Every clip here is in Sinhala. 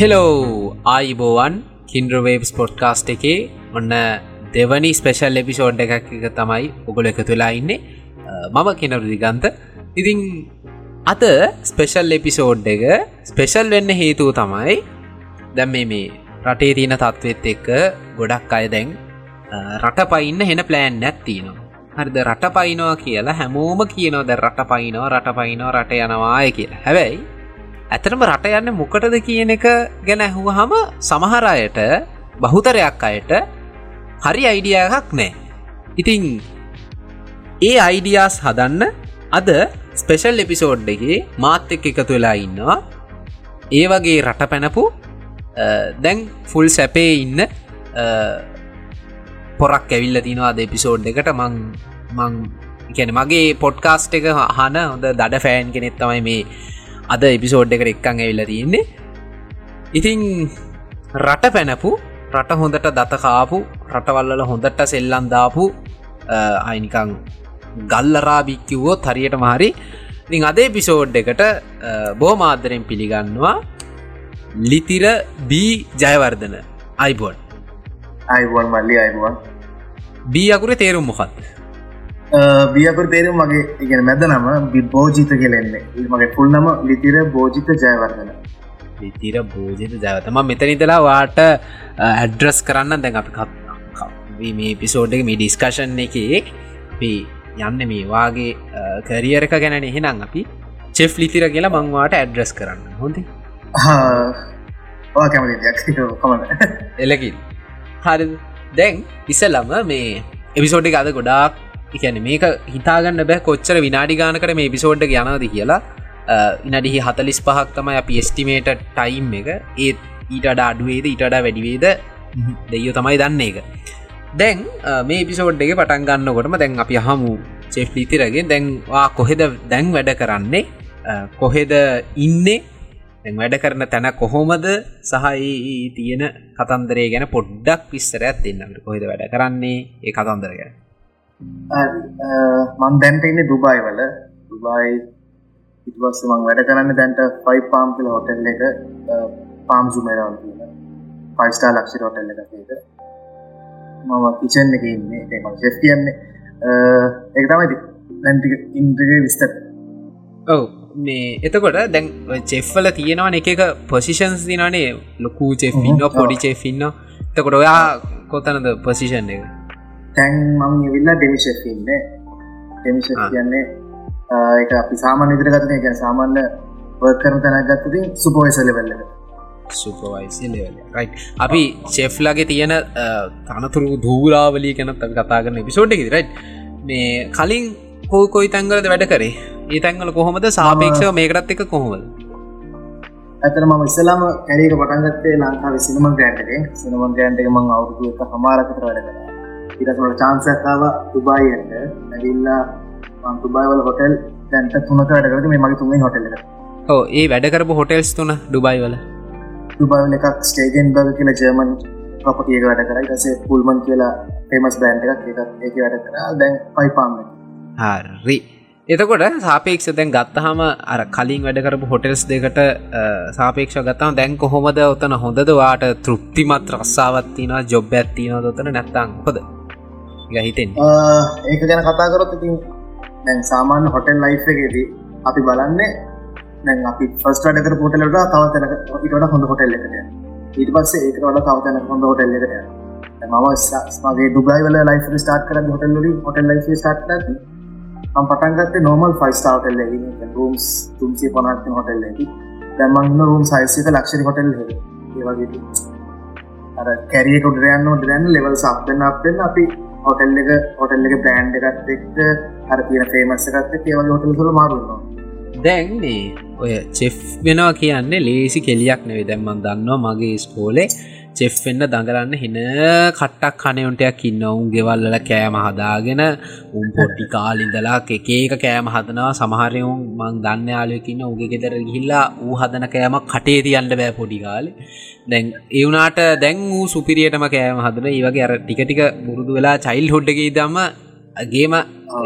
හෙලෝ ආයිබෝවන් කින්ද්‍රවේබ් ස්පොට්කාස්ට් එකේ ඔන්න දෙවනි ස්පෙශල් එපිසෝඩ් එකක් එක තමයි උගොල එකතු වෙලා ඉන්නේ. මම කෙනරුදිගන්ත ඉතිං අත ස්පෙශල් එපිසෝඩ් එක ස්පෙශල් වෙන්න හේතුව තමයි දැම් මේ මේ රටේ තියෙන තත්ත්වත් එක්ක ගොඩක් අය දැන් රට පයින්න හෙන ප්ලෑන් නැත්තිනවා හරිද? රට පයිනවා කියලා හැමෝම කියනවද රට පයිනවා රට පයිනවා රට යනවාය කියලා. හැබැයි ඇතනම රට යන්න මොකටද කියන එක ගැන ඇහුව හම සමහරයට බහුතරයක් අයට හරි අයිඩියයක් නෑ ඉතිං ඒ අයිඩියාස් හදන්න අද ස්පෙෂල් එපිසෝඩ්ඩගේ මාත් එක් එකතු වෙලා ඉන්නවා. ඒ වගේ රට පැනපු දැන් ෆුල් සැපේ ඉන්න පොරක් ඇවිල්ල තිනවා අද එපිසෝඩ් එකට. මං මං කියන මගේ පොඩ්කාස්ට් එක හන හොඳ දඩ ෆෑන් කෙනෙත් තමයි මේ අද එපිසෝඩ් එකට එක්කං ඇවිල්ල තියෙන්නේ. ඉතිං රට පැනපු රට හොඳට දතකාපු රටවල්ල හොඳට සෙල්ලන්දාපු අයිනිකං ගල්ලරාබික්කිව්වෝ හරියට මාරි ඉතිං අදේ පිසෝඩ් එකට බෝමාදරෙන් පිළිගන්නවා ලිතිර බී ජයවර්ධන අයිබෝඩ් අයිබෝන් මල්ලි අයිබුවන් බී අකුර තේරුම් මොකක්ද බියපර තේරුම් මගේ ඉගෙන මැද නම බෝජිත කෙලෙන්නේ මගේ ෆුල් නම ලිතිර බෝජිත ජයවර්ධන. ලිතිර බෝජිත ජයවතම මෙතනිතලා වාට ඇඩ්‍රස් කරන්න දැන් අපි මේ පිසෝඩ් එක මේ ඩිස්කශන් එක අපි යන්න මේ වාගේ කරියර එක ගැන එහෙනම් අපි චෙෆ් ලිතිර කියලා මංවාට ඇඩ්‍රස් කරන්න. හොඳේ එලකින් හරි දැන් ඉසලම මේ එපිසෝඩ් අද ගොඩාක් එකන මේක හිතාගන්න බෑ කොච්චර විනාඩි ගානකට මේ පිසෝඩ්ඩ යනද කියලා. ඉනඩිහි හතලිස් පහක් තමයි අප ස්ටිමේට ටයිම් එක. ඒත් ඊට අඩුවේද ඊටඩ වැඩිවේද? දෙයෝ තමයි දන්න එක දැන් මේ පිසෝඩ්ඩගේ පටන් ගන්නකොටම දැන් අපි හමු චෙෆ්ලිතිරගේ දැන්වා කොහෙද දැන් වැඩ කරන්නේ? කොහෙද ඉන්නේ? වැඩ කරන තැන කොහොමද? සහයි තියෙන කතන්දරේ ගැන පොඩ්ඩක් පිස්සරයක් දෙන්නට කොහෙද වැඩ කරන්නේ? ඒ කතන්දර ගැන. මන් දැන්ට ඉන්න දුබයි වල. දුබයි ඉටවස්ස මං වැඩ කරන්න දැන්ට ෆයි පාම් පිල හොටෙල් එක පාම් සුමරවන් කියන පයිස්ටා ලක්ෂි හොටෙල් එකක මම කිචන් එක ඉන්නේ. ඒම ෙස් කියන්නේ. එක තමයිති දැන්ටික ඉන්ද්‍රගේ විස්තර. ඔව. මේ එතකොට දැන් චෙෆ්වල තියෙනවා එක එක පොසිෂන්ස් දිනනේ ලොකූ චෙෆින්න පොඩි චෙෆින්න එතකොට ඔයා කොතනද පොසිෂන් එක තැන් මං විල්ලා ඩෙමිෂෙෆින්න ඩෙමිෂ කියන්නේ එක අපි සාමාන්‍ය ඉදිරගතන ගැන සාමාන්‍ය වර්කරන තැන ගත්තති සුපෝයිසලවෙල්ල සුපවයිසි අපි චෙෆ්ලගේ තියෙන තනතුරු දූරාවලී කැනත් කතා කරන පිසෝඩ් එක රයි් මේ කලින් හෝ කොයි තැංගලද වැඩ කරේ? ඒ තැංගල කොහොමද? සාපේක්ෂව මේකටත් එක කොහොමද? ඇතන ම ඉස්සලාම කැරේක පටන්ගත්තේ ලංකාව සිනම ගෑන්ටගේ සිනම ගෑන්ට එක මං අවුදු එක හමාරකට වැඩ කර ඉරසට චාන්සකාව තුබායියට ඇවිල්ලා තුබයිවල හොටෙල් දැන්ට තුනක වැඩකරට මේ මගේ තුමේ හොටෙල ඕ ඒ වැඩකරපු හොටෙල්ස් තුන ඩුබයි වල? දුබයිල එකක් ස්ටේගෙන් බග කියලා ජර්මන් ප්‍රපටියක වැඩ කරයි සේ පුල්මන් කියලා පේමස් බෑන්් එකක් එක ඒක වැඩ කර. දැන් පයිපාන්න හරි. එතකොට සාපේක්ෂ දැන් ගත්තහම අර කලින් වැඩකරපු හොටෙල්ස් දෙකට සාපේක්ෂ ගත්තම දැන් කොහොමද? ඔතන හොඳද? වාට තෘප්තිමත් රස්සාවත්තිනවා ජොබ් ඇත්තිනව දොතන නැත්තං හොද ගහිතෙන් ඒක ගැන කතාකරොත් ඉතින් දැන් සාමාන්‍ය හොටෙල් ලයි් එකේදී අපි බලන්නේ දැන් අපි ෆස්ට අඩකර පොටලට තවතන ඉට හොඳ හොටෙල් එකට ඊට පස්සේ ඒකට වඩ තවතන හොඳ හොටෙල් එකට මම මගේ දුබයි වල ලයිෆ ස්ටාර්ට කර හොටල්ලි හොටල් ලයි ස්ටාර්ට ම පටන්ගත්ත නොමල් ෆයිස්ටාවටල් රම්ස් තුන්සේ පනත් හොටල් දැමන්න රුම් සයිසික ලක්ෂරි හොටල් ඒවගේ අර කැරියකුට රයන්න ඩරන්න ලෙවල් සක්වෙන්න අපෙන් අපි හොටල් එක හොටල් එක බ්‍රෑන්් එකත් එක්ක අර තියෙන ෆේමස් එකත් ඒවගේ හොටල් සල මාරුන්නවා දැන් මේ ඔය චෙෆ් වෙනවා කියන්නේ ලේසි කෙලියක් නෙවේ දැම්මන් දන්නවා මගේ ස්කෝලේ චෙෆ්ෙන්න්න දඟලන්න හෙන කට්ටක් කනයොන්ටයක් ඉන්න උන් ගෙවල්ල කෑම හදාගෙන උන් පොට්ටි කාලින්දලා එකඒක කෑම හදනවා. සමහරයවුන් මං දන්න යාලයකින්න උගේ ගෙදර ගිහිල්ලා ඌ හදන කෑමක් කටේ තියන්න බෑ පොඩිකාලේ දැන් ඒවනාට දැන් වූ සුපිරියටම කෑම හදන ඒවගේ අර ටිකටික මුරුදු වෙලා චයිල් හොඩ්ඩගේ දම්ම ගේම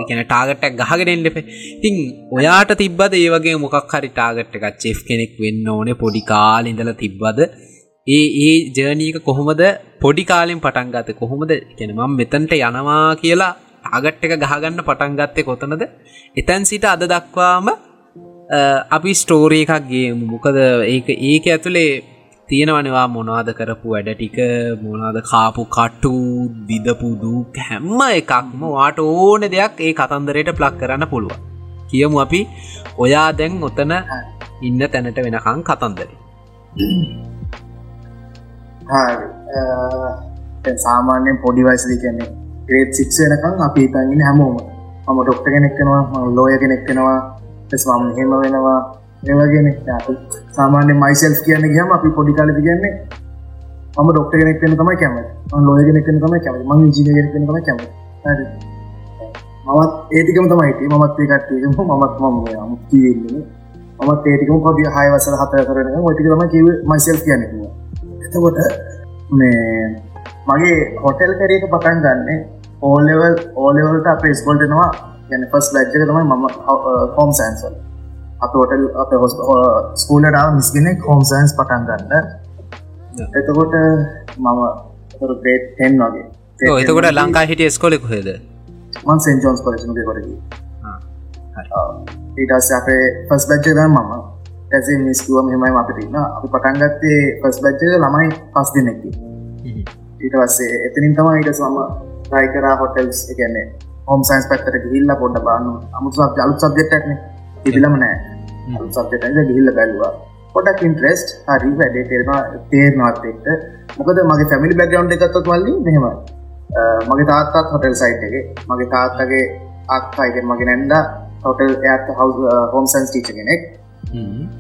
එකන ටාගටක් ගහගෙනෙන් ලෙපේ තිං ඔයාට තිබ්බද ඒවගේ මොකක් හරි ටාගට් එකක් චෙෆ් කෙනෙක් වෙන්න ඕනේ? පොඩි කාල ඉඳල තිබ්බද? ඒ ඒ ජර්නීක කොහොමද පොඩි කාලෙන් පටන් ගත කොහොමද? ගැන මම් මෙතන්ට යනවා කියලා ආගට් එක ගහගන්න පටන් ගත්තේ කොතනද? එතැන් සිට අද දක්වාම අපි ස්ටෝරී එකක් ගේමු. මොකද ඒක ඒක ඇතුළේ තියෙනවනවා මොනාද කරපු වැඩ ටික මොනාද කාපු කට්ටු දිදපුදු හැම්ම එකක්ම වාට ඕන දෙයක් ඒ කතන්දරයට ප්ලක් කරන්න පුළුවන්. කියමු අපි. ඔයා දැන් ඔතන ඉන්න තැනට වෙනකං කතන්දරේ සාමාන්‍යයෙන් පොඩි වයිසදි කියන්නේ ග්‍රේට් සික්ෂ වෙනකම් අපි ඉතන්ගෙන හැමෝම. මම ඩොක්ට කෙනෙක්කෙනවා ලෝය කෙනෙක්කෙනවා ස්වාම හෙම වෙනවා ඒවගෙන සාමාන්‍ය මයිසල් කියන්න ගහම අපි පොඩි කාලි කියන්නේ ම ඩොක්ට කෙනෙක් වෙන තමයි කැම ලෝය කෙනෙක් තමයි කැම ම ජිනගෙනෙක් තම කැම මමත් ඒටිකම තමයිති මත් ඒකටම මමත් මම මුක්තිවෙන්නේ මත් ඒටිකම පොඩි හයවසර හතර කරන ටික තම කිව මයිසල් කියන්නවා එතකොට මේ මගේ හොටෙල් කරේක පටන් ගන්න ඕලෙවල් ඕලෙවල්ට අප ස්කොල්ටනවා ගැන පස් ලජ්ජක තමයි මම හෝම් සෑන්සල් අප හොටල් අප හොස් ස්කූලටාව මිස්ගෙන හෝම් සයින්ස් පටන් ගන්න. එතකොට මම ටෙන් වගේ. එතකොට ලංකා හිටිය ස්කොලෙක් හෙද මන් සෙන්ජෝන්ස් කොලචනක කොටකි ඊටස් අපේ පස් බච්ච දම් මම ඇසේ මිස්කුව මෙමයි අපිටන්න අපි පටන්ගත්තේ පස් බච්චක ළමයි පස් දෙනෙක්කි ඊට වස්සේ එතනින් තම ඊට සම රයිකරා හොටල්ස් එකන්නේ හෝම් සයින්ස් පැත්තර ගිල්ල පොඩ බාන්න අමුතු සබ් අලුත් සබ්ජෙක්ටක්න ඉදිලම නෑ සබ්ජෙට ගිල්ල බැලවා පොඩක් ඉන්ට්‍රෙස්ට් හරි වැඩේ තේරවා තේරනවත් එක්ට මොකද මගේ ෆැමිලි බැග්‍රවන්් එකත්තත් වල්ලි මෙහෙම මගේ තාත්තත් හොටල් සයිට් එක මගේ තාත්තගේ අක්කායිගෙන් මගේ නැන්ද හොටල් ඇත් හව හෝම් සන්ස් ටීච කෙනෙක්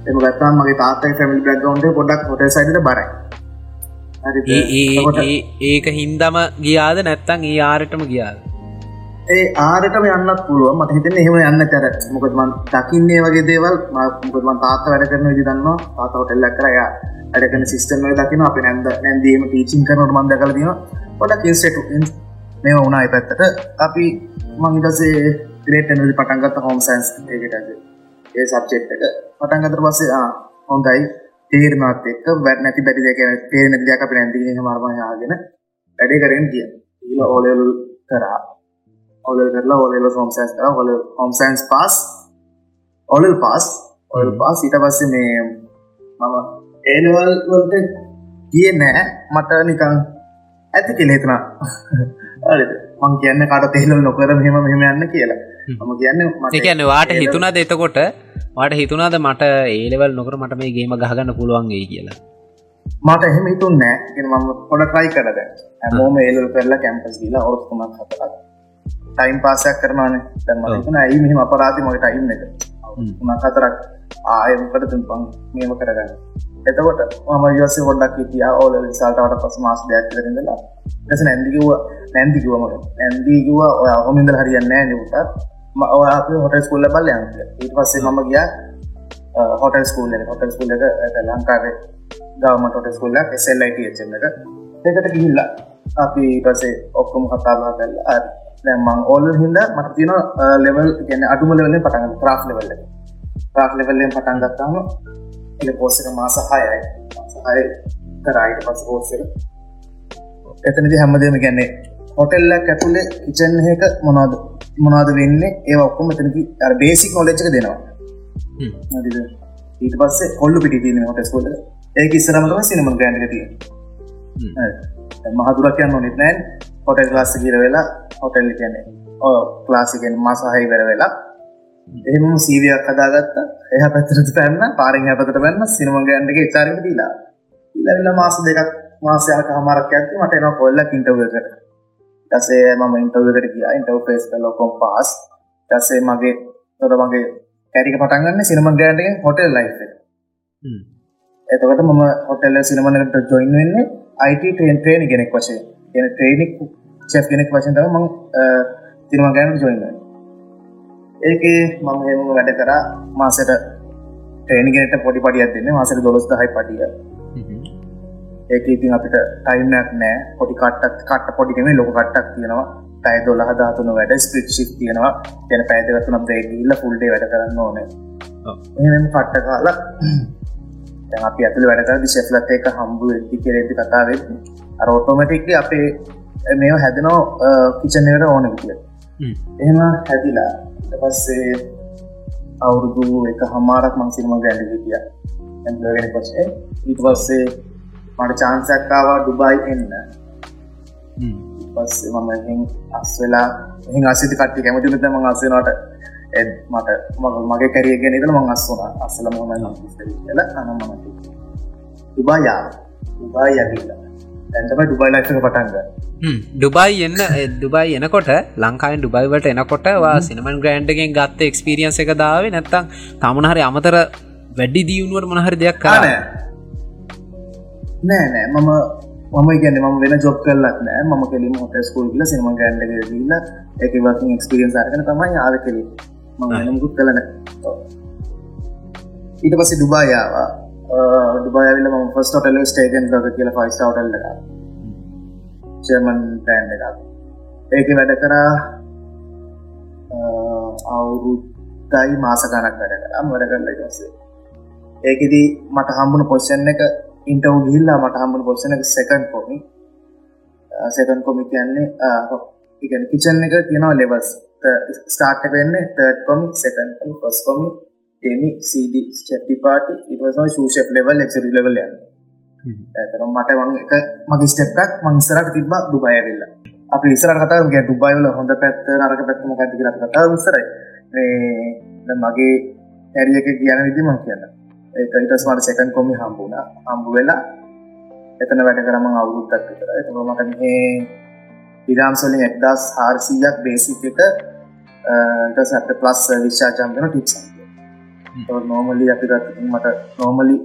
එම ගත්තා මගේ තාත්තයි ෆැමිලි බැග්‍රවන්් පොඩක් හොටල් සයිට බරයි. ඒක හින්දම ගියාද? නැත්තං ඒ ආරටම ගියාද? ඒ ආරටම යන්නත් පුළුව මට හිතන එහෙම යන්න කර මොකදමන් දකින්නේ වගේ දේවල් මොකදමන් තාත්ත වැඩ කරන විදි දන්නවා. තාත හොටෙල්ලක් කරය වැඩකන සිිස්ටම දකින අප නැන්ද නැන්දීම ටීචින් කරනට මන්ද කලදීම පොඩක් ඉන්ස්ට මේ වුණයි පැත්තට. අපි මංහිටසේ ග්‍රේට නදි පටන්ගත්ත හෝම් සන්ස් ඒකට ඒ සබ්චෙක්්ක පටන්ගතර පස්සේ හොන්දයි තේරනත් එක් වැඩ නැති බැටි දෙක තේ නැති දෙයක් අප නැතිගේ මර්මයාගෙන වැඩේ කරෙන් කිය ඊල ඕලෙල් කරා. ඔලල් කරලා ඔලල හෝම්සන්ස් කර. හොල හෝම්සන්ස් පස් ඔලල් පස් ඔල් පාස් ඊට පස්සේ මේ මම ඒනවල් වලට කිය නෑ මට නිකං ඇති කෙලෙතනා මං කියන්න කට තේලල් නොකර මෙහෙම මෙහෙම යන්න කියලා. මම කියන්න කියන්න වාට හිතුනාද එතකොට වාට හිතුනාද මට ඒලවල් නොකර මට මේ ගේම ගහගන්න පුළුවන්ගේ කියලා. මට එහෙම හිතුන් නෑ. මම පොඩ ට්‍රයි කරද හැමෝම ඒලල් කරලා කැම්පස් ගීලා ඔරුත්තුමක් හතරක්. ටයිම් පාසයක් කරනවාන. දැමන ඇයි මෙහම අපරාධි මගේ ටයිම් එක? උනක් අතරක් ආයමකට තුන්පන් නියම කරගන්න? එතකොට මම යස හොඩක් තිය ඕල සාල්ටවට පස මාස් දෙයක් කරදලා ඇස නැන්දිකිව නැන්දිකිවම නැන්දීකිව ඔය හොමින්දල හරියන්න ඔය අප හොට ස්කුල්ල බල යන්න ඊට පස්සේ මම ගිය හොට ස්කූල්ල හොට ස්කුල්ල එක ලංකාවේ ගවමට හොට ස්කුල්ල එසල්ලයිට එච්චන්න එක. එකට ගිහිල්ලා අපි පසේ ඔක්කොම කතාබා කරලා මං ඕල් හිද මට තින ලෙවල් ගැන අඩුම ලෙවලෙන් පටන් ්‍රාෆ් ලෙවල්ල ්‍රාෆ් ලෙවල්ලෙන් පටන් ගත්තාම එ පෝසක මාස හයයි. සහය කරයිට පස පෝසක එතනති හැමදේම ගැන්නේ හොටෙල්ලක් ඇතුළේ කිචන්හක මොනාද මොනාද වෙන්න? ඒ ඔක්කොම තනති බේසික් නොලෙච්චක දෙනවා. ඊට පස්සේ කොල්ලු පිටි තින හොට ස්කොල ඒ ඉස්සරමටම සිනම ගෑන්ක තිය මහදුරක් යන්න නොනෙත් නෑන් හොටල් ලාස කියර වෙලා හොටල් කියන්නේ ඕ ක්ලාසිකෙන් මසාහහි කර වෙලා. එහෙම සීවියක් හදාගත්ත. එහ පැතරති පැන්න පාරෙන් හැපතට පැන්න සිනම ගන්ඩගේ චාරක දීලා. ඉලල්ල මාස දෙකක් මාසයක හමරක් ඇති මට එන කොල්ල ඉන්ටවකට ටසේ මම ඉන්ටවකට කිය ඉන්ටව පේස් ලොකොම් පාස් ටසේ මගේ තොට මගේ කැරික පටන්ගන්න සිනම ගෑන්ඩගේ හොටල් ලයි් එතකට මම හොටල්ල සිනමනකට ජොයින් වෙන්නේ අයිට ටේන් ට්‍රේණ ගෙනෙක් වශය එන ට්‍රේනික් චෙෆ් කෙනෙක් වශයෙන් තම මං තිරම ගෑනු ජොයින්න ඒක මම හෙම වැඩ කරා. මාසට ටේනිගෙනට පොඩි පඩියක් දෙන්න. මාසට දොළොස් දහයි පටිය ඒක ඉතින් අපිට ටයිම්නක් නෑ. පොඩි කට්ටක් කට්ට පොඩිකම ලොක කට්ටක් තියෙනවා. පැය දොල හදාතුන වැඩ ස්පිට් ශික් තියෙනවා. තැන පැදගතුන බ්‍රේගල්ල ෆුල්ඩේ වැඩ කරන්න ඕන. එනම් කට්ට කාලා අපි ඇතුළ වැඩකරදි ශෙෆ්ලත් එක හම්බු වෙදදි කෙරෙදි කතාවෙ අර ඔටෝමටික්ලි අපේ මේ හැදනෝ කිචනයට ඕන විදිය එහෙම හැදිලා පස්සේ අවුරුදු එක හමාරක් මංසිල්ම ගැඩ හිටිය. ඇගෙන පස්සේ ඊට පස්සේ මට චාන්සක්කාවා ඩුබයි එන්න. පස්සේ මම අස් වෙලා එහි අසිති කට්ටි කැමති නත ම අසනට මට මගේ කැරිය ගෙනද මං අස්සුන අස්සලම ල අනමනති දුබායා දුබායි යගිල්ලා ඇතම ඩුබයි ලයික පටන්ග ඩුබයි එන්න දුබයි එනකොට ලංකායින් ඩුබයිවට එනකොට වා සිනමන් ග්‍රන්ඩගෙන් ගත්ත එක්ස්පිරියන්ස එක දාව නැත්තං තමනහරි අමතර වැඩි දියුණුවට මොනහරි දෙයක් කාන නෑ නෑ. මම මම ගැන ම වෙන ජොබ් කරලත් නෑ. ම කෙලිම හොට ස්කූල් ල සිනම ගන්ඩ ල එක වකින් එක්ස්පිරියන්ස් අරගෙන තමයි ආව කෙලි මගුත් කලන ඊට පස්සේ දුබායාවා ඩුබයිවිල ම ෆස්ට ටල ස්ටේකන් ලක කියල ෆයිස් ටල්ල චර්මන් පෑන්් එකක්. ඒක වැඩ කරා අවුරුත්තයි මාස ගනක් වැඩ කරම් වැඩ කරල එකසේ ඒකෙදී මට හම්බුණු පොෂන් එක ඉන්ටව ගිල්ලා මට හම්බුණු එක සෙකන් කොමි සෙකන් කොමි කියන්නේ ඉගැන කිචන් එක තියෙනවා ලෙවස් ස්ටාර්ට වෙන්න තර්ඩ කොමි සෙකන් පස් කොමි ටෙමි සඩ ස්ටපි පාට ඉටවස ශෂප් ලෙවල් එක්රි ලෙවල් යන්න. ඇතර මට වන් එක මගේ ස්ටප්කක් මංසරට තිබ දුබයවෙල්ල අප ඉසර කතාගේ දුබයිවල හොඳ පැත්ත නරක පැත්ම කති කර කතා විසරයි මගේ ඇරියක කියන විදි මං කියන්න ඒක ඉටස් මට සෙකන් කොමි හම්බුණ හම්බු වෙලා එතන වැඩ කරම අවුරුත්තක් විතර. එතම මට මේ ඉරාම්සලින් එක්දස් හාර්සීයක් බේසික එක ඉට සට ප්ලස් විශ්ාචාම්ගන ටික්සන් නෝමලි අපි ගත් මට නෝමලි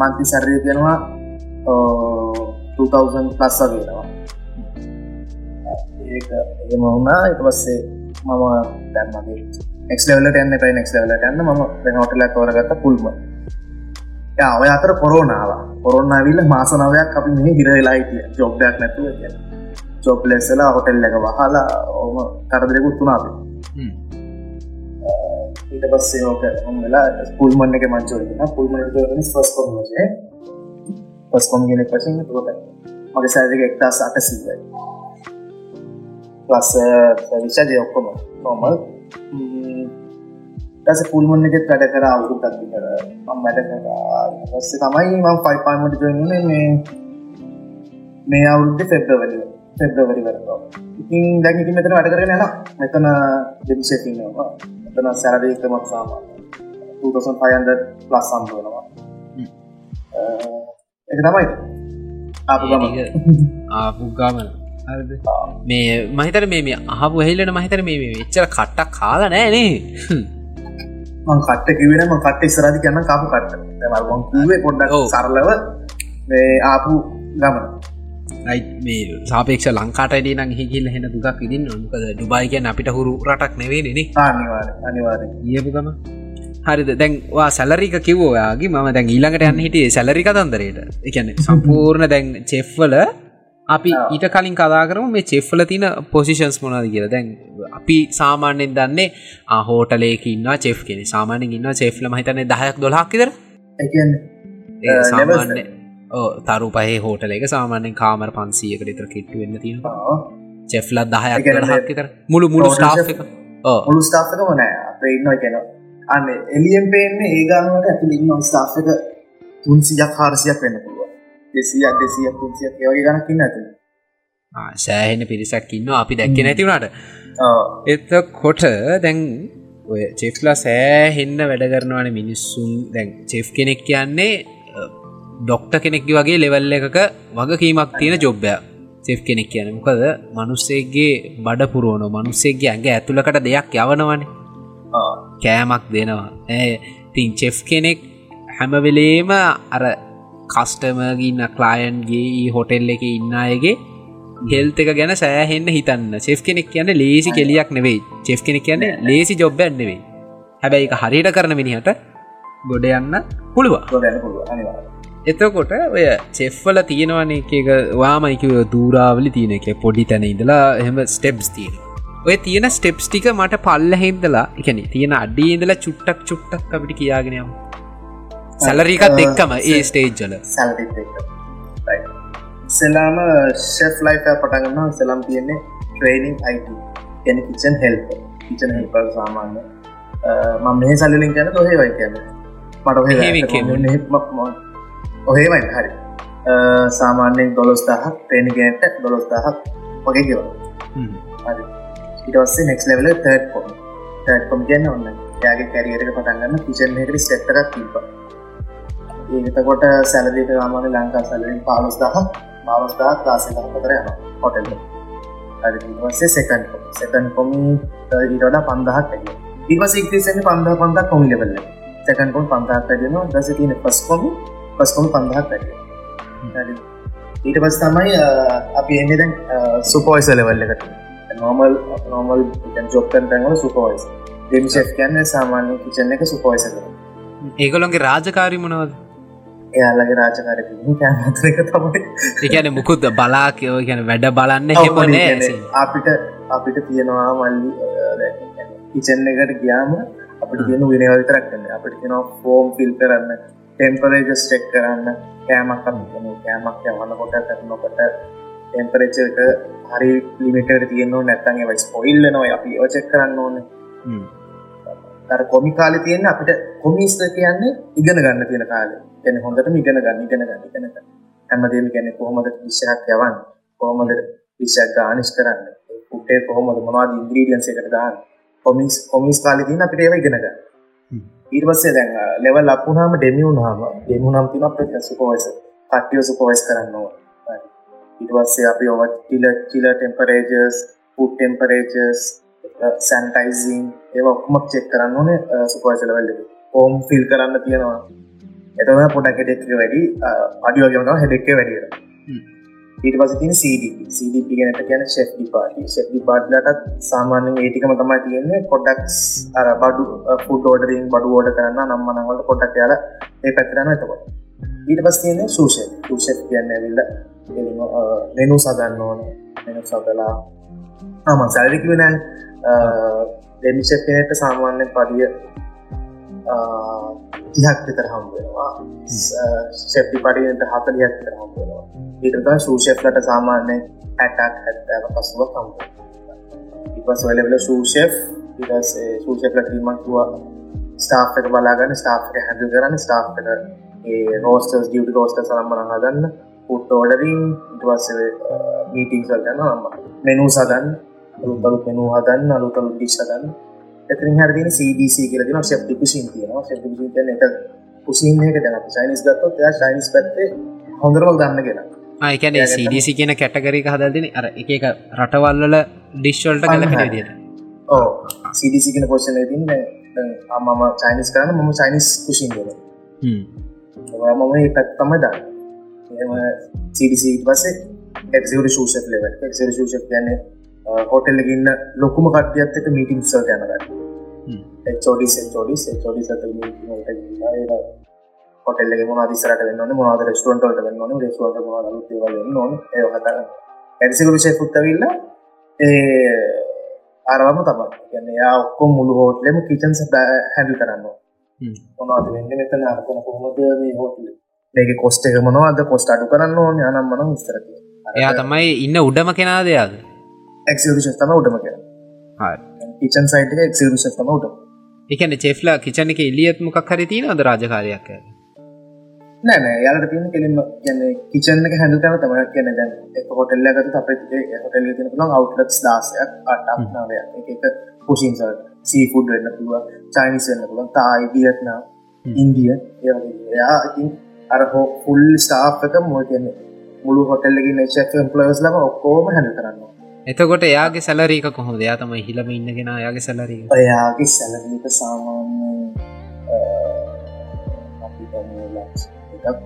මන්ති සැරය දෙෙනවා 2000 ප්ලස් වගේනවා ඒක එම වුණා. එක පස්සේ මම දැන්මගේ එක්ලවලට එන්න පයි නෙක්ලවලට යන්න. ම වෙනෝටල තෝරගත්ත පුල්ම ඔය අතර කොරෝනාව කොරොන්නවිල්ල මාසනවයක් අපි මේ හිරවෙලා හිටිය. ජොබ්ඩයක් නැතුව කිය ජොබ් ලෙස්සලා හොටෙල් එක වහලා ඕම කරදරෙකුත් තුනාව ඊට පස්සේ ඕක වෙලා පුල්මන්න එක මංචෝලන පුල්මට ෆස් කොමසේ පස් කොම් ගෙනෙක් වශයෙන්. තුකට මගේ සෑදක එක්තා සට සීවයි පස් විශජය ඔක්කොම නොමල් ටස පුල්මන්න එකෙත් වැඩ කර අවුරු තත්ති කර මම් වැඩ කර. පස්සේ තමයි මං පයිපාමට ජොන්නේ මේ මේ අවුරුද්ධ ෆෙබ්‍රවලි ෆෙබ්‍රවරි වරවා ඉතින් දැකිති මෙතන වැඩ කරන න මෙතන දෙවිශයකින්නවා එතන සැරදීකමක් සාමාන්‍ය 2500 ප්ලස් සම්බුවනවා. එක තමයි. ආපු ගම ආපු ගමන මේ මහිතර මේ අහපු හෙල්ලන මහිතර මේ එච්චර කට්ටක් කාල නෑනේ කට්ට කිවෙනම කට ඉස්රදි කියන්න කාපු කට්ට. මගේ පොඩ්ඩක් සරලව මේ ආපු ගමන. මේ සාපේක්ෂ ලංකාටඩේ නම් හිකිල් හෙන දුකක් ඉදින් නොකද ඩුබයි කියන්න අපිට හුරු රටක් නෙවේ නෙ. අනිවාර අනිවාර ඒපුගම හරිද? දැන්වා සැලරික කිවෝයාගේ ම දැන් ඊළඟට යන්න හිටියේ සැලරි කතන්දරයට එකන සම්පූර්ණ දැන් චෙෆ්වල අපි ඊට කලින් කදා කරම මේ චෙෆ්ල තින පොසිෂන්ස් මොනාද කියලා. දැන් අපි සාමාන්‍යෙන් දන්නේ ආහෝටලේක ඉන්න චෙෆ් කෙනෙ සාමානෙන් ඉන්න චෙෆ්ල මහිතන දහයක් දොලහක්කිදර සාමාන්‍ය තරු පහේ හෝටල එක සාමානෙන් කාමර පන්සියකට ඉතර කිට්ටු වෙන්න තියෙන චෙෆ්ලත් දහයක් දහක්කිතර මුළු මුළු ස්ටා් එක. මුළු ස්ථාපක මනෑ අප ඉන්න කෙන අන්න එලියම් පේන්නේ ඒගානට ඇතුළ ඉන්න ස්ථාපක තුන්සියක් හාරසියක් වෙන්න පුළුව දෙසියක් දෙසියක් තුන්සියක් ඒවගේ ගනකින්න ඇතු සෑහෙන පිරිසක් ඉන්න අපි දැක්ක නැතිවුණට එත කොට දැන් ඔය චෙෆ්ලා සෑහෙන්න වැඩ කරනවන මිනිස්සුන්. දැන් චෙෆ් කෙනෙක් කියන්නේ ඩොක්ට කෙනෙක්ගේ වගේ ලෙවල්ල එකක වගකීමක් තියෙන ජොබ්බය චෙෆ් කෙනෙක් කියන මොකද? මනුස්සේගේ බඩ පුරුවන මනුස්සේගේ ඇගේ ඇතුළකට දෙයක් යවනවන. කෑමක් දෙනවා. තින් චෙෆ් කෙනෙක් හැමවෙලේම අර කස්ටමගින්න කලායන්ගේ හොටෙල් එක ඉන්න අයගේ හෙල්ත එක ගැන සෑහෙන්න හිතන්න. චෙෆ් කෙනෙක් කියන්න ලේසි කෙලියක් නෙවෙයි. චෙෆ් කෙනෙක් කියන්න ලේසි ජොබ්බැන් නෙවෙයි. හැබැයි එක හරියට කරන මිනිහට ගොඩ යන්න පුළුව එතකොට ඔය චෙෆ්වල තියෙනවන එක වාමයිකව දූරාවලි තියෙන එක. පොඩි තැන ඉඳලා එහෙම ස්ටෙප්ස් තියෙන ඔය තියෙන ස්ටෙප්ස් ටික මට පල්ල හෙන්දලා එකන තියෙන අඩියඉඳලා චුට්ටක් චුට්ටක් අපිට කියාගෙනම් සැලරීකත් එක්කම ඒ ස්ටේජ්ජල සෙලාම ශෙෆ් ලයිෆ පටගන්න සෙලම් තියෙන්නේ ට්‍රේනිින් අයිට ගැන කිචන් හෙල් කිචන හෙල්ප සාමාන්‍ය. මම මේ සල්ලින් ගැන ඔහේ වයි කියන්න. මට ඔහේමයි හරි. සාමාන්‍යෙන් දොළොස්දාහක් ට්‍රේනිගට දොළොස්දාහක් වගේ ගෙව ඉටස්සේ නෙක් ලෙවල තර්ඩ් කොම තර්ඩ් කොම් කියන්න ඔන්න යාගේ කැරියට පටන්ගන්න කිචන් එකට ස්ටෙක්ටරක් තිබ ඒතකොට සැලදීට රාමාන ලංකා සැලින් පාලොස් දහ මාවස්දා ලාසය දහතර යන හොටෙල් සේ සෙකන් සෙකන් කොමි ඊටඩ පන්දහක් ඇ ඉවස ඉක්තිසන පන්ද පන්දක් කොමි ලෙවල්ල සැකන් කොම් පන්දහක් ඇදන දස තියන පස් කොමි පස්කොම පන්දහක් ඇ ඊට පස් තමයි අපි එන්නේ දැන් සුපෝයිස ලෙවල්ලකට නොමල් නොමල් ජොක්කන් තැන්වල සුපෝයිස් ඩෙම් ෂෙෆ් කියන්න සාමාන්‍ය කිචන එක සුපෝයිස ඒගොලොන්ගේ රාජකාරි මොනවද? එයාලගේ රාජකාර කෑමතරක තමයි. එකන මුකුද බලා කියෝ ගැන වැඩ බලන්න හෙමනේ අපිට අපිට තියෙනවා මල්ලි කිචන් එකට ගියාම අපට තියෙන විනය විතරක්න්න අපිට තියෙන ෆෝම් ෆිල් කරන්න ටෙම්පරේජස් චෙක් කරන්න කෑමක් කෑමක් යවන්න කොට කරනකොට ටෙම්පරේචක හරි ලිමිට තියෙනවා නැත්තන්ගේ වයිස් පොයිල්ල නොයි අපි ඕචෙක් කරන්න ඕන තර කොමි කාල තියෙන අපිට කොමිස්ත කියන්නේ ඉගෙන ගන්න තියෙන කාලේ. ගැන හොඳට මිගෙන ගන්න ඉගෙන ගන්න ඉගෙනක හැමදේම ගැන කොහොමද විශ්ෂයක් යවන්න? කොහොමද විශ්ෂක් ගානිස් කරන්න? උටේ කොහොමද? මොවාද ඉන්ග්‍රීඩියන්ස එකට දාන්න? කොමිස් කොමිස් කාලි තින අපිට ඒව ඉගෙන ගන්න. ඊර්වස්සේ දැන් ලෙවල් අපපුනාම ඩෙමියුනාම ඩෙමුනම් තින අප සුපෝයිස කට්ටිය සුපෝයිස් කරන්න ඕන. ඉටවස්සේ අපි ඔව චිල චිල ටෙම්පරේජස් පුට් ටෙම්පරේජස් සැන්ටයිසින් ඒ ඔක්කුමක් චෙක් කරන්න ඕනේ සුපෝයිස ලවල්ල ඕම් ෆිල් කරන්න තියෙනවා. එතම පොඩක් හෙඩෙක් වැඩි අඩියෝගම හෙඩෙක්ක වැඩිර ඊට පස තින CDP ගැනට කියන ශෙෆ් පාටි ශෙෆ් පාට්ලටත් සාමාන්‍යෙන් ඒටිකම තමයි තියෙන්නේ. කොඩක්ස් අර බඩු ෆුඩ ෝඩරින් බඩු ෝඩ කරන්න නම්මනවලට පොටක් යාල ඒ පැතරන එතකොට. ඊට පස් තියන්නේ සූෂ සූෂ කියන්න ඇවිල්ල මෙනු සදන්න ඕන. මෙනු සදලා ආම සැල්රිකි වෙන දෙමිෂපනයට සාමාන්‍යෙන් පඩිය තිහක් විතර හම්බෙනවා ශෙප්ටි පඩියට හතලියක් විතර හම්බෙනවා ඊටතා සූෂෙෆ්ලට සාමාන්‍ය ඇටක් හැත්තෑව පසුව කම්ප ඉපස් වලබල සූෂෙෆ් ඉටසේ සූෂෙෆ්ල ීමක්තුව ස්ටාෆ් එක බලාගන්න ස්ටාෆ් එක හැඳල් කරන්න ස්ටාෆ් එක ඒ රෝස්ටර්ස් ඩියට රෝස්ට සලම්මන හදන්න. පුට් ෝඩරින් ඉටවස්ස මීටිං සල්ටන නම්ම මෙනු සදන් අලුතලු පෙනු හදන්න අලුතලු ඩිස්සදන්න එතරින් හරදින CDC කියලදින ශප්ටි කුසින් තියෙනවා ශප්ටි කියන එක කුසින්නක දැන චයිනිස් ගත්තොත් එයා චයිනිස් පැත්තේ හොඳරමල් ගන්න ගෙන ආයකැන CDC කියන කැටගරික හදදින අර එක එක රටවල්ල ඩිශ්වල්ට කල දිට ඕ CDC කියන පෝෂණ තින්න මම චයිනිස් කරන්න මම චයිනිස් කුසින් දෙන මම ඒ පැත්තම දන්න. එම CDC පසේ එක්සිවට ශූෂ ලෙව එක්සිට ශූෂ කියන්නේ හෝටල්ලගන්න ලොකුම කට්ටියත් එක මීටිං සල් යනගන්න චෝඩි චෝඩි චෝඩි සත හොටල්ල මොන දිසරට වන්න මොද රස්ටුවන්ටට වන්න රස්ුවට මො වන්න ඕන ඒහත ඇසික විෂය පුත්තවිල්ල ඒ අරවම තම කියන්න යා ඔක්කොම් මුළු හෝටලෙම කිචන්ස හැඩි කරන්න මොනවාද වෙන්න මෙතන? අරතන කොහොමද මේ හෝටල මේක කොස්ට එක මොනවාද? කොස්ට අඩු කරන්න ඕන. යනම් මන විස්තරති එයා තමයි ඉන්න උඩම කෙනාදයාද එක්ෂ තම උඩම කිය කිචන් සයිට එක්ෂ තම උඩ එකන චෙෆ්ලා කිචන එක එලියත් මොකක් හරි තියෙන අද රාජකාරයක් නෑ යාලට තියන කෙලින්ම ගැන කිචන එක හැඳ තම තම කියන දැන් හොටල්ල ගත අප හොටල් තින පුළන් අවටලස් දාසයක් අටක් නවය එක පුසින් සල් සීෆුඩ් වෙන්න පුළුව චයිනිස් වෙන්න පුළන් තායි වියත්නා ඉන්දිය එයා ඉතින් අර හෝ ෆුල් ස්ටාප් එක මො කියන්නේ මුළු හොටල්ලගේ නේශක්ම්පලවස් ලම ඔක්කෝම හැඳ කරන්න එතකොට එයාගේ සැලරීක කොහොද යා තමයි හිලම ඉන්නගෙන යාගේ සැලරී ඔයාගේ සැලරීක සාමාන්‍ය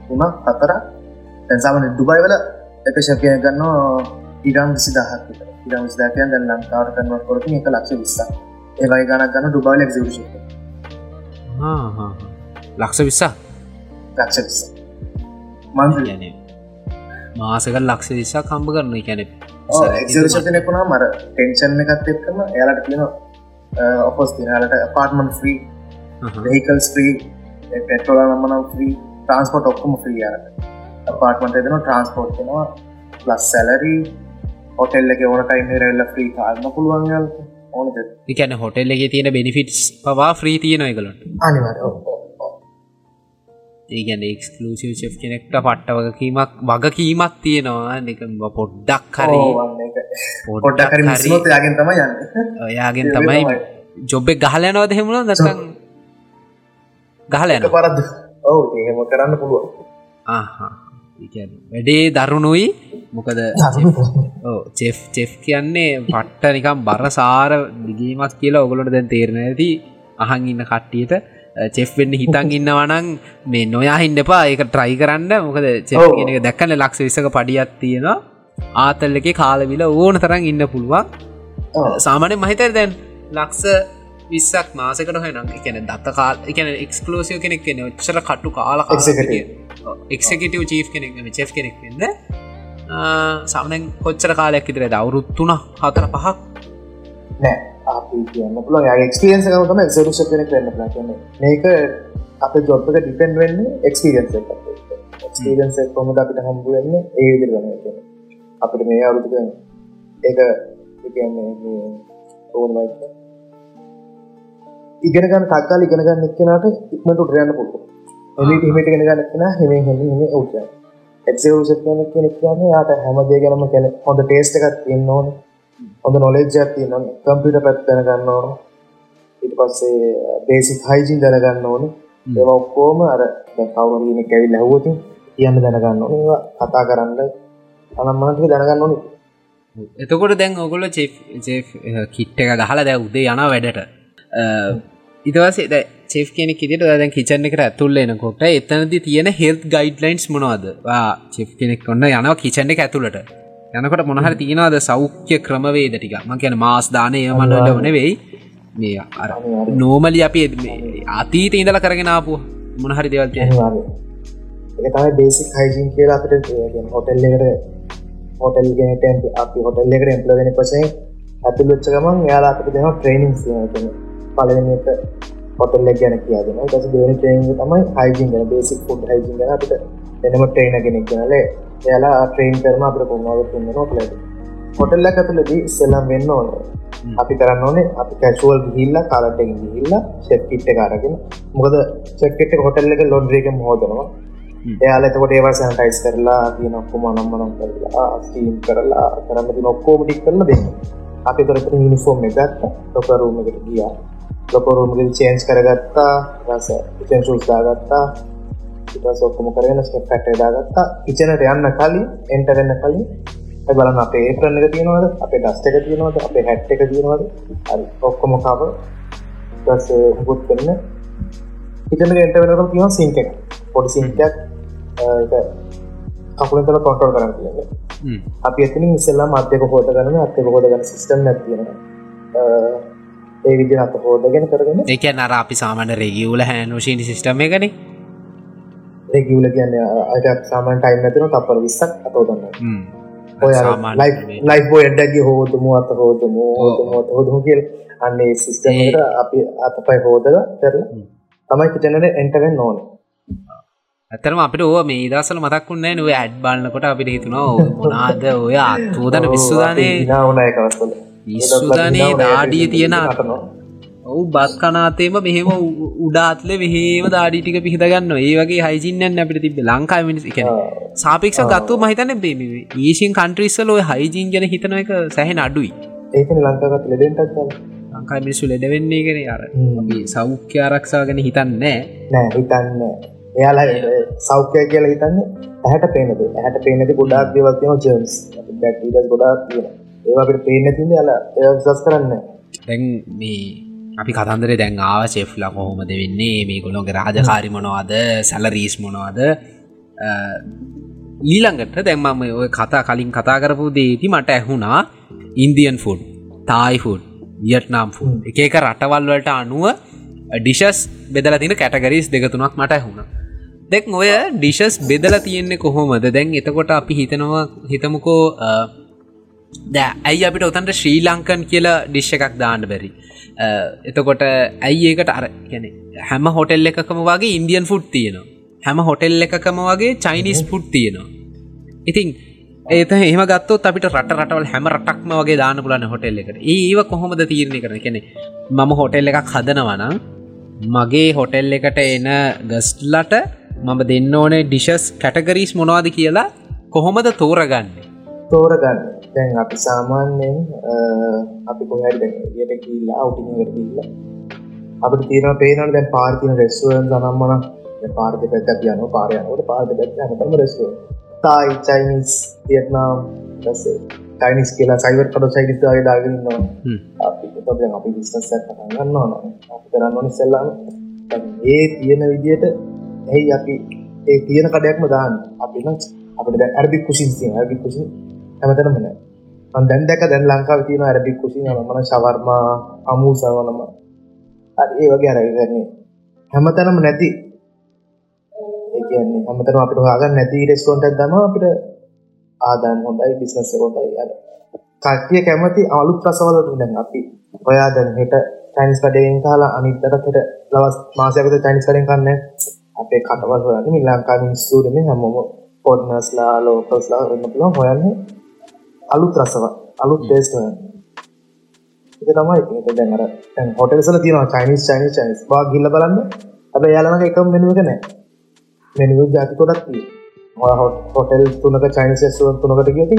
තුනක් හතර තැන්සාමන ඩුබයි වල එක ශකය ගන්න ඉඩම් විසි දහක් ඉඩම් විසිදාකයන් දැන් ලංකාවට කරනවට කොරට එක ලක්ෂ විස්සා ඒවයි ගණක් ගන්න ඩුබයිල එක්ෂ ලක්ෂ විස්සා ලක්ෂ විස්ස මන්ද මාසක ලක්ෂ විස්සා කම්බ කරන කැනෙ එක්ෂතනෙකුණා මර ටෙන්ෂන් එකත් එක්කම එයාලට තියෙන ඔපස් තිනලට පාර්ටමන් ්‍රී වෙහිකල් ස්්‍රී පෙට්‍රෝල නම්මනම් ්‍රී ට්‍රන්ස්පොට් ඔක්කම ්‍රී අර පාටමට එදන ට්‍රන්ස්පෝට් කෙනවා ලස් සැලරී හොටෙල්ල එක ඕන ටයිම රෙල්ල ්‍රී කාල්ම පුළුවන්ගල් ඕනද? එකන හොටෙල් එක තියෙන බෙනිෆිටස් පවා ්‍රී තියෙන එකලට අනිවර ඒගැන එක්ස්කලසිව ච් කෙනෙක්ට පට්ට වගකීමක් වගකීමක් තියෙනවා. එක පොඩ්ඩක් හරි පොඩ්ඩක් යාගෙන් තම යන්න. ඔයාගෙන් තමයි ජොබ්බෙක් ගහලයනවද හෙමුණ දසන් ගහල යන පරද ඔව එහෙම කරන්න පුළුවන්. වැඩේ දරුණුයි. මොකද චෙෆ් චෙෆ් කියන්නේ පට්ට නිකම් බරසාර දිගීමක් කියලා ඔගොලට දැන් තේරණ ඇති අහන් ඉන්න කට්ටියට චෙෆ් වෙන්න හිතන් ඉන්නවනං මේ නොයා හින්න එපා. ඒක ට්‍රයි කරන්න. මොකද චෙක් දැක්කන්න ලක්ෂ විසක පඩියත් තියෙනවා. ආතල්ල එක කාලවිල ඕන තරන් ඉන්න පුළුවන්. සාමානය මහිතර දැන් ලක්ෂ විස්සක් මාසකට හනම් එකන දත්ත කාල් එකන එක්ස්කලෝසිය කෙනෙක් කෙන ඔච්චර කට්ටු කාල එක්සකටව චී් කෙනෙක් චෙෆ් කෙනෙක් වෙන්න. සාමනෙන් කොච්චර කාලයක් ඉදිර දවරුත්තුන හතර පහක්? නෑ අපි කියන්න පුළ ක්ස්පියන්ස කම එක්සරුෂ කෙනෙක් වෙන්න ලා කියන්න මේක අප ජොබ්ක ඩිපෙන්ඩ වෙන්න එක්ස්පිරියන්ස එක්ස්පිරියන්ස කොමද අපිට හම්බු වෙන්න? ඒ විදිර වන්න අපිට මේ අවුරුදු ඒක කියන්නේ ඕනමයි ඉගෙනගන්න තක්කාල ඉගෙනගන්න එක්කනට ඉක්මට උටරයන්න පුළුව එලිට හිමට ගෙන ගන්නක්න හෙම හෙම උට එක්ෂ කියන කෙනෙක් කියන්නේ යාට හැමදේ ගැනම කැන හොඳ ටේස්ට එකත් තියන්න ඕන. හොඳ නොලෙජ්ජත් තියන්න කම්පිට පැත් දැනගන්න ඕන. ඉට පස්සේ බේසික් හයිජින් දැනගන්න ඕන. ඒව ඔක්කෝම අර කවුරන කැවි ලැහවති කියන්න දැනගන්න ඕන. කතා කරන්න අනම්මනට දැනගන්න ඕන. එතකොට දැන් ඔගොල චේ කිට්ට එක ගහලා දැ උදේ යන වැඩට. ඉතවසේ චෙෆ් කෙනෙ කිට දැන් කිචන්න එකට ඇතුල්ල එනකොට එතනදි තියෙන හෙල්ත් ගයිඩ්ලයින්ස් මොනවාද? චෙෆ් කෙනෙක් කොන්න යනවා කිචන්න එක ඇතුළට යනකොට මොනහර තියෙනවාද සෞඛ්‍ය ක්‍රමවේද ටික ම කියන මාස් දානය මන්නට වන වෙයි මේ අර නෝමලි අපි අතීත ඉඳල කරගෙන ආපු මොනහරි දෙවල්තිය තමයි බේසික් හයිජීන් කියලා අපට හොටෙල් එකට හොටල් ගෙනට අපි හොටල් එකට එම්පලගෙන පසේ ඇතුල් වෙච්ච ගමන් යාලා අපට දෙනවා ට්‍රේනිින් පලවෙනි එක පොටල්ල ගැන කියදන ටස දෙවනි ට්‍රේන් තමයි හයිජින් ගැන බේසික් ෆුඩ් හයිජින් ගැන අපිට එනම ට්‍රේන කෙනෙක් ගැනලේ එයාලා ට්‍රේන් කරම අපට පුුණාව තුන්න නොකලද හොටල්ල ඇතුලදී ඉස්සෙල්ලම් වෙන්න ඕන. අපි කරන්න ඕනේ අපි කැශුවල් ගිහිල්ල කාලටෙන් ගිහිල්ල ෂෙක්කිට්ට කාරගෙන මොකද චෙක්කෙට හොටල්ල එක ලොන්ඩ්‍රේකම හෝදනවා. එයාල එතකොට ඒවා සැනටයිස් කරලා තිය නොක්කොම නම්මනම් කරලා ස්ටීම් කරලා කරන්න නොක්කෝමටික් කරල දෙන්න. අපි තොරට හිනිෆෝර්ම් එකත්ත ලොකරූමකට ගියා. ලොකොරුමග චේන්ස් කරගත්තා. රස ඉචන්සුස් දාගත්තා ඉටස් ඔක්කොම කරගෙන ස්ටප්ට දාගත්තා. ඉචනට යන්න කලින් එන්ටරන්න කලින් බලන්න අපේ ඒපරන්න එක තියෙනවද? අපේ ඩස්ට එක තියෙනවද? අපේ හැට් එක තියෙනවද? ඔක්කොම කාව හුත් කරන්න ඉතන එන්ට වෙනක තියව සිංක එක. පොඩි සිංකයක් කකුලතල කොටල් කරන්න තියන්න. අපි ඇතින ඉස්සල්ලා මධ්‍යක හෝත කරන අත්තක හෝද ගන්න සිිස්ටම් නැතියෙන ඒ විදි අත හෝදගෙන කරගෙන එක නර අපි සාමන රෙගියවල හැනෝෂීනි සිිටම එකන රෙගියවල කියන්න අජත් සාමන් ටයිම් නැතින තපර විස්සක් අතෝදන්න ලයි බෝ එඩ්ඩගේ හෝදමු අත හෝදමු හෝත හෝදමු කියල්. අන්නේ සිිස්ටමට අපි අතපයි හෝදල කරල තමයි කිටනට එන්ටවෙන් ඕන. ඇතරම අපිට ඕ මේ දසල මතක්කුන්න නොව ඇඩ් බාලන්නකොට අපිට හිතුනවා මොනාද ඔය අත්වූදන විස්සුදානේ නාවනයකවස්වල විස්සුදානේ දාඩිය තියෙන ඔවු බස් කනාතේම මෙහෙම උඩාත්ල මෙහේම දාඩි ටික පිහිතගන්න ඒ වගේ හයිසින්නන්න අපිට තිබ ලංකා මිනිස් එක සාපික්ෂ ගත්තු මහිතන බේ ඒසින් කන්ට්‍රිස්සල ඔය හයිජීන් ගැන හිතන එක සැහෙන අඩුයි. ඒක ලංකාගත් ලෙඩෙන්ටක් ලංකා මිනිස්සු ලෙඩවෙන්නේ කෙන අර. සෞඛ්‍ය ආරක්ෂා ගැන හිතන්නෑ නෑ. හිතන්න එයාලා සෞඛ්‍යය කියලා හිතන්නේ ඇහැට පේනද ඇහැට පේනති ගොඩාක් දේවල්තියන ජර්ස් බැක්ටීඩස් ගොඩාක් තියෙන ඒවාට පේන තින්න යාලා ඒ සස් කරන්න දැන් මේ අපි කතන්දර දැන් ආව චෙෆ්ලා කොහොමද වෙන්නේ? මේ ගොලොන්ගේ රාජකාරි මොනවාද? සැලරීස් මොනවාද? ඊළඟට දැම්මම ඔය කතා කලින් කතා කරපු දේති මට ඇහුණා Indian food Thai food Vietnam food එකක රටවල්වලට අනුව ඩිශස් බෙදල තින කැටගරීස් දෙකතුනක් මට ඇහුණ. දෙක් ඔය ඩිශස් බෙදල තියෙන්නේ කොහොමද? දැන් එතකොට අපි හිතනවා හිතමුකෝ ද ඇයි අපිට ඔතන්ට ශ්‍රී ලංකන් කියලා ඩිශ්ෂ එකක් දාන්න බැරි? එතකොට ඇයි ඒකට අර ගැන හැම හොටෙල් එකකම වගේ ඉන්දියන් ෆුට් තියෙනවා. හැම හොටෙල් එකකම වගේ චයිනිස් ෆුට් තියෙනවා. ඉතින් ඒත එහම ගත්තොත් අපිට රට රටවල් හැම රටක්ම වගේ දාන පුලන්න හොටෙල් එකට. ඒව කොහොමද තීරණය කරන කෙනෙ මම හොටෙල් එකක් හදනවන මගේ හොටෙල් එකට එන ගස්ලට මම දෙන්න ඕනේ ඩිශස් කැටගරීස් මොනවාද කියලා කොහොමද තෝරගන්න? තෝරගන්න දැන් අපි සාමාන්‍යයෙන් අපි කොහරි යට කියල්ලා අවටිකට කියල්ලා අපට තියෙන පේනට දැන් පාර්තින රෙස්ුවන් දනම්මන පාර්ත පැත්ත යන පාරයනට පාර්ත පැත් හතම රෙස්ුව තායි චයිනිස් වියට්නාම් සේ චයිනිස් කියලා සයිවර් කට සයිනිස්ගේ දාගෙනන්නවා අපි අපි විිස්නස් කරන්න ඕනි සෙල්ලාම ඒ තියෙන විදියට ඇයි අපි ඒ තියෙන කඩයක්ම දාන්න? අපි අපට ඇරබි කුසින් තිය ඇබි කුසි හැමතනමන දැන් දැක දැන් ලංකාව තියෙන ඇරබි කුසි මන ශවර්මා අමූ සවනම ඒ වගේ අරගන්නේ හැමතනම නැති. කියන්නේ හැමතනම අපිට හොයාගන්න නැති රෙස්ටෝරන්ට් එකක් දමා අපිට. ආදායම හොඳයි බිස්නස් එක හොඳයි අර. කට්ටිය කැමති අලුත් රසවලට දැන් අපි ඔයා දැන් හෙට චයිනිස් කඩේෙන් කාලා අනිද්දාට හෙට දවස් මාසයකට චයිනිස් කඩෙන් කන්නේ අපේ කටවල් හොයන්නේ මේ ලංකාවේ මිනිස්සු දෙමේ හැමෝම ෆොරිනර්ස්ලා ලෝකල්ස්ලා වෙන්න පුළුවන් හොයන්නේ. අලුත් රසවත් අලුත් ටේස්ට් ඒක තමයි ඒක දැන් අර දැන් හොටෙල්ස් වල තියෙනවා චයිනීස් චයිනීස් චයිනීස් බා ගිහිල්ලා බලන්න. හැබැයි යාළුවනක එකම මෙනු එක නැහැ. මෙනු ජාති කොටක් තියෙනවා. හොටෙල් තුනක චයිනීස් රෙස්ටුරන්ට් තුනකට ගියොත්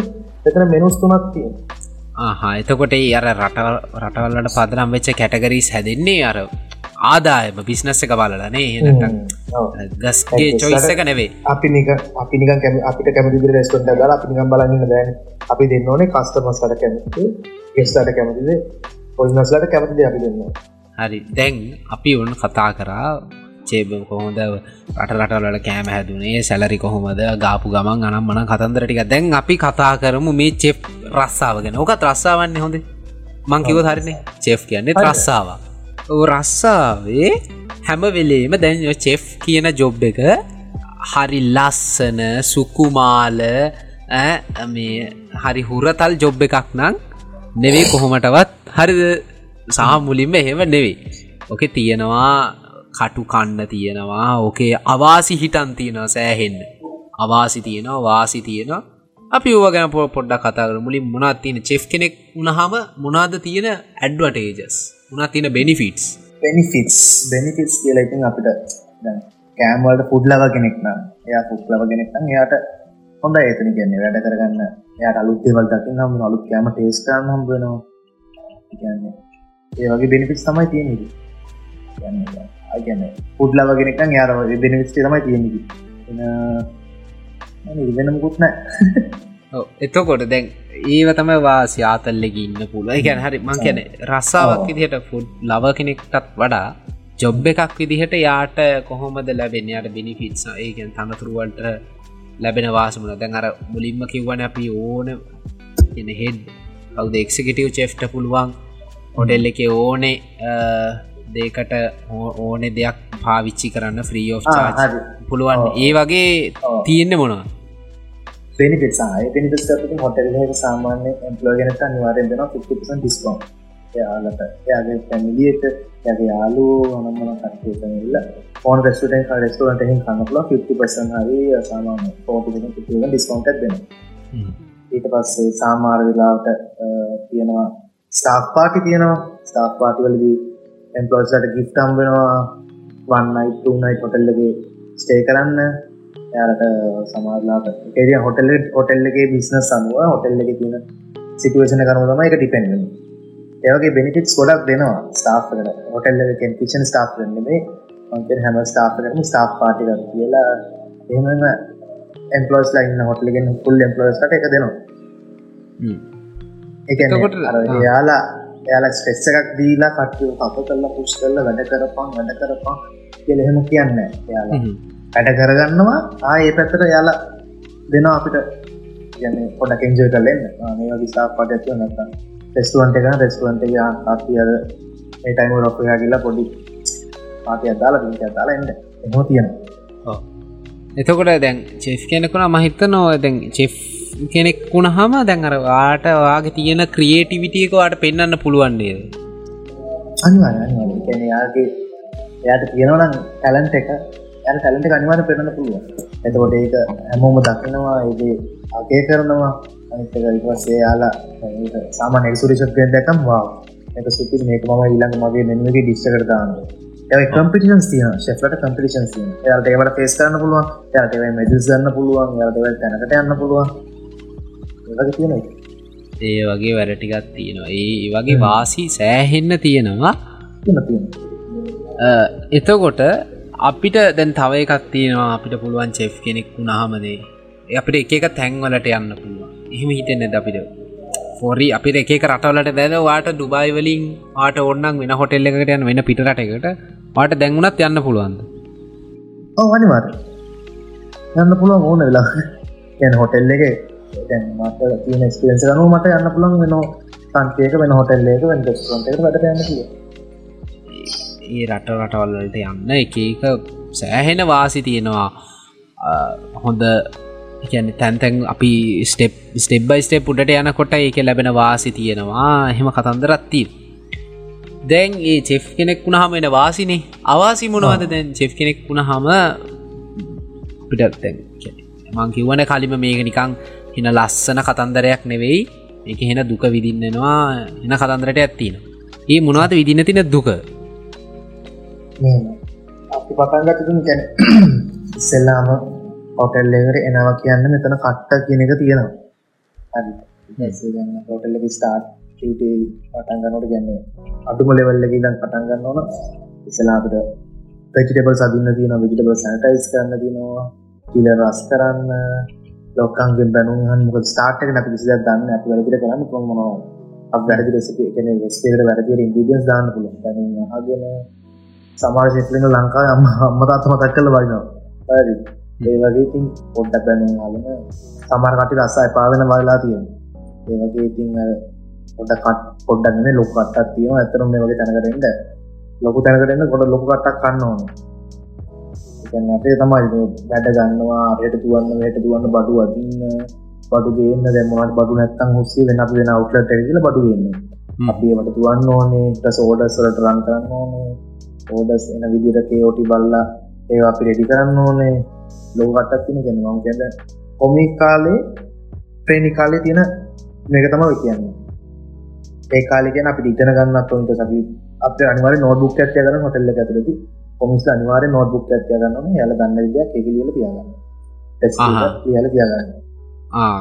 එතන මෙනුස් තුනක් තියෙනවා. ආහා එතකොට අර රට රටවල්ලට පදනම් වෙච්ච කැටගරීස් හැදෙන්නේ අර ආදායම බිස්නස්ස එක බලලනේ ගස්ගේ චොයිස එක නෙවේ අපි නික අපි නික කැම අපිට කැමති රෙස්ටොන්ට ගල අපි නිකම් බලන්න දැන් අපි දෙන්න ඕනේ කස්ටමස්ලට කැමති ගෙස්ලට කැමතිද ඔල්නස්ලට කැමතිද අපි දෙන්න හරි. දැන් අපි ඔන්න කතා කරා චේබ කොහොඳ රට රටවලට කෑම හැදුනේ සැලරි කොහොමද ගාපු ගමන් අනම් මන කතන්දරටික දැන් අපි කතා කරමු මේ චෙප් රස්සාාවගෙන ඕක ත්‍රස්සාාවන්නේ හොඳේ. මංකිව හරිනේ. චෙෆ් කියන්නේ ත්‍රස්සාාව රස්සාාවේ හැමවෙලේම දැන් චෙෆ් කියන ජොබ් එක හරි ලස්සන සුකුමාල මේ හරි හුරතල් ජොබ් එකක් නං නෙවේ කොහොමටවත්. හරිද? සාමුලින්ම එහෙම නෙවෙයි. ඕක තියෙනවා කටු කන්න තියෙනවා ඕකේ අවාසි හිටන් තියෙනවා සෑහෙන්න. අවාසි තියෙනවා වාසි තියෙනවා. අපි ඕව ගැන පො පොඩ්ඩක් කතාකර මුලින් මොනාත් තියෙන චෙෆ් කෙනෙක් උනහම මොනාද තියෙන ඇඩ්වටේජස් උනා තියෙන බෙනිෆිටස් බෙනිෆිටස් බෙනිෆිටස් කියලා ඉතින් අපිට කෑම්වලට පුඩ්ලව කෙනෙක් නම් එයා පුඩ්ලව කෙනෙක් නම් එයාට හොඳ ඒතන කියන්නේ වැඩ කරගන්න. එයාට අලුත් දේවල් දකින්න හම්බ අලුත් කෑම ටේස්ට් කරන්න හම්බ වෙනවා. කියන්නේ ඒ වගේ බෙනිෆිටස් තමයි තියෙන්නේ. කියන්නේ අය කියන්නේ පුඩ්ලව කෙනෙක් නම් එයාට බෙනිෆිටස් තමයි තියෙන්නේ. එන වෙන මුකුත් නැහැ. එතකොට දැන් ඒව තම වාසි ආතල්ලෙක ඉන්න පුළුව ගැන හරි මං කැන රස්සාාවක් විදිහට ෆුඩ් ලව කෙනෙක්ටත් වඩා ජොබ් එකක් විදිහට යාට කොහොමද ලැබෙන යට බිනිිෆිට්ස ඒකෙන් තනතුරුවන්ට ලැබෙන වාසමන දැන් අර මුලින්ම කිව්වන අපි ඕන එන හෙඩ් කවද එක්සිකටව් චෙෆ්ට පුළුවන්? හොඩෙල් එක ඕනේ දේකට ඕනෙ දෙයක් පාවිච්චි කරන්න ෆ්‍රී ෝ් පුළුවන්. ඒ වගේ තියෙන්න්න මොනවා බෙනිිට් සහය පිනිිට හොටල් සාමාන්‍ය එම්පලෝගෙනට අනිවාරෙන් දෙෙන 50 ඩිස්කෝන් යාලට යාගේ පැමිලියට යගේ යාලු අනම්මන කටේල ෝන් රෙස්ටන් රෙස්ටරට හින් කන්නල 50පසන් හරි සාමාන පෝටි ඩිස්කෝන්ට දෙන ඊට පස්සේ සාමාර වෙලාවට තියෙනවා ස්ටාක් පාටි තියෙනවා. ස්ටාක් පාටිවලදී එම්පලෝස්ට ගිෆ්ටම් වෙනවා. වන්නයි තුනයි පොටල්ලගේ ස්ටේ කරන්න යාලට සමාරලාට. එරිය හොටල්ල හොටල්ලගේ බිස්නස් අනුව හොටල්ල එක තියෙන සිටුවේෂන කරම තම එක ඩිපෙන්ෙන් ඒවගේ බෙනිිටස් ගොඩක් දෙනවා ස්ටාෆ්කට හොටල්ල කිෂන් ස්ටාප් නෙමේ මන්තෙන් හැම ස්ටාප්කරම ස්ටාප් පාටික කියලා. එහෙමම එම්පලෝස් ලයින්න හොටලගෙන් පුල් එම්පලෝස්ට එක දෙනවා. එක යාලා යාලා ස්ටෙස්ස එකක් දීලා කටයු අප කල්ලා පුෂ් කරල වැඩ කරපන් වැඩ කරපන් කියල එහෙම කියන්න යාලා වැඩ කරගන්නවා. ආ ඒ පැත්තට යාලා දෙනවා අපිට. ගැන පොඩ කෙන්ජය කරලෙන් මේ විසා පට ඇතිව නැත රෙස්ටුවන්ට එක රෙස්ටුවන්ට ආතියද ඒ ටයිම රොපයා කියලා පොඩි පාතිය අදාලා පිට අදාලා එන්න. එහෝ තියෙන එතකොට දැන් චෙෆ් කෙනෙකුන මහිත නොව දැන් චෙෆ් කෙනෙක් වුණහම දැන් අර වාට වාගේ තියෙන ක්‍රියේටිවිටියකවාට පෙන්න්න පුළුවන්න්නේ යාගේ එයාට තියෙනවනම් ටැලන්ට් එක එයාට ටැලන්ට් එක අනිවාර්ය පෙන්වන්න පුළුවන්. එතකොට ඒක හැමෝම දකිනවා ඒකේ අගය කරනවා අනිත් එක ඊට පස්සේ යාලා ඒක සාමාන්‍ය එක්ස්පිරියන්ස් එකක් දැක්කම වාව් මේක මම ඊළඟ මගේ එකේ දානවා. ඒ කම්පිටිෂන්ස් තියෙනවා ෂෙෆ්ලට කම්පිටිෂන්ස් තියෙනවා. එයාලට ඒවට ෆේස් කරන්න පුළුවන්. මෙඩල්ස් ගන්න පුළුවන්. ඒවට තැනකට යන්න පුළුවන්. තියෙනවා. ඒ වගේ වැඩටිකත් තියෙනවා ඒ වගේ වාසි සෑහෙන්න තියෙනවා එතකොට අපිට දැන් තව එකක් තියෙනවා අපිට පුළුවන් චෙෆ් කෙනෙක් වුණහමදේ අපිට එක තැන්වලට යන්න පුළුවන්. එහෙම හිතෙන් නැද අපිට? ෆොරි අපිට එක රටවලට දැන වාට ඩුබයි වලින් ආට ඔන්නන් වෙන හොටෙල්ල එකට යන වෙන පිටට එකට වාට දැන්ගුණත් යන්න පුළුවන්ද? ඕනිවාර යන්න පුළුවන් ඕන වෙලා යන හොටෙල් එක දැන් මට තියෙන එක්ස්පිරියන්ස් ගනු මට යන්න පුළන් වෙන සංකේක වෙන හොටෙල්ලේක වෙන ෙස්ටරන්ට වැඩ යන්න කිය ඒ රට රටවල්ලට යන්න එක එක සෑහෙන වාසි තියෙනවා. හොඳ කියන්න තැන්තැන් අපි ස්ටෙප් ස්ටෙබ්බයි ස්ටේප් උඩට යනකොට ඒක ලැබෙන වාසි තියෙනවා. එහෙම කතන්දරත්තිී දැන් ඒ චෙෆ් කෙනෙක් වුණහම එන වාසිනේ. අවාසි මොනවද දැන් චෙෆ් කෙනෙක් වුණ හම පිටත් මං කිව්වන කලිම මේක නිකං හින ලස්සන කතන්දරයක් නෙවෙයි. එක හෙන දුක විදින්නවා එන කතන්දරට ඇත්තින ඒ මොනවද විදින්න තින දුක අපි පටන්ගතුතුන් කැන ඉස්සෙල්ලාම හොටෙල්ලකට එනවා කියන්න මෙතන කට්ට කියන එක තියෙනවා. හොටල්ල ස්ටාර්ට් පටන්ගන්නට ගැන්නේ අඩුම ලෙවල්ලක දන් පටන්ගන්න ඕන. ඉසලාපට පෙචිටබල් සදින්න තියන විජිටබල් සැටයිස් කරන්න තිනවා කියල රස් කරන්න ලොක්කන්ගෙන් බැනුහන් මොක ස්ටාර්ටක නැති කිසි දන්න ඇති වැලදිර කරන්න පුළමනවා අප වැරදි රෙසිපි එකන වෙස්ටේට වැරදිර ඉන්ගිඩියන්ස් දාන්න පුළ හගෙන සමාර ශෙපලින ලංකා අම්ම අම්මතාත්ම තක් කල වයිනවා හරි. ඒ වගේ ඉතින් පොඩ්ඩක් බැනුම් හලන සමර කටි රස්සා එපාවෙන වල්ලා තියෙන ඒ වගේ ඉතින් පොඩ කට පොඩ්ඩන්න ලොක කටත් තියෙන ඇතරම මේ වගේ තැනකරෙන්ට ලොකු තැනකරන්න ගොඩ ලොකු කටක් කන්න ඕන. අපේ තමයි වැඩ ගන්නවා අරයට තුවන්න යට තුවන්න බඩු අතින්න බඩු ගන්න දැමට බඩු නැත්තන් හුස්සේ වෙන අප වෙන අවට්ලට ඇගල බඩු ගන්න. අපිට තුවන්න ඕනේ ටස් ඕඩස්වලට රන් කරන්න ඕනේ ඕඩස් එන විදිරක ඕටි බල්ලා ඒ අපි රෙඩි කරන්න ඕනේ. ලෝ කටත් තින ගැන මම කියන්න කොමික් කාලේ ප්‍රේණි කාලේ තියෙන මේක තම කියන්නේ. ඒ කාලිගෙන අපි ඉතන ගන්නත් ඔොන්ට සබි අප අනිවර නොටබුක් ඇත්ය කරන හොටල්ල ඇතුලති කොමිස් අනිවාර නොටබුක් ඇත්ය ගන්නන යල දන්න විදයක් එකලියල තියාගන්න. යාල තියාගන්න.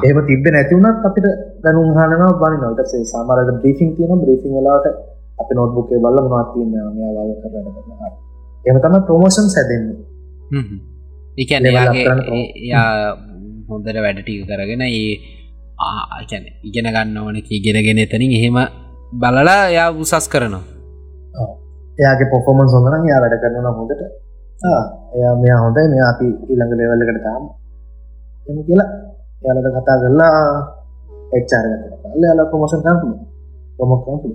ඒම තිබ නැතිවුණත් අපිට දැනුම් හනවා බනි නොටසේ සාමරට බ්‍රීසින් තියෙන බ්‍රීසින් වෙලාට අප නොටබුක්ේ බල්ල මනත්තියන්න මෙයාවාල කරන්න කරන්න එම තම ප්‍රමෝෂන් සැදෙන්නේ එකන යා හොඳට වැඩටික කරගෙන ඒ ආචන ඉගෙන ගන්න ඕන ඉගෙනගෙන එතනින් එහෙම බලලා යා උසස් කරනවා. එයාගේ පොෆෝමන් සොඳන යා වැඩ කරන හොඳට. එයා මෙය හොඳයි. මේ අපි ඉළඟ ලෙවල්ලකට තාම එම කියලා යාලට කතා කරලා එක්චාරගත ල ප්‍රමෝෂන් කරපු ප්‍රමොක් කරපු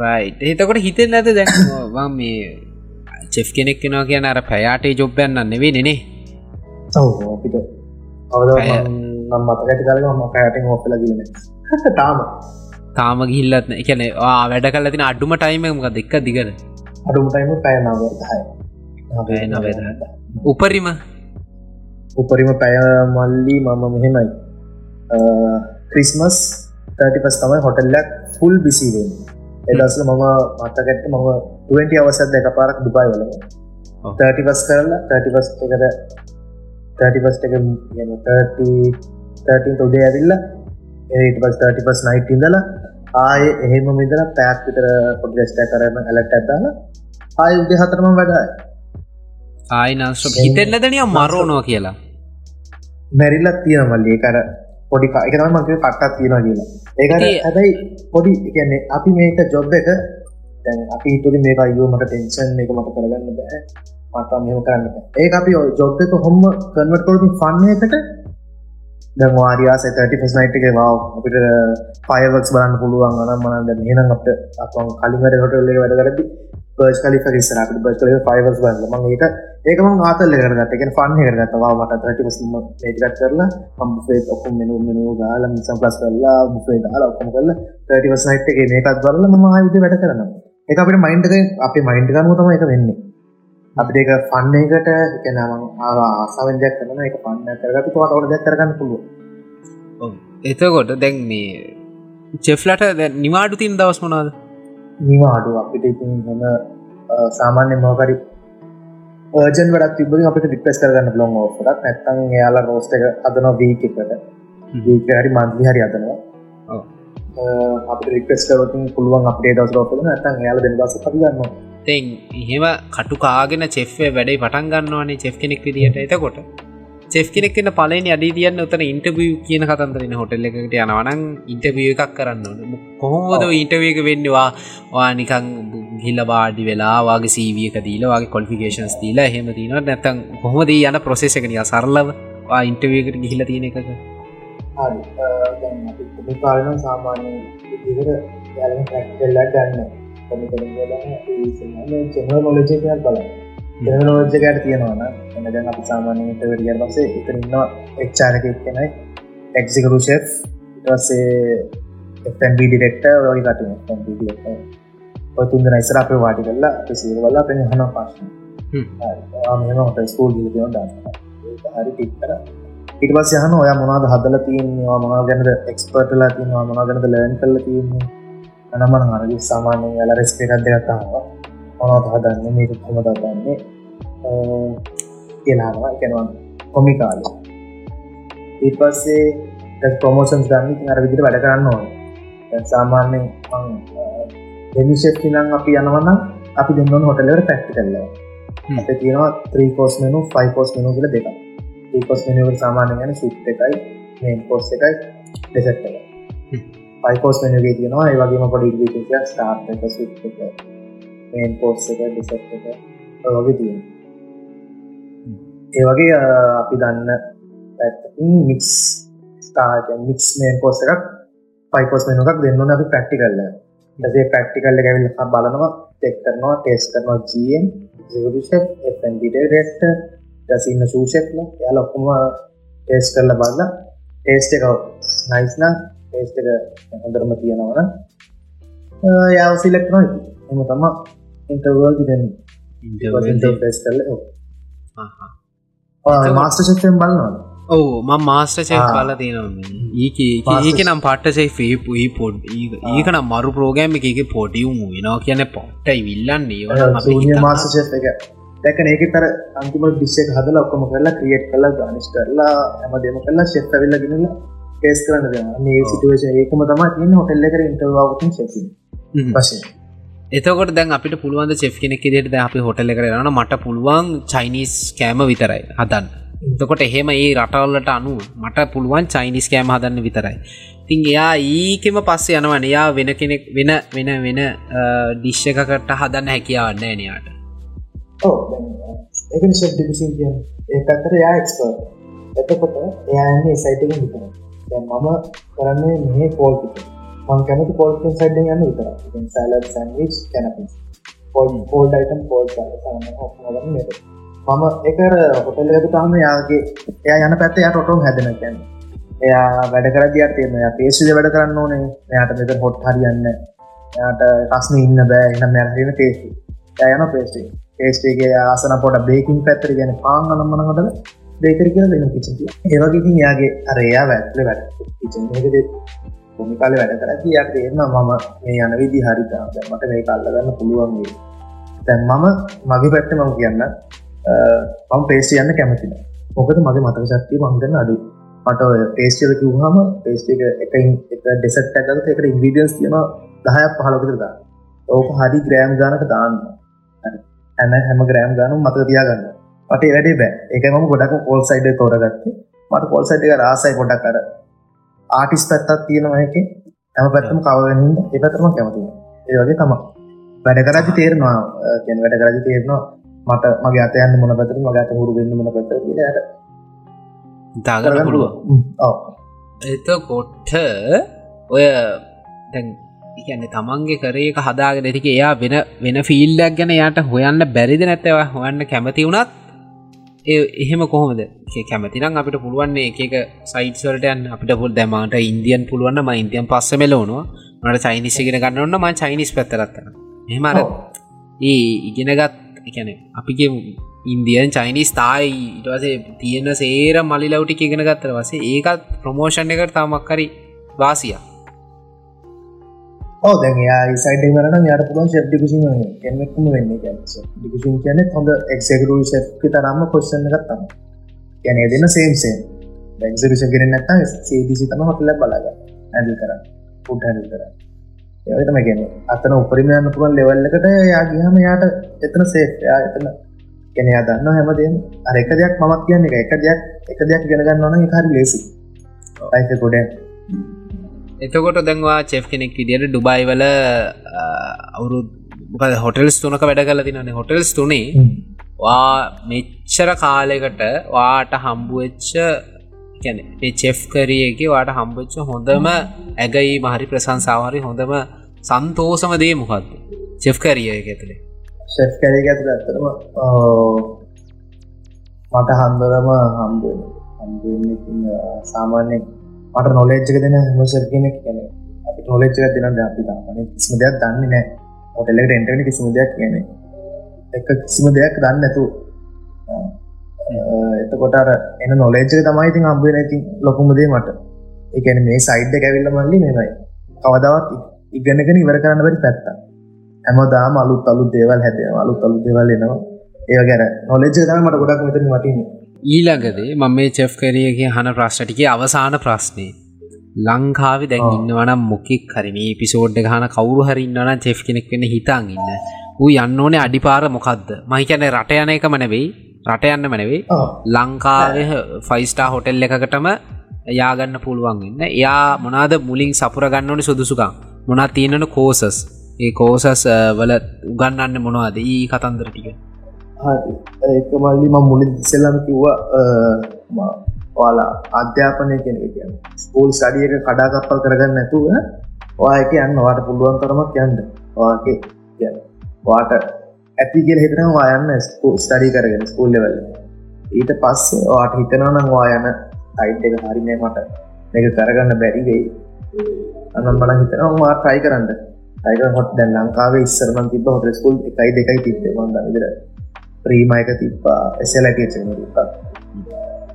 රයි එතකොට හිතෙන් නැත දැන් මේ චෙෆ් කෙනෙක් කෙනවා කියන අර පැයාටේ ජොබ්බයන්න නෙවේ නෙනේ අපිට අවද නම් මත ඇති කරල ම පැටින් ඔපල ගන්න තාම. තාම ගිල්ලත්න එකන වැඩ කල තින අඩුම ටයිමක දෙක්ක දිගට අඩුමටයිම පැයනාව උපරිම? උපරිම පැය මල්ලි මම මෙහෙමයි. ක්‍රිස්මස් තටි පස් තමයි හොටල්ලක් ෆුල් බිසිවෙන් එදස්ල මම මත්තකැට මම 20 අවසත් දෙක පාරක් දුබයි වල තටි පස් කරලා තටි පස් එකට තටි පස්ට එක 30 උදේ ඇවිල්ල ඒට පස් 30 පස් නයිට ඉඳල ආය එහෙම මිදල පැයක් විතර පොඩ ෙස්ට කරන ඇලට ඇත්දාලා ආය උදේ හතරම වැඩයි ආයිනස් හිතෙල්ලදනිය මරෝනෝ කියලා? මැරිල්ලත් තියෙන මල්ලේ. කර පොඩි එකතම මක කට්ටත් තියෙනවා කියලා. ඒකට හැබැයි පොඩි කියන්නේ අපි මේක ජොබ් එක දැන් අපි තුරි මේ අයෝ මට ටෙන්ෂන් එක මට කරගන්න බෑ. මට මෙම කරන්න ඒ අපි ජොබ් එක හොම කන්වට කොලති ෆන්න එකට දැන් වාරයාස 30 නයිට් එක වාව අපිට ෆයවක්ස් බලන්න පුළුවන් නම් මන දැන් එහෙනම් අපිට අපන් කලින් වැඩ හොටෙල් එක වැඩ කරද්දි බර්ජ් ඛලිෆා ඉස්සර අපිට බර්ජ් ඛලිෆා ෆයවක්ස් බලන්න. මම ඒක ඒක මම ආතල් එක කරගත්තා. ඒ කියන්නේ ෆන් එක කරගත්තා. වාව මට 30 මේ ටිකක් කරලා මම බුෆේ ඔක්කොම මෙනු මෙනු ගාලා මිසම් ප්ලස් කරලා බුෆේ දාලා ඔක්කොම කරලා 30 නයිට් එකේ මේකත් බලලා මම ආයෙ උදේ වැඩ කරනවා. ඒක අපිට මයින්ඩ් එකේ අපේ මයින්ඩ් එක අනුව තමයි ඒක වෙන්නේ. අපිට ඒක ෆන් එකට කියන ආසාවෙන් දෙයක් කරන එක පන්න කරගතු තවට ඕන දෙයක් කරගන්න පුළුව එතකොට දැන් මේ චෙෆ්ලට නිවාඩු තින් දවස් මොනාද නිවාඩු අපිට ඉතින් හොම සාමාන්‍ය මෝකරි ජන් වැඩක් තිබ අපට රික්වස් කරගන්න බ්ලොන් ෝටක් නැත්තන් යාලා රෝස්ට එක අදනවා වීකට වීක හරි මන්දලි හරි අදනවා අප රික්ස් කරතින් පුළුවන් අපේ දවස් රෝපද නැතන් යාල දෙ දස කපිගන්නවා තෙන් එහෙම කටු කාගෙන චෙෆ්ේ වැඩයි පටන් ගන්නවානේ චෙෆ් කෙනෙක් විදිට එතකොට චෙෆ් කෙනෙක්න පලන අඩි තියන්න උතන ඉන්ටබිය කියන කතන්දරන හොටල් එකට යනවනං ඉන්ටබිය එකක් කරන්න කොහොමද ඉන්ටවියක වෙන්නවා වා නිකං ගිල්ල බාඩි වෙලා වගේ සීවියක දීල වගේ කොල්ෆිකේෂන්ස් දීලා හෙම තින නැතන් කොහොමද යන ප්‍රසේසකනය සරලව ඉන්ටවියකට ගිහිල තියෙන එකක? කාලන සාමාන්‍ය පැක්ටෙල්ලා ගන්න නොලජයක් බල ජනලෝජකට තියෙනවන එන දැන් අපි සාමානයට වැඩිය පසේ එත ඉන්න එක්චාරක එක්කෙනයි එක්සිකරු ෂෙෆ් ඉටසේ FNB ඩිරෙක්ට ඔයි කට තුන්ද නයිසර අප වාටි කල්ලා සීර වල්ලා පෙන හන පාශන මෙම හොට ස්කූල් ගිලියන ද හරි ටික් කර. ඉට පස් යහන ඔය මොනාද හදල තියන්වා මොනා ගැනද එක්ස්පර්ටලා තියවා මොනා ගැනද ලර්න් කල තියන්නේ අනමන අරග සාමාන්‍ය ඇල රෙස්පේකක් දෙගත්තාව මොනත් හදන්න? මේක කොම දන්නේ කියලාවා එකනවා කොමිකාල ඒ පස්සේ ප්‍රමෝෂන්ස් ගන්න අර විදිට වැඩ කරන්න ඕන. සාමාන්‍යෙන් දෙමිශක්ති නම් අපි යනවන්න අපි දෙන්නවන හොටලට පැක්ටි කරලව අප තියෙනවා ත්‍රීකෝස් මෙනු ෆයිකෝස් මෙනු කියල දෙක ඒකොස් මෙනුවට සාමාන්‍ය ගැන සුප් එකයි මේන් පෝස් එකයි දෙසට්ට පයිකෝස් මෙනගේ තියෙනවා. ඒ වගේම පොඩි ඉදිකයක් ස්ටාර්් එක සුප් එක. මේන් පෝස් එක ඩිසට් එක. වගේ තියෙන ඒ වගේ අපි දන්න ඇ මික්ස් ස්ටාට මික්ස් මේන් පෝස් එකක් පයිකෝස් මෙනුකක් දෙන්නන අපි පැක්ටිකල්ල දසේ පැක්ටිකල්ල ඇවිල් බලනවා තෙක් කරනවා ටෙස් කරනවා ජම් ඩෙක්ට දසින්න සූෂෙක්ල යා ලොක්කුම ටේස් කරල බල්ල ටේස්ට එක නයිස්න එක හොඳරම තියෙනවන යාව සිලෙක්ටන එම තම ඉන්ටවල් තිබෙන ස් කරල මාස්ට ශක්ෂයෙන් බලන්නවා ඕ ම මාස්ට චේ කාල තියෙනවා ඒක ඒක නම් පට්ට සේ ෆේ පොඩ් ඒක නම් මරු ප්‍රෝගෑම එක පොඩියුම් වෙනවා කියන පොට්ටයි විල්ලන්නේ. මාස්ට එක. දැක ඒක තර අන්තිම දිශ්ෂක හදල ඔක්කම කරලා ක්‍රියට් කලා ගනිස් කරලා ඇම දෙම කරලා ශෙප් ඇවිල්ල ගෙනල ටේස් කරන්න දෙ මේ සිටුවේෂ ඒකම තම තියන්න හොටල්ල කර ඉන්ටවාවතින් ශසි පසේ එතකොට දැන් අපිට පුළුවන් චේ කෙනෙක් දෙට අපි හොටල කරන මට පුළුවන් චයිනිස් කෑම විතරයි හදන්න. එතකොට එහෙම ඒ රටවල්ලට අනු මට පුළුවන් චයිනිස් කෑම හදන්න විතරයි. තින් එයා ඒකෙම පස්සේ යනවන. එයා වෙන කෙනෙක් වෙන වෙන වෙන ඩිශ්ෂකකට හදන්න හැකියාවන්න නයාට ඒක ෂ ඩිසින් කිය ඒ පැත්තර යා එක්ස්පර් එතකොට එයාන්නේ සයිටක විතර මම කරන්නේ මේ කෝල්පිට මං කැමති කෝල්පෙන් සයිඩ යන්න විතර සැලර් සැන්විච් කැනපි පොල් පෝල්ඩ අයිටම් පෝල් මම එකර හොටල් ඇතු තාම යාගේ එයා යන පැත්ත යට ඔටෝම් හැදෙන කැන එයා වැඩ කර දියට තියෙන පේසිද වැඩ කරන්න ඕනේ. එයාට මෙත හොට් හරියන්න යාට කස්න ඉන්න බෑ. එන්න මැරහෙන පේසි යන පේස්ටේ පේස්ටේගේ ආසන පොට බේකින් පැත්තර ගැන පාං අනම්මන හොටල බේකර කියල වෙන කිච ඒවගේකින් යාගේ අරයා වැත්ල වැඩ. කිච කොමිකාල වැඩ කරති යට එන්න මම මේ යන විදි හරිතා මට මේ කල්ලගන්න පුළුවන් වේ තැන් මම මගේ පැත්ත මම කියන්න පම් පේස්ට යන්න කැමතින මොකද මගේ මතක ශක්තිය මංගන්න අඩු මට පේස්ටල කිවහම පේස්ට එක එක එක ඩෙසට් ඇගත එකට ඉන්විඩියන්ස් තියන දහයක් පහලකතර දා ඕක හරි ග්‍රෑම් ගානක දාන්න. හැම හැම ග්‍රෑම් ගානු මතක තියාගන්න. මට වැඩේ බෑ. එක ම ගොඩක් පොල් සයිඩ තෝරගත්තේ. මට පොල් සයිඩ් එක රාසයි ගොඩක් කර ආටිස් පැත්තත් තියෙනවයක ඇම පැත්තම කවගෙනින් ඒ පැතරම කැමති ඒවගේ තම වැඩ කරජි තේරවා කියෙන් වැඩ කරජි තේරනවා මට මගේ අතයන්න මොන පැතර මගත හුරු වෙන්න මොන පැතර යට. දාගන්න පුළුව ඔව. එතකොට්ට ඔය දැන් ඉගැන්න තමන්ගේ කරේක හදාගෙන ටික එයා වෙන වෙන ෆිල්ඩක් ගැන යාට හොයන්න බැරිද නැත්තව හොයන්න කැමති වුණත් ඒ එහෙම කොහොමද? කැමතිනම් අපිට පුළුවන්නේ එක සයිට්වලටයන් අපිට පුල් දැමට ඉන්දියන් පුළුවන්න ම ඉන්දියන් පස්ස මෙලවනවා. මට චයිනිස්සගෙන ගන්නන්න ම චයිනිස් පැත්තරත්තන එහෙමර ඒ ඉගෙනගත් එකැන අපිගේ ඉන්දියන් චයිනිස් තායි ඉටවසේ තියෙන සේර මලි ලවටි ඉගෙන ගත්තර වසේ ඒකත් ප්‍රමෝෂණ එකට තමක්කරි වාසියා ඕ දැන් යා සයිට වරන යාට පුළුවන් ශප් ඩිකසින් කෙනෙක්ම වෙන්න ඩිකසින් කියන හොඳ එක්සකරු ශප්ි තරම්ම කොස්සන්න ගත්තම ගැන දෙන්න සේම්සේ බැක්සරිෂ ගෙන නැත සේදිසි තම හොටල බලාග ඇඩල් කරන්න. පුට් හැඩල් කරන්න. ඒතම ගැන අතන උපරිමයන්න පුළුවන් ලෙවල්ලකට යාගහම යාට එතන සේයා එතන ගැන දන්න හැමදේ අරක දෙයක් මත් කියන්න එක එක දෙයක් එක දෙයක් ගෙනගන්න ඕන හරි ලේසි අයික ගොඩ එතකොට දැන්වා චෙෆ් කෙනෙක් විදියට ඩුබයි වල අවුරු මොකද හොටෙල්ස් තුනක වැඩ කල තිනන්නේ හොටෙල්ස් තුනේ වා මෙච්චර කාලෙකට වාට හම්බුවෙච්ච කැන චෙෆ් කරියගේ වාට හම්බච්ච හොඳම ඇගයි මහරි ප්‍රසංසාහරි හොඳම සන්තෝසම දේ මොකක්ද චෙෆ් කරිය ඇතුළේ ශෙෆ් කැරි ඇතුළ ඇතරම මට හන්දරම හම්බුවෙන හම්බුවෙන්න සාමාන්‍යෙන් මට නොලෙච්චක දෙන හමසර් කෙනෙක් කියන අපි නොලෙච්චක දෙන අපි තාමන කිසිම දෙයක් දන්නේ නෑ හොටල්ලට එන්ටවෙන කිසිම දෙයක් කියන එක කිසිම දෙයක් දන්න ඇතු එතකොටර එන නොලේජක තමයි ඉතින් අම්බේ නැති ලොකුමදේ මට. එකන මේ සයිඩ්ඩ කැවිල්ල මල්ලි මෙමයි කවදවත් ඉගන්නගෙන ඉවර කරන්න බැරි පැත්තා හැමදාම අලුත් අලුත් දේවල් හැද අලුත් අලුත් දේවල් එනවා. ඒ ගැන නොලෙජ තම මට ගොඩක් මෙතන මටින්නේ ඊළඟදේ මම මේ චෙෆ් කරියගේ හන ප්‍රශ්ටටික අවසාන ප්‍රශ්නය ලංකාව දැන් ඉන්නවනම් මොකෙක් හරි මේ පිසෝඩ් ගහන කවරු හරින්නවන චෙෆ් කෙනෙක් වෙන හිතාන් ඉන්න. ඌ යන්න ඕනේ අඩිපාර මොකක්ද මහිකැන රට යන එක මනවෙයි රට යන්න මනවෙයි ලංකාව ෆයිස්ටා හොටෙල් එකකටම යාගන්න පුළුවන් ඉන්න එයා මොනාද මුලින් සපුර ගන්න ඕනි සුදුසුකම්? මොනා තියෙනන? කෝසස් ඒ කෝසස් වල උගන්නන්න මොනවාද? ඒ කතන්දර ටික ඒක මල්ලි ම මුලි සෙල්ලම කිව්වා ඔයාලා අධ්‍යාපනය කෙන කියන ස්කූල් සඩියක කඩාකප්පල් කරගන්න නැතුව ඔයාක යන්න වාට පුළුවන් තරමක් යන්න. වාගේ කියන්න වාට ඇති කියල හිතන වායන්න ස්ටඩි කරගෙන ස්කූල් ලෙවල්ල ඊට පස්සේ වාට හිතනනම් වායන අයිට් එක හරිනය මට. එක කරගන්න බැරි වෙයි. අනම් මන හිතනවා වා ටයි කරන්න. අයික හොත් දැන් ලංකාවේ ඉස්සරමන් තිබ හොට ස්කූල් එකයි දෙකයි තිබේ මන්ද විදර ප්‍රීමයක තිබ්බා එසලකේචන තිබ්බා.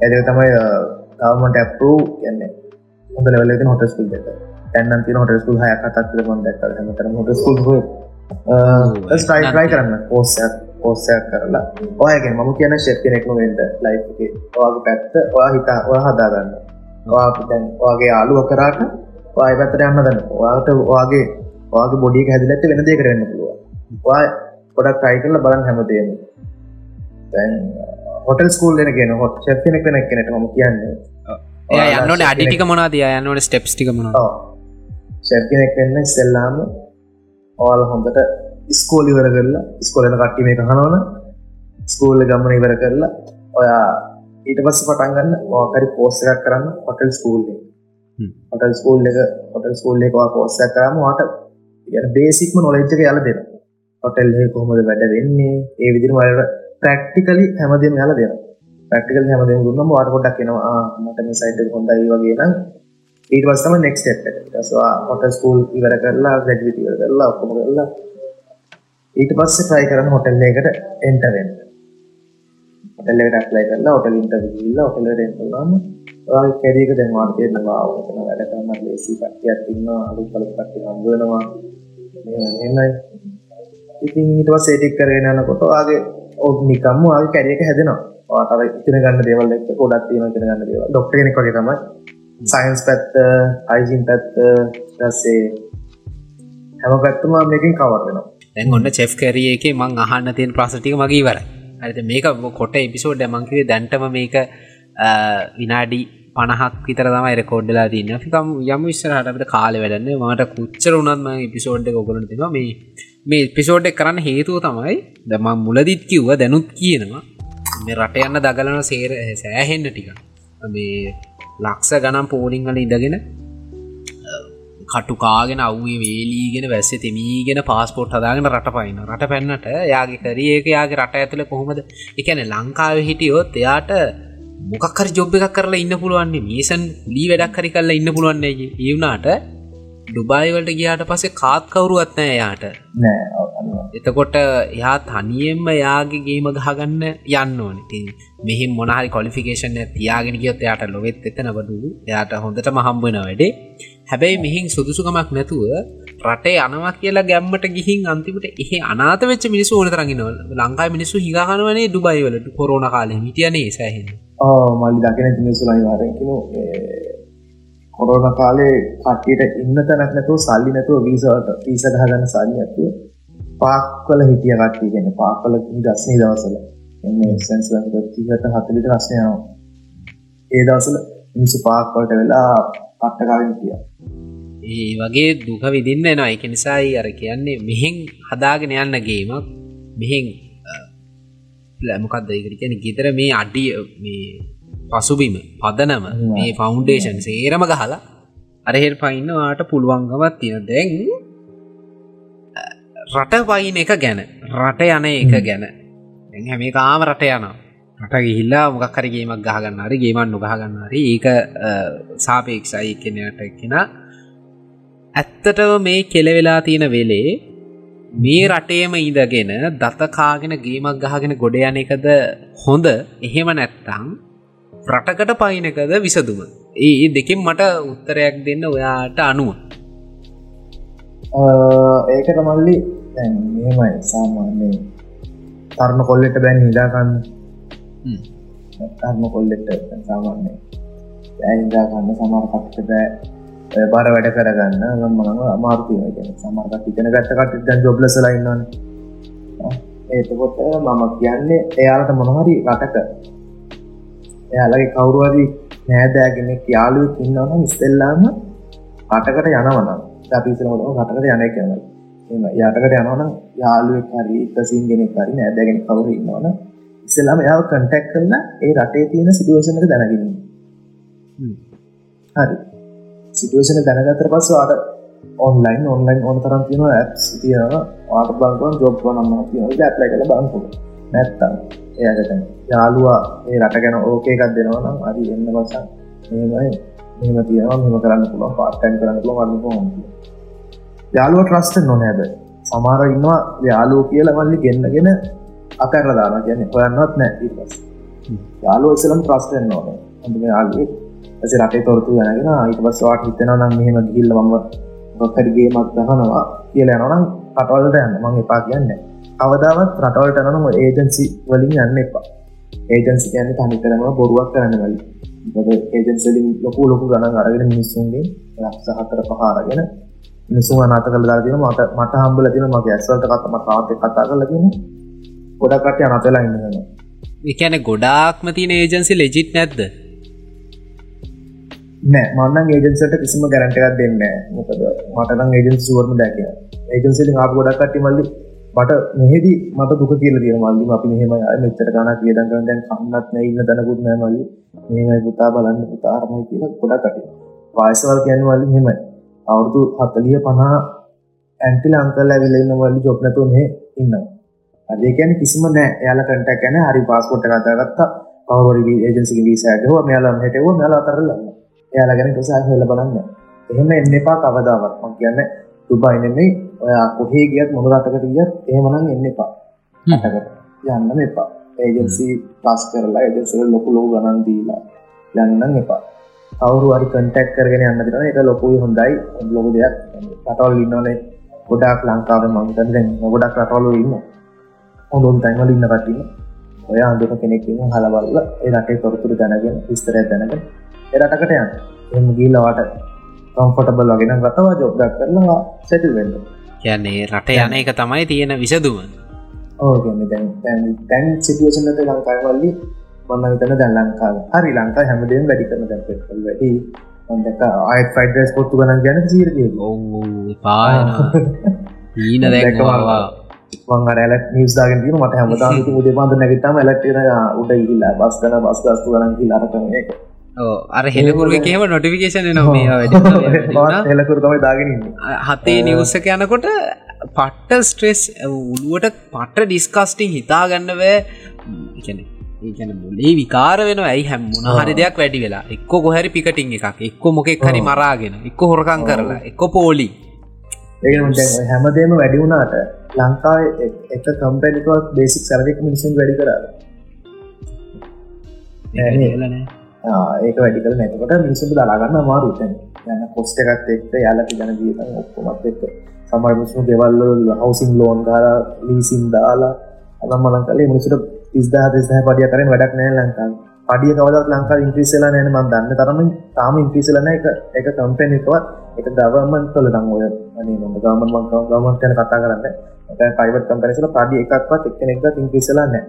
ඇද තමයි ගවමට ඇපරූ කියන්නේ. හොඳ ලෙවල හොට ස්කුල් දෙක. තැන්න ති හොට ස්කුල් හය කතක් මන් දැක් හමතර හොට ස්කුල් ස්ටයිට්‍රයි කරන්න. පෝස්සයක් පෝස්සයක් කරලා. ඔයගේ මම කියන ශෙප් කෙනෙක්ම වෙන්ට ලයි් ඔයාගේ පැත්ත ඔයා හිතා ඔය හදාගන්න ඔයාතැන් ඔයාගේ ආලුව කරාට ඔය පැත්තට යන්න දන්න ඔයාට ඔයාගේ ඔයාගේ බොඩිය හැදිලට වෙන දේ කරන්න පුළුව ඔය ගොඩක් ටයි කරල බලන් හැමදේම. තැන් හොටල් ස්කූල් දෙන කියෙන හොට ශප්න කෙනෙක් කෙනෙට ම කියන්නේ. යන්නට අඩිටික මොනාද යන්නට ස්ටෙප්ස් ටික මොන ශැප් කෙනෙක් වෙන්න සෙල්ලාම ඔයාල හොඳට ස්කෝල් ඉවර කරලා ස්කෝලන කට්ටි මේ හනවන ස්කූල්ල ගමන ඉවර කරලා ඔයා ඊට පස්ස පටන්ගන්න වාකරි පෝස්සයක් කරන්න හොටල් ස්කූල්ලේ හොටල් ස්කූල් එක හොටල් ස්කූල් එකවා පෝස්සයක් කරම වාට බේසික්ම නොලෙච්චක යල දෙන හොටෙල් කොහොමද වැඩ වෙන්නේ? ඒ විදිර වලට ප්‍රක්ටිකලි හැමදම යල දෙන ප්‍රක්ටිකල් හැමදම දුන්නම වාට කොඩක් එනවා. මට මේ සයිට හොඳයි වගේ නම් ඊට පස්සම නෙක් ස්වා හොට ස්කූල් ඉවර කරලා ග්‍රජවිට ඉවර කරලා ඔක්කොම කරලා ඊට පස්සේ ට්‍රයි කරන හොටෙල් එකට එන්ටවෙන්න හොටෙල්ලට ඇප්ලයි කරලා හොටල් ඉන්ටවිල්ල හොටලට එන්ටලාම කැරියක දැන්වාට තේරනවා. තන වැඩ කරන්න. ලේසි කට්ටියක් තින්න අලු කලු කට්ටි හම්බුවෙනවා එමයි ඉතින් ඊට පස්සේ ටික් කරගෙන යනකොට ආගේ ඔව් නිකම්ම ආගේ කැරියක හැදෙනවා. වාට ඉතින ගන්න දේවල් එක්ක ගොඩක් තියෙනවා ඉතින ගන්න දේවල්. ඩොක්ටර් කෙනෙක් වගේ තමයි. සයින්ස් පැත්ත අයිජින් පැත්ත ටස්සේ හැම පැත්තම මේකින් කවරෙනවා දැන් ඔන්න චෙෆ් කැරිය එක මං අහන්න තියෙන ප්‍රශ්ටික මගේ ඉවර ඇත මේක කොට එපිසෝඩ් මංකිවේ දැන්ටම මේක විනාඩි පණහක් විතර තමයි රෙකෝඩ්ඩලා තින්න ිකම් යම විස්සරහටට කාල වැඩන්න මට කුච්චර උනත්ම එපිසෝඩ් ඔගලන තිවා මේ මේ පිසෝඩ් කරන්න හේතුව තමයි දම මුලදිත් කිව්ව දැනුත් කියනවා. මේ රට යන්න දගලන සේර සෑහෙන්න්න ටික. මේ ලක්ෂ ගනම් පෝලිංගල ඉඳගෙන කටුකාගෙන අව්වේ වේලීගෙන වැස්ස තෙමීගෙන පාස්පෝට් හදාගෙන රට පයින රට පැන්නට යාගේ කරේ ඒක යාගේ රට ඇතුළ කොහොමද? එකන ලංකාව හිටියොත් එයාට මොකක්කර ජොබ් එකක් කරලා ඉන්න පුළුවන්නේ මේසන් ලී වැඩක් හරි කරලා ඉන්න පුළුවන්නේ ඒවුනාට ඩුබයිවලට ගියාට පස්සේ කාත් කවුරුවත් නෑ යාට එතකොට එයා තනියෙන්ම යාගේ ගේම ගහගන්න යන්න ඕන. ති මෙහි මොනහරි කොලිෆිකේෂන් තියාගෙන කියොත් එයාට ලොවෙත් එතන බඩු එයාට හොඳට මහම්බෙන වැඩේ. හැබැයි මෙහින් සුදුසුකමක් නැතුව රටේ අනවා කියලා ගැම්මට ගිහින් අන්තිමට එහි අනාත වෙච්ච මිනිස්සු ඕන තරගෙනවල ලංකායි මිනිස්සු හිගහනවනේ දුබයිවලට කොරෝන කාලෙ හිටියනේ සෑහෙන මල්ලි දකින මිනිස්සුලයි වාරකිනු කොරෝන කාලේ කට්ටියට ඉන්න තැනක් නැතුව සල්ලි නැතුව වීසට පිස ගහගන්න සල්ලි ඇතුව පාක්වල හිටිය කට්ටිය ගැන පාකල දස්නේ දවසල එන්න සැන්ස් තිකට හතලිට රශ්නයනවා ඒ දවසල මිනිසු පාක්වලට වෙලා පට්ටකාවෙන් කිය ඒ වගේ දුක විදින්න එනවා. එක නිසායි අර කියන්නේ මෙහෙන් හදාගෙන යන්න ගේමක්. මෙහෙන් ලැමකක්ද ඒකට කියන ගෙතර මේ අඩිය මේ පසුබිම පදනම මේ ෆෞන්ඩේෂන් සේරම ගහලා අරහෙල් පයින්නවාට පුළුවන්ගමත් තියෙන දැන් රට පයින එක ගැන රට යන එක ගැන. හැම කාම රට යනවා. රට ගිහිල්ලා මොකක්කර ගේමක් ගහගන්න හරි ගේමන් නොගහගන්න හරි ඒක සාපේක්ෂයි කෙනයට කෙන ඇත්තටව මේ කෙලවෙලා තියෙන වෙලේ මේ රටේම ඉඳගෙන දතකාගෙන ගේමක් ගහගෙන ගොඩ යන එකද හොඳ? එහෙම නැත්තං රටකට පයිනකද විසදුම. ඒ දෙකින් මට උත්තරයක් දෙන්න ඔයාට අනුව. ඒකට මල්ලි මෙමයි සාමාන්‍යයෙන්. තරුණ කොල්ලෙට බැන් හිදාකන්න තර්ම කොල්ලෙට සාමාන්‍ය ඇයිදාගන්න සමාර කට්ට බෑ. බර වැඩ කරගන්න. මම අමාර්තිය සමාර්ක ඉගෙන ගත්තකට දැන් ජොබ්ලසලයින්නන් ඒතකොට මම කියන්නේ එයාලට මොනහරි රටක එයාලගේ කවුරුවදී නෑදෑගෙනෙක් යාලුව ඉන්නවන ඉස්සෙල්ලාම අටකට යනවනම්. අපිසනට කටකට යනය කියනයි එම යටකට යනවන යාලුවෙක් හරි ඉතසින් ගෙනෙක් හරි නෑදැගෙන කවුර ඉන්නවන ඉස්සෙල්ලාම යාව කන්ටැක් කරන්න ඒ රටේ තියෙන සිටුවේෂනක දැනගෙන හරි. සිටුවේෂන දැනගතර පස්ස අට ඔන්ලයින් ඔන්ලයින් ඕන තරම් තියෙන ඇස් තියෙන ආට බංකුවන් ජොබ් නම්ම තියෙන ඇප්ලයි කළ බංකු නැත්තම් එයටන යාලුවා ඒ රට ගැන ඕකේ එකක් දෙනවා නම් අරි එන්න වසන් මෙමයි මෙම තියෙනවා. මෙම කරන්න පුළුවන්. පාට්ටයින් කරන්න පුළුව වන්න හොම යාලුව ට්‍රස්ට නොනෑද. සමාර ඉන්නවා යාලෝ කියල මල්ලි ගෙන්න්නගෙන අකරල දාන කියන්න හොයන්නත් නෑ ඉටස් යාලුව ඉසලම් ට්‍රස්ටෙන් නොන. හඳ යාලුවේ ඇස රටේ තොරතු ගැනගෙන ඊට පස්වාට හිතෙන නම් මෙහෙම ගිල්ල මම ගොක්කරගේ මක් දහනවා කියල යනනම් කටවලට යන්න. මං එපා කියන්නේ. අවදාවත් රටවල්ට නම ඒජන්සි වලින් යන්න එපා. ඒජන්සි කියන තනි කරම බොරුවක් කරන්න වල ඒජන්සලින් ලොකු ලොකු ගණන් අරගෙන මිනිස්සුන්ගේ ලක්සහතර පහරගෙන මිනිසු අනාත කළ දාතින මට මට හම්බල තින මගේ ඇස්වලට කතම කාත කතා කරල තින ගොඩකට අනතලා ඉන්නන එකන ගොඩාක්ම තින ඒජන්සි ලෙජිත් නැද්ද? නෑ මන්න ඒජන්සට කිසිම ගැරන්ටකක් දෙන්න මොකද මටන ඒජන් සුවර්ම දැක ඒජන්සිලි ආප ගොඩක්ටි මල්ලි මට මෙහෙද මට දුක කියල දිය මල්ලි. අපි මෙහෙම මෙච්චර ගන කියදන් කරන දැන් කන්නත් නැඉන්න දැනකුත් නෑ මල්ලි. මෙමයි පුතා බලන්න පුතාරමයි කියලා ගොඩකට පායසවල් කියන්න මල්ලි හෙමයි අවුරුදු හතලිය පනා ඇන්ටිල අංකල් ඇවිලන්න වල්ලි ජොබ්නතු මේ ඉන්න අදේකැන කිසිම නෑ. යාල කටක් ගැන හරි පාස්පොට් කතාගත්තා පවරි ඒජන්සි වීසෑටව මෙයාලම් හෙටව මෙයාලා අතරලන්න එයාලා ගැන කසා හල බලන්න. එහෙම එන්න එපා කවදාවත්. මං කියන්න දුබයි නෙමෙයි ඔයා කොහේ ගියත් මොන රටකට ගියත් එහෙමනම් එන්න එපා. රටකට යන්න එපා. ඒජන්සි පස් කරලා ඒජන්සිල ලොකු ලොකු ගණන් දීලා යන්නනම් එපා. කවුරු හරි කන්ටැක් කරගෙන යන්න දෙනවා. ඒක ලොකුයි හොඳයි. ලොකු දෙයක්. රටවල් ඉන්නවනේ. ගොඩාක් ලංකාවේ මම හිතන්නේ දැන් ගොඩක් රටවල් වල ඉන්න හොඳ හොඳ තැන්වල ඉන්න කට්ටිය ඔය අඳුන කෙනෙක් ඉන්න හල බලලා ඒ රටේ තොරතුරු දැනගෙන විස්තරයක් දැනගෙන ඒ රටකට යන්න. එහෙම ගිහිල්ලා වට කම්ෆර්ටබල් වගේ නම් රටවා ජොබ් එකක් කරලා සෙටල් වෙන්න කියන්නේ රට යන එක තමයි තියෙන විසදුම. ඕ කියන්නේ දැන් දැන් දැන් සිටුවේෂන් එක ලංකාවේ මන්න විතන දැන් ලංකාව. හරි ලංකා හැමදේම වැඩි කරන දැන් වැඩි. මන්දක ආයත් ෆයිඩ් රයිස් පොත්තු ගණන් ගැන සීරදිය ඔව් පාන ඊන දැක්කවා මං අර නිස් දාගෙන තියෙන මට හැමදාම ඉතින් උදේ පාන්දර නැගිට්ටාම එලක්ට්‍රික් උඩ ගිහිල්ලා බස් ගන්න බස් ගස්තු අර කරන එක අර හෙලකුරුව කියම නොටිෆිකේෂන නො වැඩ හෙලකුර තමයි දාගෙන හතේ නිවස්සක යනකොට පට්ට ස්ට්‍රෙස් උළුවට පට්ට ඩිස්කස්ටිං හිතා ගන්නවෑ ඒන මුලේ විකාර වෙන ඇයි හැම් මුණහරි දෙයක් වැඩි වෙලා. එක්ක ගොහැරි පිකටිං එකක් එක්ක මොකෙක් හරි මරාගෙන එක්ක හොරකං කරලා එක්ක පෝලි හැමදේම වැඩි වුණාට ලංකාව එක කම්පැනිකවත් බේසික් සරදික මිනිසුන් වැඩි කරා ඒක වැඩි කර නැතකට මිනිසුට දලාගන්න අමාරුතැන් යන්න කොස්ට එකත් එක්ක යාලට ගන දීත ඔක්කොමත් එක්ක. සමර මුස්ම ගෙවල්ල හවසින් ලෝන් කාල ලීසින් දාලා අදම් මලන් කලේ මිනිසුට ඉස්දා දෙසහ පඩිය කරෙන් වැඩක් නෑ ලංකා පඩිය කවදත් ලංකා ඉන්ක්‍රීසලා නෑන මන් දන්න. තරම තාම ඉන්ක්‍රීසලන එක එක කම්පැන එකවත් එක ගවමන් කල දං ඔය අනේ නො ගමන් මංකව ගමන් කන කතා කරන්න. පයිවට කම්පැනිසල පඩි එකක්වත් එක්ක එක ඉන්ක්‍රීසලා නෑ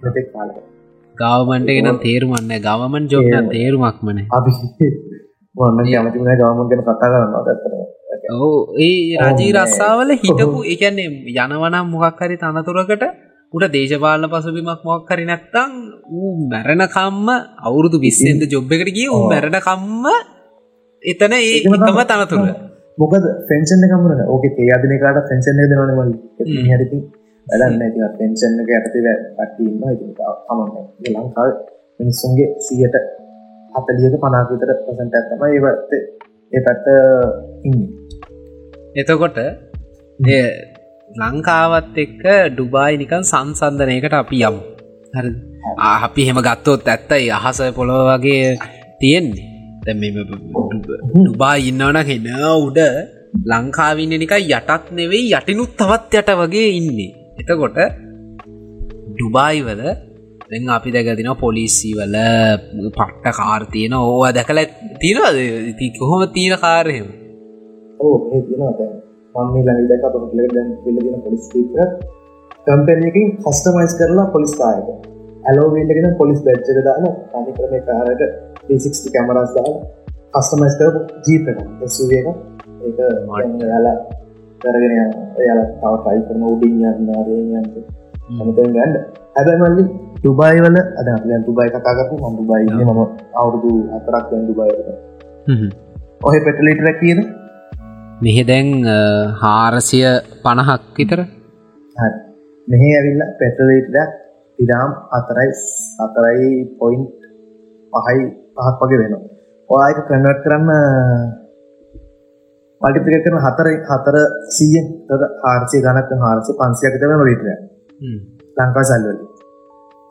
මෙතෙක් කාලක ගවමන්ට ගෙනම් තේරුමන්න ගවමන් ජෝගන තේරුමක් මන අපි වන්න යමතින ගවමන් ගැන කතා කරන්න ඇත්තර ඔවු. ඒ රජී රස්සාාවල හිටපු එකන්නේ යනවනම් මොකක් හරි තනතුරකට උට දේශපාලන පසුබිමක් මොක් හරි නැත්තං ඌ මැරණකම්ම අවුරුදු විස්සෙන්ද ජොබ් එකට ගිය උ මැරණකම්ම එතන ඒ එකම තනතුර. මොකද ෆෙන්ෂන් කමන ඕක ඒ අදිනකාට ෆෙන්ෂන් දෙනවන මල් හරිති වැඩන්න ඇති පෙන්ෂන් එක ඇතති පටඉන්න කමන්න ලංකාව මිනිස්සුන්ගේ සියට හතලියක පනාකතර පසට ඇත්තම ඒවත් ඒ පැත්ත ඉන්න. එතකොට ලංකාවත් එක්ක ඩුබායි නිකන් සංසන්ධනයකට අපි යම්. හරි. අපි හෙම ගත්තොත් ඇත්තයි අහස පොළොව වගේ තියෙන්නේ. ඩුබා ඉන්නවන හෙන උඩ ලංකාවින්න නික යටත් නෙවෙයි යටිනුත් තවත් යට වගේ ඉන්නේ. එතකොට ඩුබායිවල දැන් අපි දැකතින පොලිස්සි වල පට්ට කාර්තියන ඕවා දැකල තිරද ඉති කොහොම තියෙන කාරයම දැන් කම්පැනකින් කස්ටමයිස් කරලා පොලිස් කායක ඇලෝවල්ලගෙන පොලිස් බැච්චක දාන අනි කරම කාරක ඩිසික්ටි කැමරස් දා කස්ටමයිස් කර ජීප එක ඒක යාලා කරගෙන එයාල තව ටයි කරන උඩින් යන්න රේයන්ට අමතෙන් ගන්න හැබැමල්ලි ඩුබයි වල අද අප දුබයි කතා කරපු ම දුබයින්න මම අවුරුදු අතරක් දැන් දුබයිට ඔහ පෙටලිටර කියද? මෙහෙ දැන් හාරසිය පණහක් විතර? මෙහ ඇවිල්ල ඉඩාම් අතරයි අතරයි පොයින්් පහයි පහක් වගේ වෙන ඔයාක කනවට් කරන්න පටිපික කරන හතර හතර සීයෙන් තද ආර්සය ගනක් හාරසය පන්සියක තම ලිටර ලංකා සල්වල.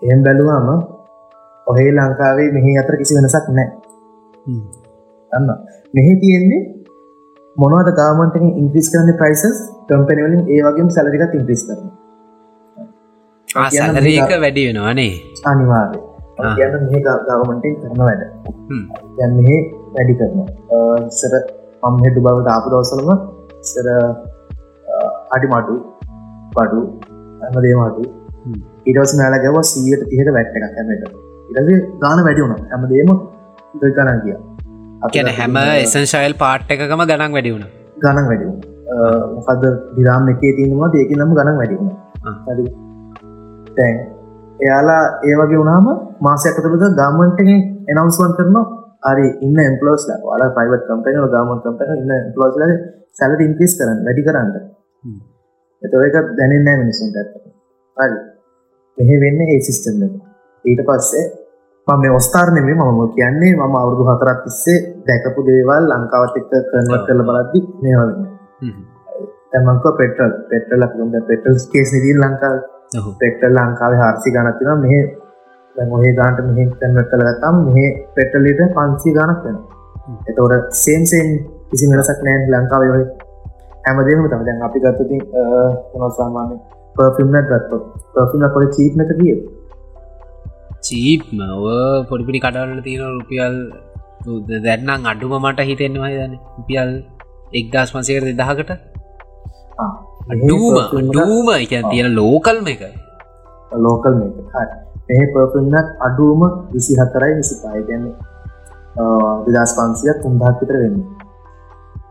එම් බැලුවාම ඔහේ ලංකාවේ මෙහි අතර කිසි වෙනසක් නෑ අන්න. මෙහි තියෙන්නේ මොනවද ගාමන්ට ඉන්ක්‍රිස් කරන ප්‍රයිසස් කම්පනවලින් ඒ වගේම සැලරිකත් ඉන්ක්‍රිස් කරන සැලරක වැඩි වෙනවානේ අනිවාර්ය කියන්න මේ ගවමන්ටෙන් කරන වැඩ. යන් මෙහෙ වැඩි කරන සර පම්හෙටු බවට ආපු දවසලම සර අඩි මටු පඩු ඇමදේ මටු ඉටස් මෑල ගැව සීයට තිහට වැට්ට එකක් ඇමට ඉරගේ ගාන වැඩි වුණ. ඇමදේම ගණන් කියා කියන හැම එසන්ශයිල් පාට් එකකම ගණන් වැඩි වුණ. ගණන් වැඩි මොකද දිරාම් එකේ තියෙනවා ඒක නම ගණන් වැඩි වුණ. තැන් එයාලා ඒවගේ වුණාම මාසයක්කතබද ගාමන්ටෙන් එනවස්වන් කරනවා අරි ඉන්න එම්පලෝස් ල. ල පයිවට කම්පන ගමන් කම්පන ඉන්න පලෝස් ල සැලට ඉන්ක්‍රිස් කරන්න වැඩි කරන්න. එතව එක දැනෙන්නෑ මිනිසුන්ට ඇත හරි. මෙහෙ වෙන්න ඒ සිිස්ටම් ඊට පස්සේ මම මේ ඔස්ථාරණය මම කියන්නේ? මම අවුරුදු හතරක් තිස්සේ දැකපු දේවල් ලංකාවත් එක්ක කන්වර්ට් කරලා බලද්දි මේවා වෙන්නේ. දැන් මම කිව්වා පෙට්‍රල් පෙට්‍රල් අපි ගමු. දැන් පෙට්‍රල් කේස් නේ තියෙන ලංකාවේ. පෙට්‍රල් ලංකාවේ 400 ගණක් තියෙනවා. මෙහෙ ඔහේ ගානට මෙහෙ කන්වර්ට් කරලා ගත්තාම මෙහෙ පෙට්‍රල් ලීටර් 500 ගණක් වෙනවා. එතකොට සේම් සේම් කිසි වෙනසක් නැහැ ලංකාවේ හැමදේම තමයි. දැන් අපි ගත්තොත් මොනවා සාමාන්‍ය පර්ෆියුම් එකක් ගත්තොත්. පර්ෆියුම් එක ඔය චීප් එක කීයද? චීප්ම පොඩිපිටි කඩවල තියෙන රුපියල් දැන්නම් අඩුම මට හිතෙන්නවා දන රුපියල් එක්දස් පන්සේකර දෙදහකට? අඩුම අඩුම. එක තියෙන ලෝකල්ම එක. ලෝකල් මේක එහ පර්ෆින්නත් අඩුවම විසි හතරයි විසි පාය ගැන්නේ දෙදස් පන්සිය තුන්දහක් විතර වෙන්න.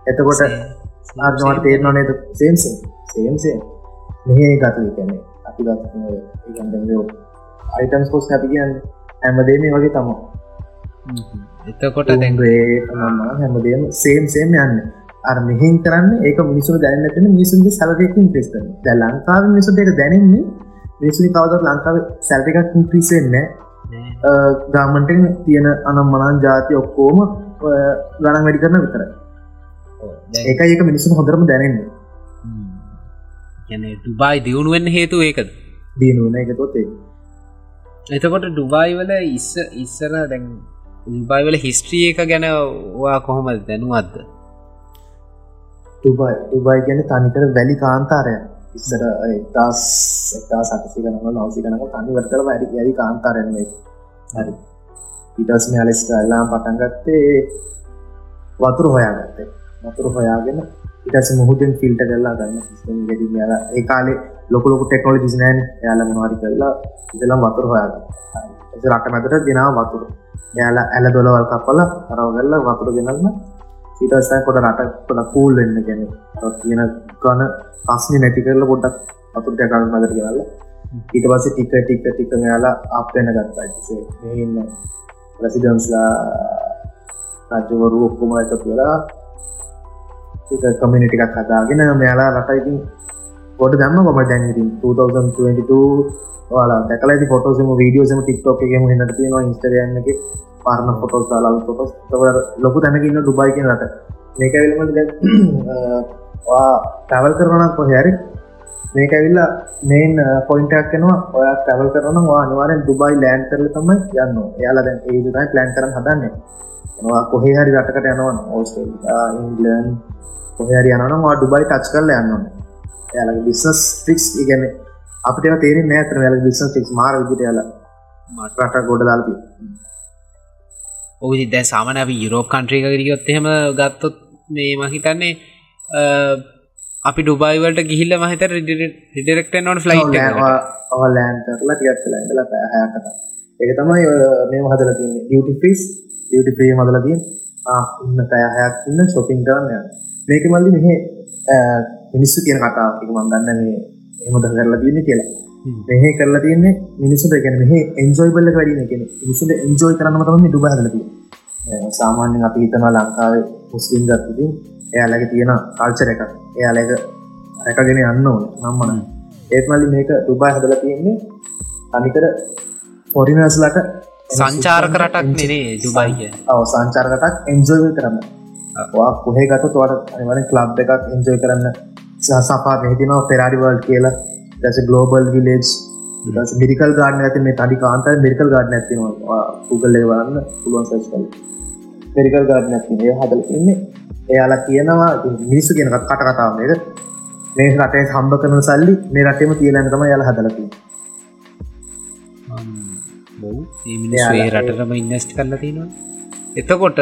එතකොට ආර්නවට තේරන නේද? සේම්සේ සේම්සේ මෙහ ගත කැනෙ අපි ගත ගන්ඩ අයිටම්ස් පෝස් අපි කියන්න හැමදේ මේ වගේ තම එතකොට දැන් ම හැමදේම සේම් සේම යන්න. අර මෙහින් කරන්න ඒක මිනිසු දැනටන මිනිසුන්ගේ සැලරකින් පිස් කරන ද ලංකාව මිනිසුට එක දැනෙන්නේ මිනිසුනි කවදත් ලංකාව සැල්ටිකක් පිසෙන්න ගාමන්ටෙන් තියෙන අනම් මනන් ජාති ඔක්කෝම ගණන් වැඩි කරන විතර ඒක ඒක මිනිසුන් හොඳරම දැනෙන්නේ. ඩුබායි දියුණුවෙන් හේතු ඒකද? දියනුවන එක තොත්තේ එතකොට ඩුබායි වල ඉස්ස ඉස්සර දැන් ඩුබායි වල හිස්ට්‍රිය එක ගැන වා කොහොම දැනුවත්ද? ඩුබයි ඩුබයි ගැන තනිකර වැලි කාන්තාරය ඉස්සර එක්දස් එක්තා සටසි කනක නවසි කනක තනි වර්තල වැඩි වැරි කාන්තාරෙන් හරි. ඉටස් මෙයාලෙස්ට ඇල්ලාම් පටන්ගත්තේ වතුර හොයාගත්තේ. වතුර හොයාගෙන ඉටස මුහුදෙන් ෆිල්ට කරලා ගන්න සිස්ටම් ගෙඩි යාල ඒ කාලේ ලොකලොක ටෙක්නෝලජි නෑන්. යාල මහරි කරලා ඉදලම් වතුර හොයාග රට මැතට ගෙනා වතුර. යාලා ඇල දොලවල් කපල තරව කරලා වතුර ගෙනල්න්න ඊටස්තයි කොට රට පොඩ කූල් වෙන්න ගැන තියෙන ගන පස්නි නැති කරල පොඩ්ඩක් අතුර ටැකල් මදර ගෙනල්ල. ඊට පස්සේ ටික ටික ටික මෙයාලා අපෙන ගත්තා. සේ මෙන්න ප්‍රසිඩන්ස්ලා රජවරු ඔක්කොම එකතු වෙලා කමිනිටිකක් හදාගෙන මෙයාලා රටයිතින් පොට දන්න කොම දැන්ඉතින් 2022 වාලා දැකල ෆොටෝසම වීඩියෝසම ටික්ටෝක එකම හන්නට තියෙනවා ඉස්ටරයන්න එක. පාරණ ෆොටෝස් දාලා ෆොටෝස් ලොකු තැනකින්න ඩුබයි කියන රට. මේක විලම ටැවල් කරනක් කොහැරි මේක ඇවිල්ලා මේන් පොයින්ටක් කෙනවා ඔය ටැවල් කරන වා අනිවාරෙන් දුබයි ලෑන් කරල තමයි යන්න යාලා දැන් ඒදයි ප්ලෑන් කරන හදන්නේ. වා කොහේ හරි රටකට යනවන් ඕස්ට්‍රේලියා ඉංගලන් කොහරි යනනම් වා ඩුබයි ටච් කරල යන්නන්න යාලගේ බිස්නස් ෆික්ස් ඉගැන අපිට තේර නෑතර යාල බිස්නස් ටික්ස් මාර විදිට යාලා රට ගොඩ දාල්පී ඔහි දැ සාමන අපි යුරෝප කන්ට්‍රික ගරියොත් එහෙම ගත්තොත් මේ මහිතන්නේ අපි ඩුබයිවලට ගිහිල්ල මහිත රිඩෙක්ට නොන් ෆ්ලයි් ලෑන් කරලා ටියත් කලා ඉඳලා පැහැ කතා ඒක තමයි මේ හදල තින්නේ ඩියටි ෆිස් ඩියටි ප්‍රිය මදල තින් ඉන්න පැයහයක් ඉන්න ශොපින් කරන්න මේක මල්ලි මෙහ මිනිස්සු කියන කතා එක මන්දන්න මේ එහමද කරලා තියන්නේ කියලා. මෙහ කරලා තියන්නේ මිනිසුට ගැන මෙහ එන්ජෝයි බල්ල වැඩින කියෙන මිනිසුට එන්ජෝයි කරන්න තම දුබ හදලතිය සාමාන්‍යෙන් අපි හිතනවා ලංකාවේ මුස්ලිම් ගත්තිතින් එයාලගේ තියෙන කල්චර එක එයාලක රැකගෙන යන්න ඕන. නම්මන. ඒත්මලි මේක දුබයි හදල තියෙන්නේ අනිකර ෆොරිනස්ලට සංචාරක රටක් නෙනේ දුබයිය ඔව සංචාරකටක් එන්ජෝය කරන්න. වා කොහේ ගත තුවට අනිවන කලබ් එකක් එන්ජෝය කරන්න සපා මෙහිතිනවා පෙරාරිවල් කියලා. දැස ගලෝබල් විලේජ් මිරිකල් ගාඩන ඇති මේ තඩි කාන්ත මිරිකල් ගාඩන ඇතිනවා පුගල්ලේ වන්න පුළුවන් සච් කල මෙරිකල් ගාඩන ඇති හදල ඉන්නේ එයාලා කියනවා මිනිස්සු කියනකත් කට කතාවේද මේ රටේ හම්බ කරන සල්ලි මේ රටේම තියලන්න තම යාල හදලති රටටම ඉන්නස්ට කරලා තියෙනවා එතකොට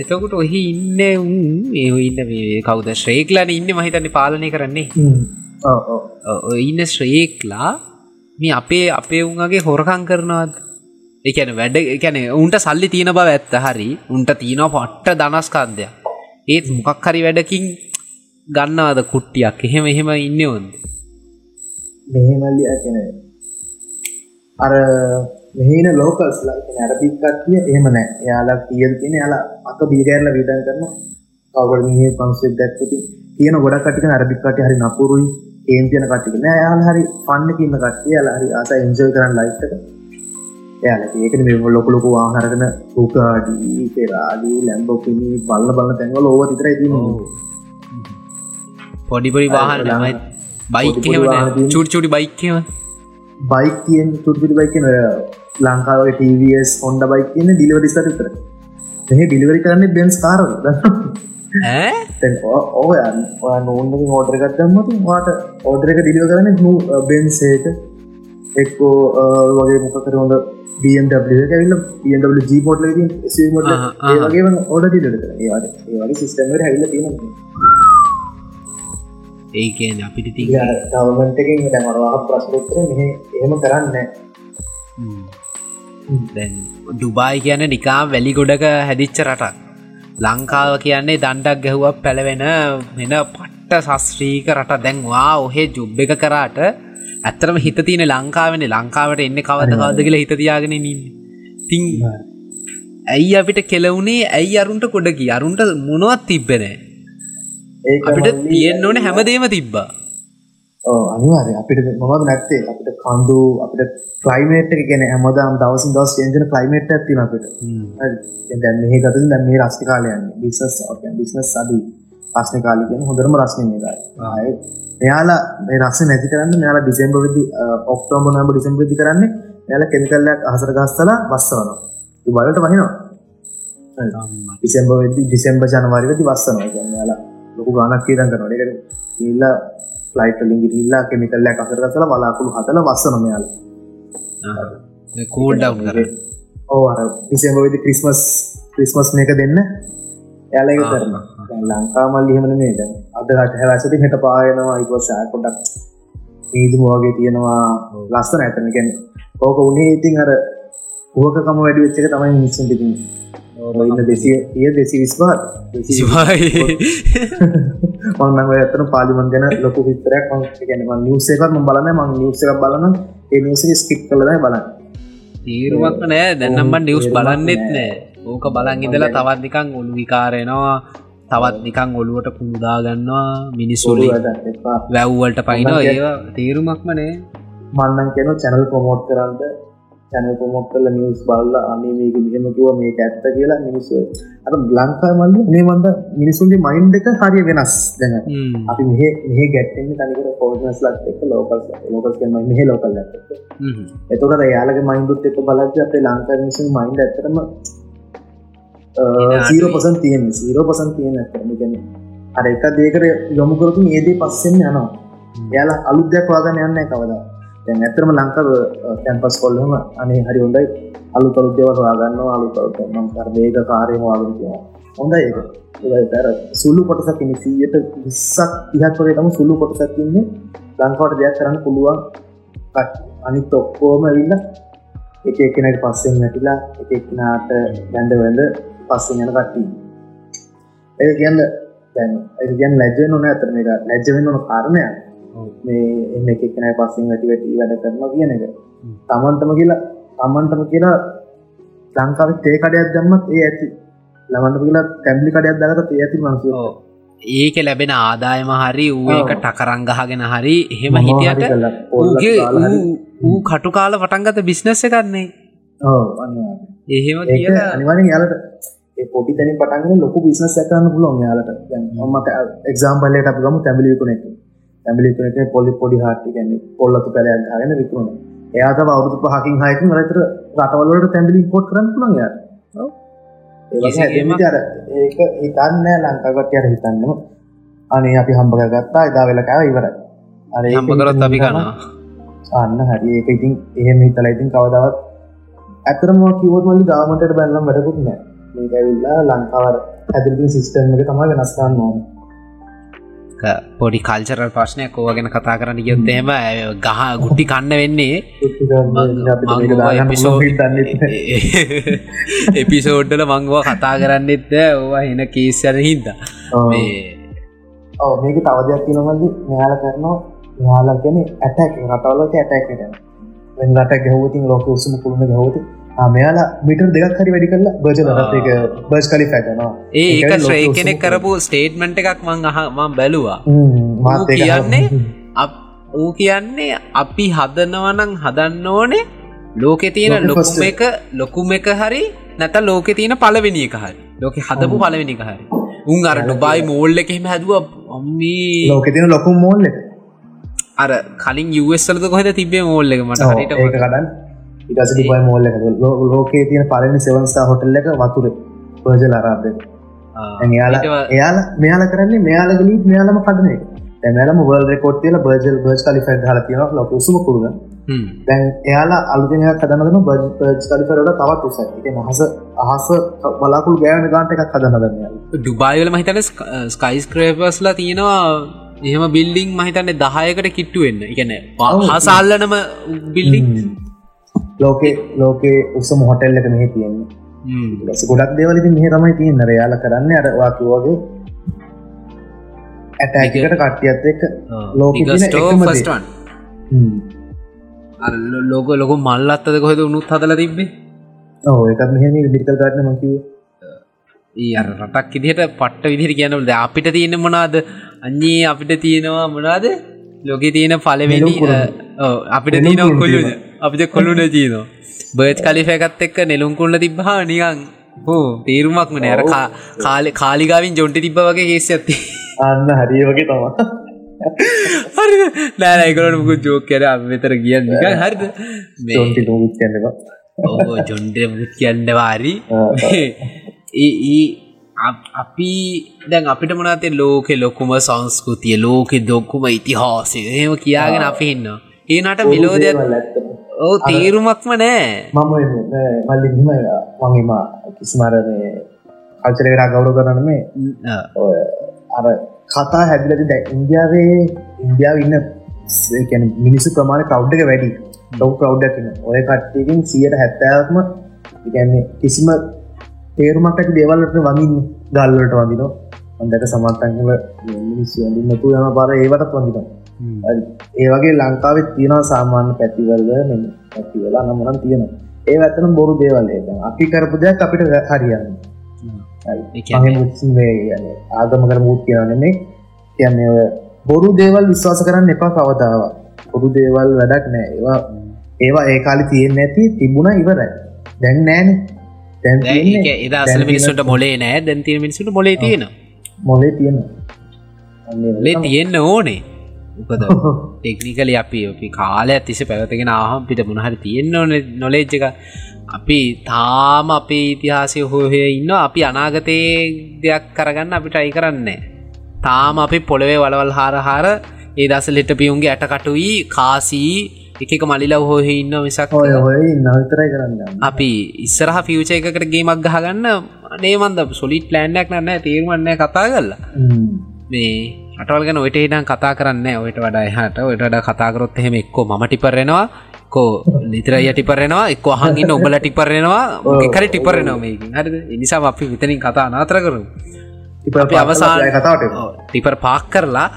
එතකොට ඔහි ඉන්න උන් ඒ ඉන්න මේ කවුද? ශ්‍රේක්ලන ඉන්න මහිතන්න පාලනය කරන්නේ. ඉන්න ශ්‍රේක්ලා මේ අපේ අපේ උන්ගේ හොරකං කරනවාද? එකන වැඩ එකැන උන්ට සල්ලි තියෙන බව ඇත්ත හරි. උන්ට තියෙනවා පට්ට දනස්කාන්දයක් ඒත් මොකක් හරි වැඩකින් ගන්නවාද කුට්ටියක්? එහෙම එහෙම ඉන්න ඔොන්ද මෙහෙමල්ලි ඇකන අර මෙහන ලෝකස් ඇරබික් කට්ටිය එහෙම නෑ. යාලා කියල් තියෙන යාලා අක බීරඇල්ල විදන් කරන කවර මේ පන්සේ දැක්පති කියන ගොඩ කටික අරබික්කට හරි නපුරුයි. ඒන් තියන කටික නෑ. යාල හරි පන්න කියන්න කට්ටිය. යාලා හරි අත එන්ජෝය කරන්න ලයිකට යාල ඒකන මේ ලොකලොක වාහරගෙන රූකාඩී පෙරාඩී ලැම්බෝකිනි බල්ල බලන්න තැන්වල ඕව තිතර ති පොඩිපොඩි වාහන ළමයි බයික් චුට්චුටි බයික්කව බයික් කියෙන් තුටපිටි බයිකන ලංකාව ටස් හොන්ඩ බයික් කියන ඩිලවරි සට විතර. එහ ඩිලිවරි කරන්නේ බෙන්ස් කාර ඕය නෝන් හෝටර ගත්තම්මති වාට ඕඩරක ඩිලිව කරන බෙන්සේක එක්කෝ වගේ මොකකර හොඳ BMW ඇවිල්ල BMW G පෝට්ල මට ඒගේ ඕඩ ඩිලට ඒවගේ සිිස්ටමර හැල්ල තියෙන ඒකන අපිට ති ගවමන්ටකින් දැමරවා ප්‍රශ්නතර මෙහ එහෙම කරන්න ඩුබායි කියන නිකා වැලි ගොඩක හැදිච්ච රටක්. ලංකාව කියන්නේ දණ්ඩක් ගැහුවක් පැළවෙන මෙන පට්ට සස්ත්‍රීක රට දැන්වා ඔහේ ජුබ් එක කරාට ඇත්තරම හිත තියෙන ලංකාවන ලංකාවට එන්න කවද කවද කියලා හිත තියාගෙන නින්න තිං ඇයි අපිට කෙලවුණේ ඇයි අරුන්ට කොඩකි අරුන්ට මොනවත් තිබ්බෙන අපිට තියෙන්න්න ඕන හැමදේම තිබ්බා ඔව් අනිවාර්ය අපිට මොනවද නැත්තේ? අපිට කඳු අපිට ක්ලයිමේට් එක කියන්නේ හැමදාම දවසින් දවස් චේන්ජ් වෙන ක්ලයිමේට් එකක් තියෙනවා අපිට. හරි. දැන් දැන් මෙහි ගතින් දැන් මේ රස්නේ කාලේ යන්නේ. බිස්නස් කියන්නේ බිස්නස් අඩි රස්නේ කාලේ කියන්නේ හොඳටම රස්නේ මේකයි ආයේ මෙයාලා මේ රස්නේ නැති කරන්න මෙයාලා ඩිසෙම්බර් වෙදි ඔක්තෝබර් නොවැම්බර් ඩිසෙම්බර් වෙදි කරන්නේ මෙයාලා කෙමිකල් එකක් අහසට ගස්සලා වස්සනවා. දුබයි වලට වහිනවා. හරි. ඩිසෙම්බර් වෙදි ඩිසෙම්බර් ජනවාරි වෙදි වස්සනවා. කියන්නේ මෙයාලා ලොකු ගාණක් ඉදන් කරනවා. ඒකට ගිහිල්ලා ෆ්ලයිට් වලින් ගිහිල්ලා කෙමිකල් එකක් අතර ගසලා බලාකුළු හදලා වස්සන මෙයාලා. මේ කූල් ඩවුන් කරලා. ඔව් අර ඩිසෙම්බර් වෙදි ක්‍රිස්මස් ක්‍රිස්මස් මේක දැන්න එයාලා ඒක කරනවා. දැන් ලංකා මල්ලි එහෙම නෙමෙයි දැන්. අද රටහැලා සිටින් හෙට පායනවා ඊට පස්සේ ආය පොඩ්ඩක් නීදුම වගේ තියෙනවා ලස්සන ඇතන කියන්නේ. ඕක උනේ ඉතින් අර ඕකකම වැඩි වෙච්ච එක තමයි මිනිස්සුන් ඉතින්. ඔය ඉන්න 200 220 25 25 මන්න ඇතන පාලිමන් ගැන ලොකු විතරයක් ගැන නිියස එකත් බලන්න. මං නිියස එකක් බලන්න ඒනිස ස්කිප් කලදයි බලන්න. තීරුවක් නෑ. දැන්නම්ම නිියස් බලන්නෙත් නෑ. ඕක බලන් ඉඳලා තවත් නිකං උළු විකාරයනවා තවත් නිකං ඔලුවට පුමුදාගන්නවා මිනිස්සුලි වැැව්වලට පයින ඒවා තේරුමක්මනේ මන්නන් කෙන චැනල් ප්‍රමෝට් කරන්ද චැනල් ප්‍රමෝට් කල නිවස් බල්ල අනේ මේක මෙහෙම කිව මේක ඇත්ත කියලා මිනිස්සු අර ලංකා මල්ල මේ වන්ද මිනිසුන්ගේ මයින්් එක හරිය වෙනස් දැන. අපි මෙහ මෙහ ගැටෙන්නේ තනිකර පෝනස් ලක් එක ලෝකල් ලෝකස් කියම මෙහ ලෝකල් ඇත හ්ම්. එතකට යාලගේ මයින්ඩුත් එක බලද අපේ ලංකා මිනිසුන් මයින්ඩ ඇතරම සීරෝ පසන් තියෙන් සීරෝ පසන් තියන ඇතරම ගැන අර එක දේකට යොමුකරතු ඒදේ පස්සෙන් යනවා. යාලා අලුද්‍යයක් වාගන්න යන්න කවදා දැන් ඇතරම ලංකාව කැම්පස් කොල්ලම අනේ හරි හොඳයි. අලු කළුද්‍යවට වාගන්න අලු නම් වේග කාරයම වාගන කියෙන හොඳයි ඒක. තර සුල්ලු කොටසක් ඉන්න සීයට විස්සක් ඉහත් වගේ තම සුල්ලු කොටසක් ඉන්නේ. ලංකාවට දෙයක් කරන්න පුළුවන්. අනිත් ඔක්කෝම ඇවිල්ල එක එකනට පස්සෙන් නැටිලා එක එක්නාට ගැන්ඩ වැඳ පස්සෙන් යන කට්ටී ඒ කියන්න දැන් ඒ කියන් ලැජ්ජ නොන ඇතර එක ලැජ්ජවෙන්න ඕන කාරණය ඔව්. මේ එම එක එකනයි පස්සෙන් වැටි වැටි වැඩ කරනවා කියන එක. තමන්ටම කියලා තමන්ටම කියලා ලංකාවේ තේ කඩයක් දැම්මත් ඒ ඇති. ළමන්ට කියලා තැම්ලි කඩයක් දාගත ඒ ඇති මන්සු ඔව්. ඒක ලැබෙන ආදායම හරි ඌ ඔව්. එක ටකරංගහගෙන හරි එහෙම හිටියට ඌගේ ඌ- ඌ කටුකාල පටන්ගත බිස්නස්ස කරන්නේ එහෙම කියලා අනිවාරෙන් යාලට ඒ පොඩි තැනින් පටන්ගෙන ලොකු බිස්නස් ඇකරන්න පුළුවන් යාලට. ම එක්සාම්පල්ලට අප ගම තැමිලිකුනෙක් තැමිලිකුනෙක පොලි පොඩි හාටි ගැන්නේ පොල්ලතු පැලයක් ගෙන විකුණ එයාත අවුදු පහකින් හයකින් රතර රටවලට තැමිලි පොට් කරන්න පුළන් යා ඔව්. ඒ වගේ අර ඒක හිතන්න ලංකාගටයට හිතන්නම. අනේ අපි හම්බ ගත්තා එදා වෙලකාව ඉවරයි. අර ඒක හම්පකරොත් අපි කනවා. අන්න හරි. ඒක ඉතින් එහෙම හිතලා ඉතින් කවදාවත් ඇතරම කිවොත් මල්ලි ගාමටට බැල්ලම් වැඩකුත් නෑ මේක ඇවිල්ලා ලංකාවර ඇදිලින් සිිස්ටම් එක තමයි වෙනස්කන්න ඕන. ක- පොඩි කල්චරල් ප්‍රශ්නයක් ඕව ගැන කතා කරන්න ඇය ගහ ගුට්ටි කන්න වෙන්නේ. එපිසෝඩ්ඩල මංගව කතා කරන්නෙත් ඕවා එන කේස්සර හින්ද. ඕ මේක තවදයක් කියනමල්ලි මෙයාල කරනවා මෙයාලා ගැන ඇටැක් රටවලක ඇටැකට වෙන් රට ගැහවතින් ලෝක උසම පුරුණ ගහවති මෙයාලා මිටර් දෙක් හරි වැඩි කරලා බජ ලට එක බස් කලි පැටනවා ඒක ශ්‍රේ කෙනෙක් කරපු ස්ටේට්මන්ට් එකක් මං අහමම් බැලුවා. මාත් කියන්නේ ඌ කියන්නේ අපි හදනවනං හදන්න ඕනේ ලෝකෙ තියෙන ලෝකෙ ලොකුම. එක ලොකුම එක හරි නැත ලෝකෙ තියෙන පලවෙනි එක හරි. ලෝක හදපු පලවෙනි එක හරි. උන් අර ඩුබයි මෝල්ල එකෙම හැදුව. අම්මී. ලෝක තින ලොකු මෝල්ල අර කලින් යුවස්සලද කොහෙද තිබේ මෝල්ල එක? මට හරිට කඩන් ඉටස ඩිබයි මෝල්ල ලෝකේ තියෙන පලනි සෙවන්ස්ථා හොටල්ල එක වතුර. පර්ජල අරාබ්ද එයාලා එයාලා මෙයාල කරන්නේ මෙයාලගලී මෙයාලම එක. ඇමලම වල් රෙකෝට් තියල බර්ජල් බර්ජ් කලිෆ හල තියෙන ලොක උසම කරුණ. දැන් එයාලා අලුතිනය කදනදන බජ් පර්ජ් කලිෆරට තවත් උස එක අහස අහස බලාකුල් ගෑන ගාන්ට එකක් කදන්න දන්න ඩුබායිවල මහිතන ස්කයිස් ක්‍රේපස්ලා තියෙනවා. එහෙම බිල්ඩිං මහිතන්නේ දහයකට කිට්ටු වෙන්න. එකන ඔව්. හසල්ලනම බිල්ඩිං ලෝකේ ලෝකේ උසම හොටෙල් එක මෙහි තියෙන්නේ. ලස ගොඩක් දෙවලති මෙහ තමයි තියන්න. රයාල කරන්න අරවාකිවගේ ඇටැකට කට්ටියත් එක ලෝකෙ ලෝක ලොක මල්ලත්තද කොහෙද උනුත් හදල තිබේ ඕ එකත් මෙහෙම මිරිකල් ගන්න මකිව ඒ අර රටක් ඉදිහට පට්ට විදිහට කියනවලද අපිට තියෙන මොනාද අන්නේ අපිට තියෙනවා මොනාද ලෝකෙ තියෙන පලවෙනි. අපිට තියෙන කොල්ලු. අපිට කොල්ලුන තියනවා. බර්ච් කලිෆයකත් එක්ක නෙළුම්කුල්ල තිබ්බහා නිකන් හෝ තේරුමක්ම නෑර කාල කාලිගාවින් ජොන්ටි තිබ්බ වගේ කේස ඇති අන්න හරිය වගේ තමා හරි නෑනයිකරට මුකු ජෝක කර? මෙතර කියන්න හරිද? මේ චොන්ටි ලෝකුත් කියන්නවා ඕ ජොන්ඩ මුත් කියන්න වාරි අපි දැන් අපිට මනතේ ලෝකෙ ලොකුම සංස්කෘතිය ලෝකෙ දොක්කුම ඉතිහාසය. එහෙම කියාගෙන අපි ඉන්න ඒනට මිලෝදයක් ඕ තේරුමක්ම නෑ. මම මගේම කිසිමර මේ කල්චරකරා ගෞඩ කරන මේ අර කතා හැදිලති දැ ඉන්දියාවේ ඉන්දියාව ඉන්න ඒැන මිනිස්සු ප්‍රමාණ කව්ඩ එක වැඩි. ලොව කව්ඩක්න ඔය කට්ටයකින් සියට හැත්තෑවක්ම ඉගැන්නේ කිසිම තේරුමක් ඇති දේවල්ලට වඳින්න. ගල්ලට වඳිනෝ අන්දට සමත්තංකල මිනිස්සු ඇඳන්නතු යන පාර ඒවටත් වඳිනවා. ඒ වගේ ලංකාවෙත් තියෙනවා සාමාන්‍ය පැතිවල්ල මෙ පැතිවෙලා නමරන් තියෙනවා. ඒ ඇතන බොරු දේවල්ලේ අපි කරපු දෙයක් අපිට හරියන්න ආගම කර මුූත් කියන්න මේ කියන්නේ බොරු දේවල් විශ්වාස කරන්න එපා කවතාව පොදු දේවල් වැඩක් නෑ ඒවා ඒවා ඒ කාලි තියෙන් ඇති තිබුණ ඉවරයි. දැන් නෑන ඒදසල මිනිස්සුට මොලේ නෑ. දැන්තිය මිනිසුට මොලේ තියෙන මොලේ තියෙන ලේ තියෙන්න්න ඕනේ. උපද ටෙක්නිකල අපි අපි කාලය ඇතිස පැවතගෙන ආහම් පිට මුණහරි තියෙන්න්න ඕන නොලේජ්ජක අපි තාම අපේ ඉතිහාසය හෝහය ඉන්න අපි අනාගතයේ දෙයක් කරගන්න අපිට අයි කරන්නේ තාම අපි පොළොවේ වලවල් හාර හාර ඒ දසලෙට පියුන්ගේ ඇටකටුයි කාසී එකක මලිලව හෝහ ඉන්න හොය නවිතරයි කරන්න අපි ඉස්සරහ ෆියච එකකට ගේමක් ගහගන්න නේමන්ද සොලිට් ලෑන්ඩක් නන්න තේරුවන්න කතා කරලා. මේ අටවල්ගෙන ඔයට ඉඩම් කතා කරන්න ඔයට වඩා එහට ඔයට කතාකරොත් එහෙම එක්කෝ ම ටිපරෙනවා කෝ නිතර ය ටිපරෙනවා එක් අහගින්න ඔබල ටිපරෙනවා එකරි ටිපරෙනවා හරි නිසා අපි විතනින් කතා නාතර කරු කතාවට ටිපර් පාක් කරලා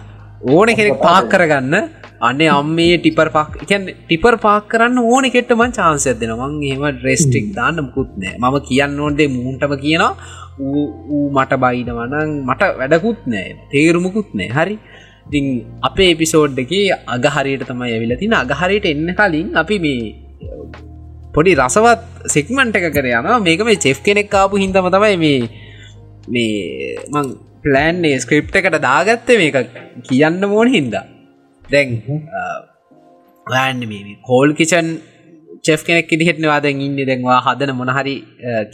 ඕන කෙනෙක් පාක් කරගන්න අන්නේ අම්මේ ටිපර් පාක්. එකන් ටිපර් පාක් කරන්න ඕන කෙට්ටමන් චාන්සයක් දෙන මං එහෙම ඩ්‍රෙස්ටික් දාන්න මුකුත් නෑ මම කියන්න ඕන්දේ මූන්ටම කියනවා. ඌ මට බයිනවනං මට වැඩකුත් නෑ තේරුමකුත් නෑ හරි. ඉතින් අපේ එපිසෝඩ් එක අගහරියට තමයි ඇවිල තින අගහරයට එන්න කලින් අපි මේ පොඩි රසවත් සෙක්මන්ට එක කර යනවා. මේක මේ චෙෆ් කෙනෙක් කාපු හිතම තමයි මේ මේ මං ප්ලෑන්න්නේ ස්ක්‍රප් එකට දාගත්ත මේක කියන්න මෝන හින්දා දැන් ගන්න මේ කෝල් කිචන් චෙෆ් කෙනෙක් ඉදිහෙත්න වාදැන් ඉන්න. දැන්වා හදන මොනහරි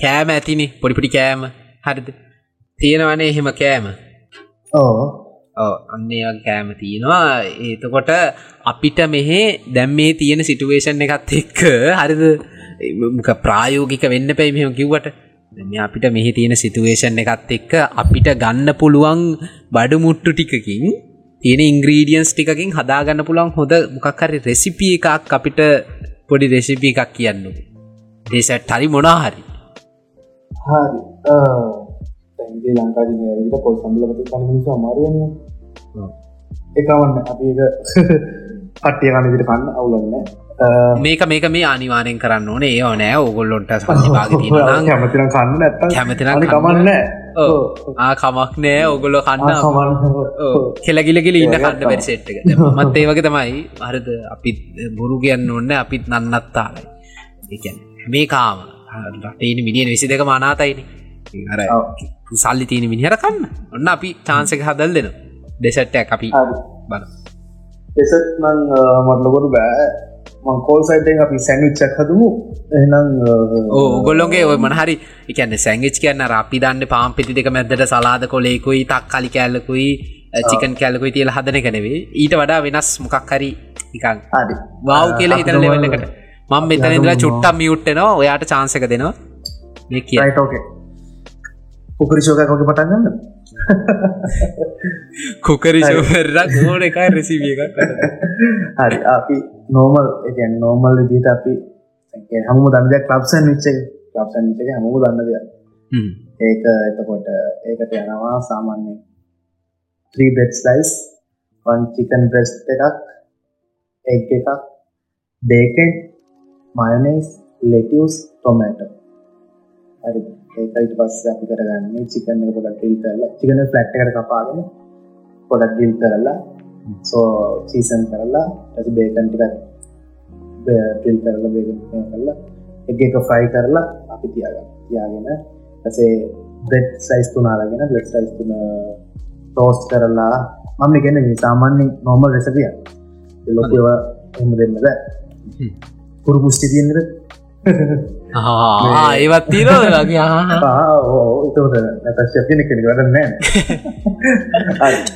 කෑම ඇතිනි. පොඩිපිටි කෑම හරිද? තියෙනවනේ එහෙම කෑම. ඕ අන්නේ කෑම තියෙනවා. ඒතකොට අපිට මෙහෙ දැම් මේ තියෙන සිටුවේෂන් එකත් එක්ක හරිද? ප්‍රායෝගික වෙන්න පැයි මෙම කිව්වට. මෙ අපිට මෙහි තියෙන සිතුවේෂන් එකත් එක්ක අපිට ගන්න පුළුවන් බඩුමුට්ටු ටිකකින් තියෙන ඉංග්‍රීඩියන්ස් ටිකකින් හදාගන්න පුළුවන් හොඳ මොකක්හරි රෙසිපි එකක් අපිට පොඩි රෙසිපි එකක් කියන්න. දේසට හරි මොනාහරි හරි. තැන්ගේ ලංකාද විට පොල් සම්බලපති කනමිස අමාරුවන්න. එකවන්න අපි පට්ටිය කන්න විට කන්න අවුලන්න මේක මේක මේ අනිවාරයෙන් කරන්න ඕනේ. ඒ නෑ. ඔගොල්ලොන්ට සල්ලිපාග කැමතින කන්න නැත්ත කැමතින කමන්න කමක් නෑ. ඔගොල්ලො කන්න කෙලගිලගිල ඉන්න කන්න බැරිසෙට්ක මත් ඒ වගේ තමයි. හරද අපිත් බොරු කියන්න ඔන්න අපිත් නන්නත්තාලයි. ඒකැන මේ කාම. රටේන මිනිියන විසි දෙක මනාතයින අර සල්ලි තියෙන මිනිහර කන්න. ඔන්න අපි චාන්සක හදල් දෙන දෙසට්ටයක් අපි බල එසත් නං මටලකොට බෑ මංකෝල් සයිටෙන් අපි සැන්විච්චක් හදමු. එනම් ඕගොල්ලොගේ ඔය මනහරි එකන්න සැංගච් කියන්න අපි දන්න පාම් පිති දෙක මැදට සලාද කොලෙකුයි තක් කලි කෑල්ලකුයි චිකන් කැල්ලකුයි තියල හදන කැනවේ ඊට වඩා වෙනස් මොකක් හරි එකන් වව් කියලා හිතර ලෙවල්ලකට මං මෙතන ඉදලා චුට්ටම් මියුට්ටනවා ඔයාට චාන්සක දෙනවා. මේ කියයිටෝකේ උකරිශෝකකොක පටන්ගන්න කුකරිශෝරක් ඕන එකයි රෙසිවිය එකක්. හරි අපි නෝමල් එක නෝමල් විදිට අපි හමු දන්දයක් ලබ්සන් විච්ච ලබ්සන් විචක හමු දන්න දෙයක්. ඒක එතකොට ඒකට යනවා සාමාන්‍ය three bread slices one chicken breast එකක් එක් එකක් බේකෙන් මයනස් ලෙටියස් ටොමට හරි. ඒකයිට පස්ස අපි කරගන්න චිකන්න එක පොඩක් ටිල් කරලා චිකන ෆ්ලට් එකට කපාගෙන පොඩක් ඩිල් කරලා සෝ සීසන් කරලා ඇති බේකන් ටිකත් ටිල් කරලා බේග කරලා එක එක ෆ්‍රයි කරලා අපි තියාගන්න තියාගෙන ඇසේ බ්‍රෙඩ් සයිස් තුනාරගෙන බ්‍රෙඩ් සයිස් තුන ටෝස් කරලා මම ගැන සාමාන්‍යෙන් නොමල් රෙසපිය ලොකව එම දෙන්න බෑ. කුරු පුෂ්ටි තියන්නද ඒවත් තීර වගේ? එතට නැතශපින කෙනෙ වැඩන්න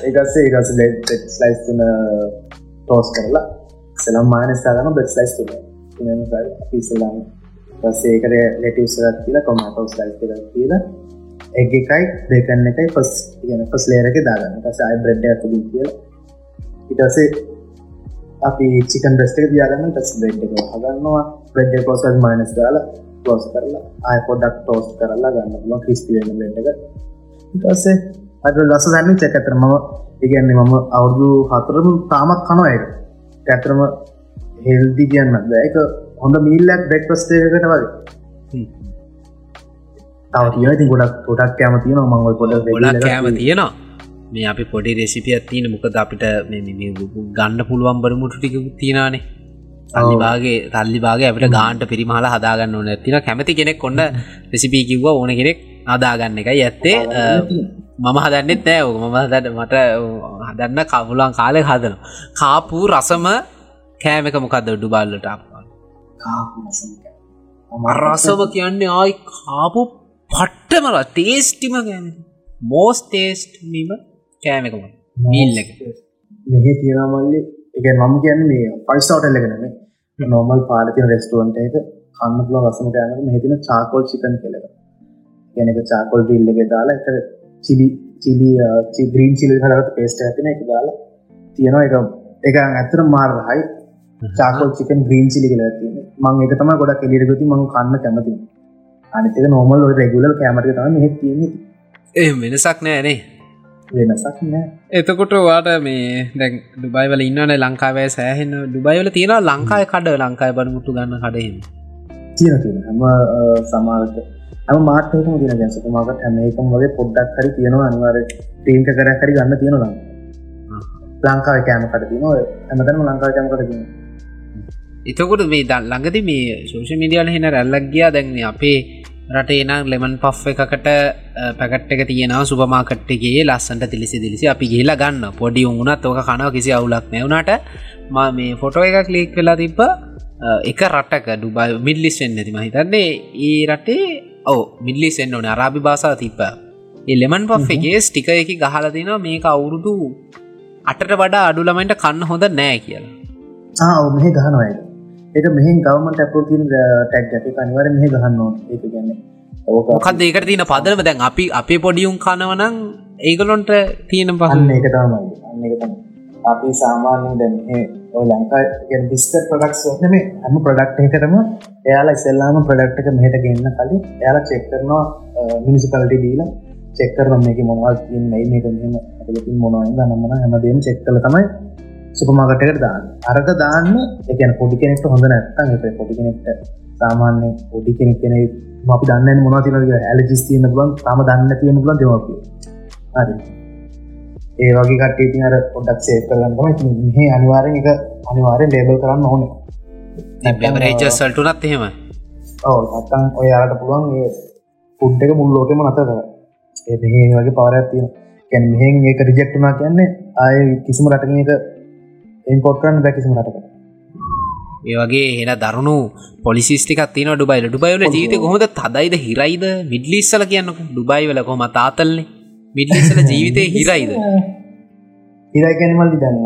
ඒකස්සේ ඒකස ස්ලයිස් තුන ටෝස් කරලා සෙනම් මානස්ථාගන බෙස් ලයිස් තුන. පිසලාම පස්සේකට ලෙටවසරත් කියලා කොමටෝ ස්ලයිස් කර කියලා. එක් එකයි දෙකන්න එකයි පස් කියන පස් ලේරක දාගන්න. පස අයි බ්‍රඩ් ඇතුලින් කියල. ඉටසේ අපි චිකන් බෙස්ට දියාගන්න ටස් බ්‍රඩ් එක හගන්නවා බ්‍රඩ් පොස මයිනස් දාලා පෝස් කරලා අය පොඩක් ටෝස් කරලා ගන්න පුල ක්‍රිස්පිලන බ්ලඩ් එක. ඉටසේ අට ලස දන්න චැකතර මම ඉගන්නේ මම අවුදු හතරම තාමත් කනවා එක ඇතරම හෙල්දි කියන්න දැක හොඳ මීල්ලක් බෙක්වස්ටේකට වගේ. තව තිය ති ගොඩක් ගොඩක් කෑම තියෙන මංගල් පොඩ ගොඩක් කෑම තියෙනවා. මේ අපි පොඩි රෙසිපියත් තියෙන මොකද අපිට ගන්න පුළුවන් බරමුට ටික තියෙනනේ තල්ලිබාගේ තල්ලිබාගේ අපිට ගාන්ට පිරිමහල හදාගන්න ඕන. ඇතින කැමති කෙනෙක් කොන්න රෙසිපී කිව්ව ඕන කෙනෙක් අදාගන්න එකයි ඇත්තේ. මම හදන්නෙත් නෑ ඕක. මම හදට මට හදන්න කවුලන් කාලෙ හදන කාපු රසම කෑමක මොකක්ද ඩුබල්ලට රසම කියන්නේ ආයි කාපු පට්ටමල තේස්ටිම ගැන මෝස් තේස්ටීම කෑමකම මීල් එක. මෙහ තියෙනමල්ලි එක මම කියන්න මේ පයිස්ටවටල්ලගෙනම නොමල් පාලතින රෙස්ටුවන්ට එක. කන්න පුල රසම කෑමක මෙහිතින චාකෝල් චිකන් කෙලක ගැනක චාකොල් ඩිල්ලක දාලා එක චිලි චිලි චිග්‍රීන් චිලි හරත් පේස්ට ඇතින එක දාලා තියෙනවා. එක එක ඇතර මාර්හයි. චාකල් චිකන් ග්‍රීන් චිලි කියලා තින මං එක තම ගොඩක් කෙලිරගති මං කන්න කැමති අනිතක නොමල් ඔය රෙගුලල් කෑමට තම මෙහෙ තියන ඒ වෙනසක් නෑනේ වෙනසක් නෑ. එතකොට වාට මේ දැන් ඩුබයිවල ඉන්නන ලංකාවය සෑහෙන. ඩුබයිවල තියෙන ලංකාය කඩ ලංකාය බරමුට්ටු ගන්න කඩහෙම තියෙන හැම සමාරට හම මාර්තයකම තින ගැසතුමාකට හැමේකම් වගේ පොඩ්ඩක් හරි තියෙනවා. අනිවාර ටීන්ක කර හරි ගන්න තියෙන ලං ලංකාව කෑම කට තින ඇමතම ලංකාව කෑම කට තින එතකොට මේ දල් ළඟද මේ සෝෂ මිඩියල හෙන රැල්ලක් ගියා. දැන්න අපේ රටේ නම් ලෙමන් පෆ් එකකට පැකට් එක තියෙනවා සුපමාකට්ටගේ ලස්සන්ට තිලිසි දිලිසි අපි ගේලා ගන්න පොඩි උුණත් ඕක කනව කිසි අවුලක් නැවුණට ම මේ ෆොටෝ එකක් ලික් වෙලා තිබ්බ එක රට්ටක ඩුබයි මිල්ලිස්සෙන් නැති මහිතන්නේ ඒ රටේ ඕ මිල්ලිසෙන් ඕන. අරාභි භාසා ඒ ලෙමන් පෆ් එකේ ස්ටික එක ගහල තින මේක අවුරුදු අටට වඩා අඩුලමයින්ට කන්න හොඳ නෑ කියලා. ආ මෙහ ගහනවයි එක මෙහි ගවමට ඇපෝතින් ටැක් ඇති අනිවර මෙහ ගහන්න ඒක ගැන්න මොකක්ද ඒකට තියෙන පදනම දැන් අපි අපේ පොඩියුම් කනවනං ඒගලොන්ට තියෙන පහන්න එක තමයි. අපි සාමාන්‍යෙන් දැන් ලංකා බිස්ක ප්‍රඩක්ස් වනම හැම ප්‍රඩක්් එකටම එයාලා ඉසෙල්ලාම ප්‍රඩක්් එක මෙහට ගන්න කලින් එයාලා චෙක් කරනවා මිනිසිකල්ටි දීලා චෙක්කර මේක මොවාල් තියන්න මේක මෙම ඇලතින් මොනවයිද නම්මන හැමදේම චෙක් කල තමයි සුපමාකටකට දාන්න. අරක දාන්න එකන පොඩි කෙනෙක්ට හොඳ නැත්තන් එක පොඩි කෙනෙක්ට සාමාන්‍ය පොඩි කෙනෙක් කෙනෙ අපි දන්න මොන තින ඇලජිස් තියන්න පුලන් තම දන්න තියෙන පුලන් දෙමපිය හරි. ඒ වගේ කට්ටේති අර පොඩක් සේ කරගන්නම මෙහ අනිවාරෙන් එක අනිවාරෙන් ලේබල් කරන්න ඕන. රේජසල්ටුනත් එහෙම? ඕ නත්තන් ඔය අරට පුළුවන් ඒ පුඩ් එක මුල් ලෝකෙම නත කර ඒ මෙහ වගේ පවරයක් තියෙන කැන මෙහෙන් ඒක රිජෙක්ටුනා කියන්නේ ආය කිසිම රටක ඉම්පොට් කරන්න බැකිසිම රටකට ඒ වගේ හෙන දරුණු පොලිසිස්ටිකක් තින ඩුබයිල ඩුබයිල ජීවිත කොහොද තදයිද හිරයිද? මිඩ්ලිස්සල කියන්න ඩුබයිවල කොම තාතල්න්නේ මිඩ්ලිස්සල ජීවිතය හිරයිද? හිරයිගැනමල්ලි දැන්න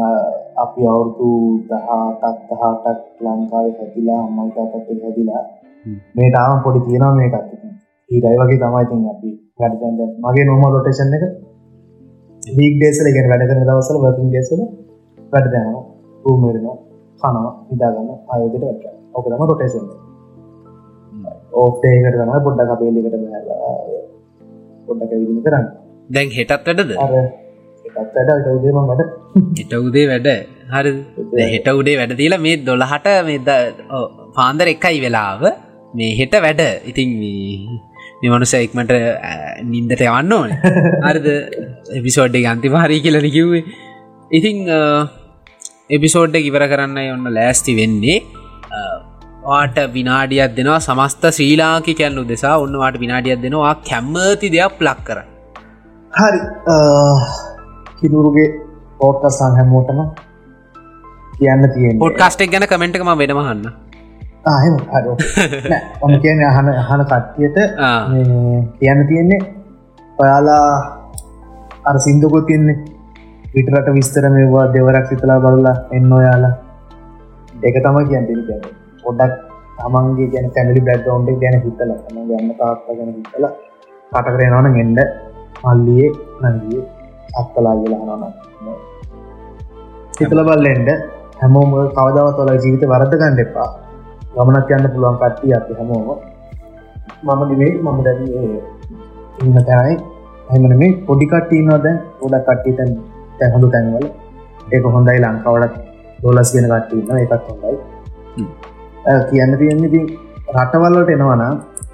අපි අවුරුදු දහතක් දහටක් ලංකාවේ හැදිලා අම්මල්තාතත් හැදිලා මේ තාම පොඩි තියෙනවා මේ එකත් හිරයි වගේ තමයිතින් අපි වැඩ මගේ නොම ලොටේෂන් එක වීක් ඩේසල ගැන වැඩ කරන දවසල වර්කින් ඩේසල වැඩ දැනවා රූමරෙන කනවා හිදාගන්න ආයෝදයට වැට ඕකතම රොටේෂන් ඕෆ්ටේකට තමයි පොඩ්ඩක් අපේලිකට පොඩ්ඩක විදින කරන්න. දැන් හෙටත් වැඩද? ට උදේම වැඩ හිට උදේ වැඩ. හරි හෙට උඩේ වැඩ තිීලා මේ දොළහට මේ පාන්දර එකයි වෙලාව. මේ හෙට වැඩ. ඉතින් මෙමනුස එක්මට නින්දට යවන්න ඕන. අරද එපිසෝඩ්ඩ අන්තිමාරී කියලන කිව්වේ. ඉතිං එපිසෝඩ්ඩ ඉවර කරන්න ඔන්න ලෑස්ති වෙන්නේ. වාට විනාඩියත් දෙනවා සමස්ත ශ්‍රීලාකි කැන්නු දෙසා ඔන්නවාට විනාඩියත් දෙනවා කැම්මති දෙයක් ප්ලක් කර හරි. කිදුරුගේ පෝට්ටසන් හැමෝටම කියන්න තියෙන පොට්කාස්ටෙක් ගැන කමෙන්ට්කම වෙනමහන්න ඔම කියන අහන අහන කට්ටියට කියන්න තියෙන්නේ ඔයාලා අර සිින්දුකො තියන්නේ විටරට විස්තර මේවා දෙවරක් සිතලා බලලා එන්න ඔයාලා. ඒක තම කියන්න. ගැන පොඩක් තමන්ගේ ගැන කැමලි බැක්ගවන්් ගැන හිතල ම ගන්න තාත්තා ගැන හිතල කටකරයනවන ගෙන්ඩ මල්ලියේ නගේ අක්කලා කියලා හනන හිතල බල්ලෙන්ඩ හැමෝම කවදාව තොල ජීවිත වරද ගන්න එපා. ගමනත් යන්න පුළුවන් කට්ටිය අපි හැමෝම. මම නිවේ මම දැන ඉන්න තැනයි. හැමන මේ පොඩිකට්ටීනවා දැන්. ොඩ කට්ටි තැන් තැහොඳු තැන්වල ඒක හොඳයි ලංකාවලත් දෝලස් කියන කට්ටීන්න එකත් හොඳයි. කියන්න තියෙන්නේ රටවල්ලට එනවන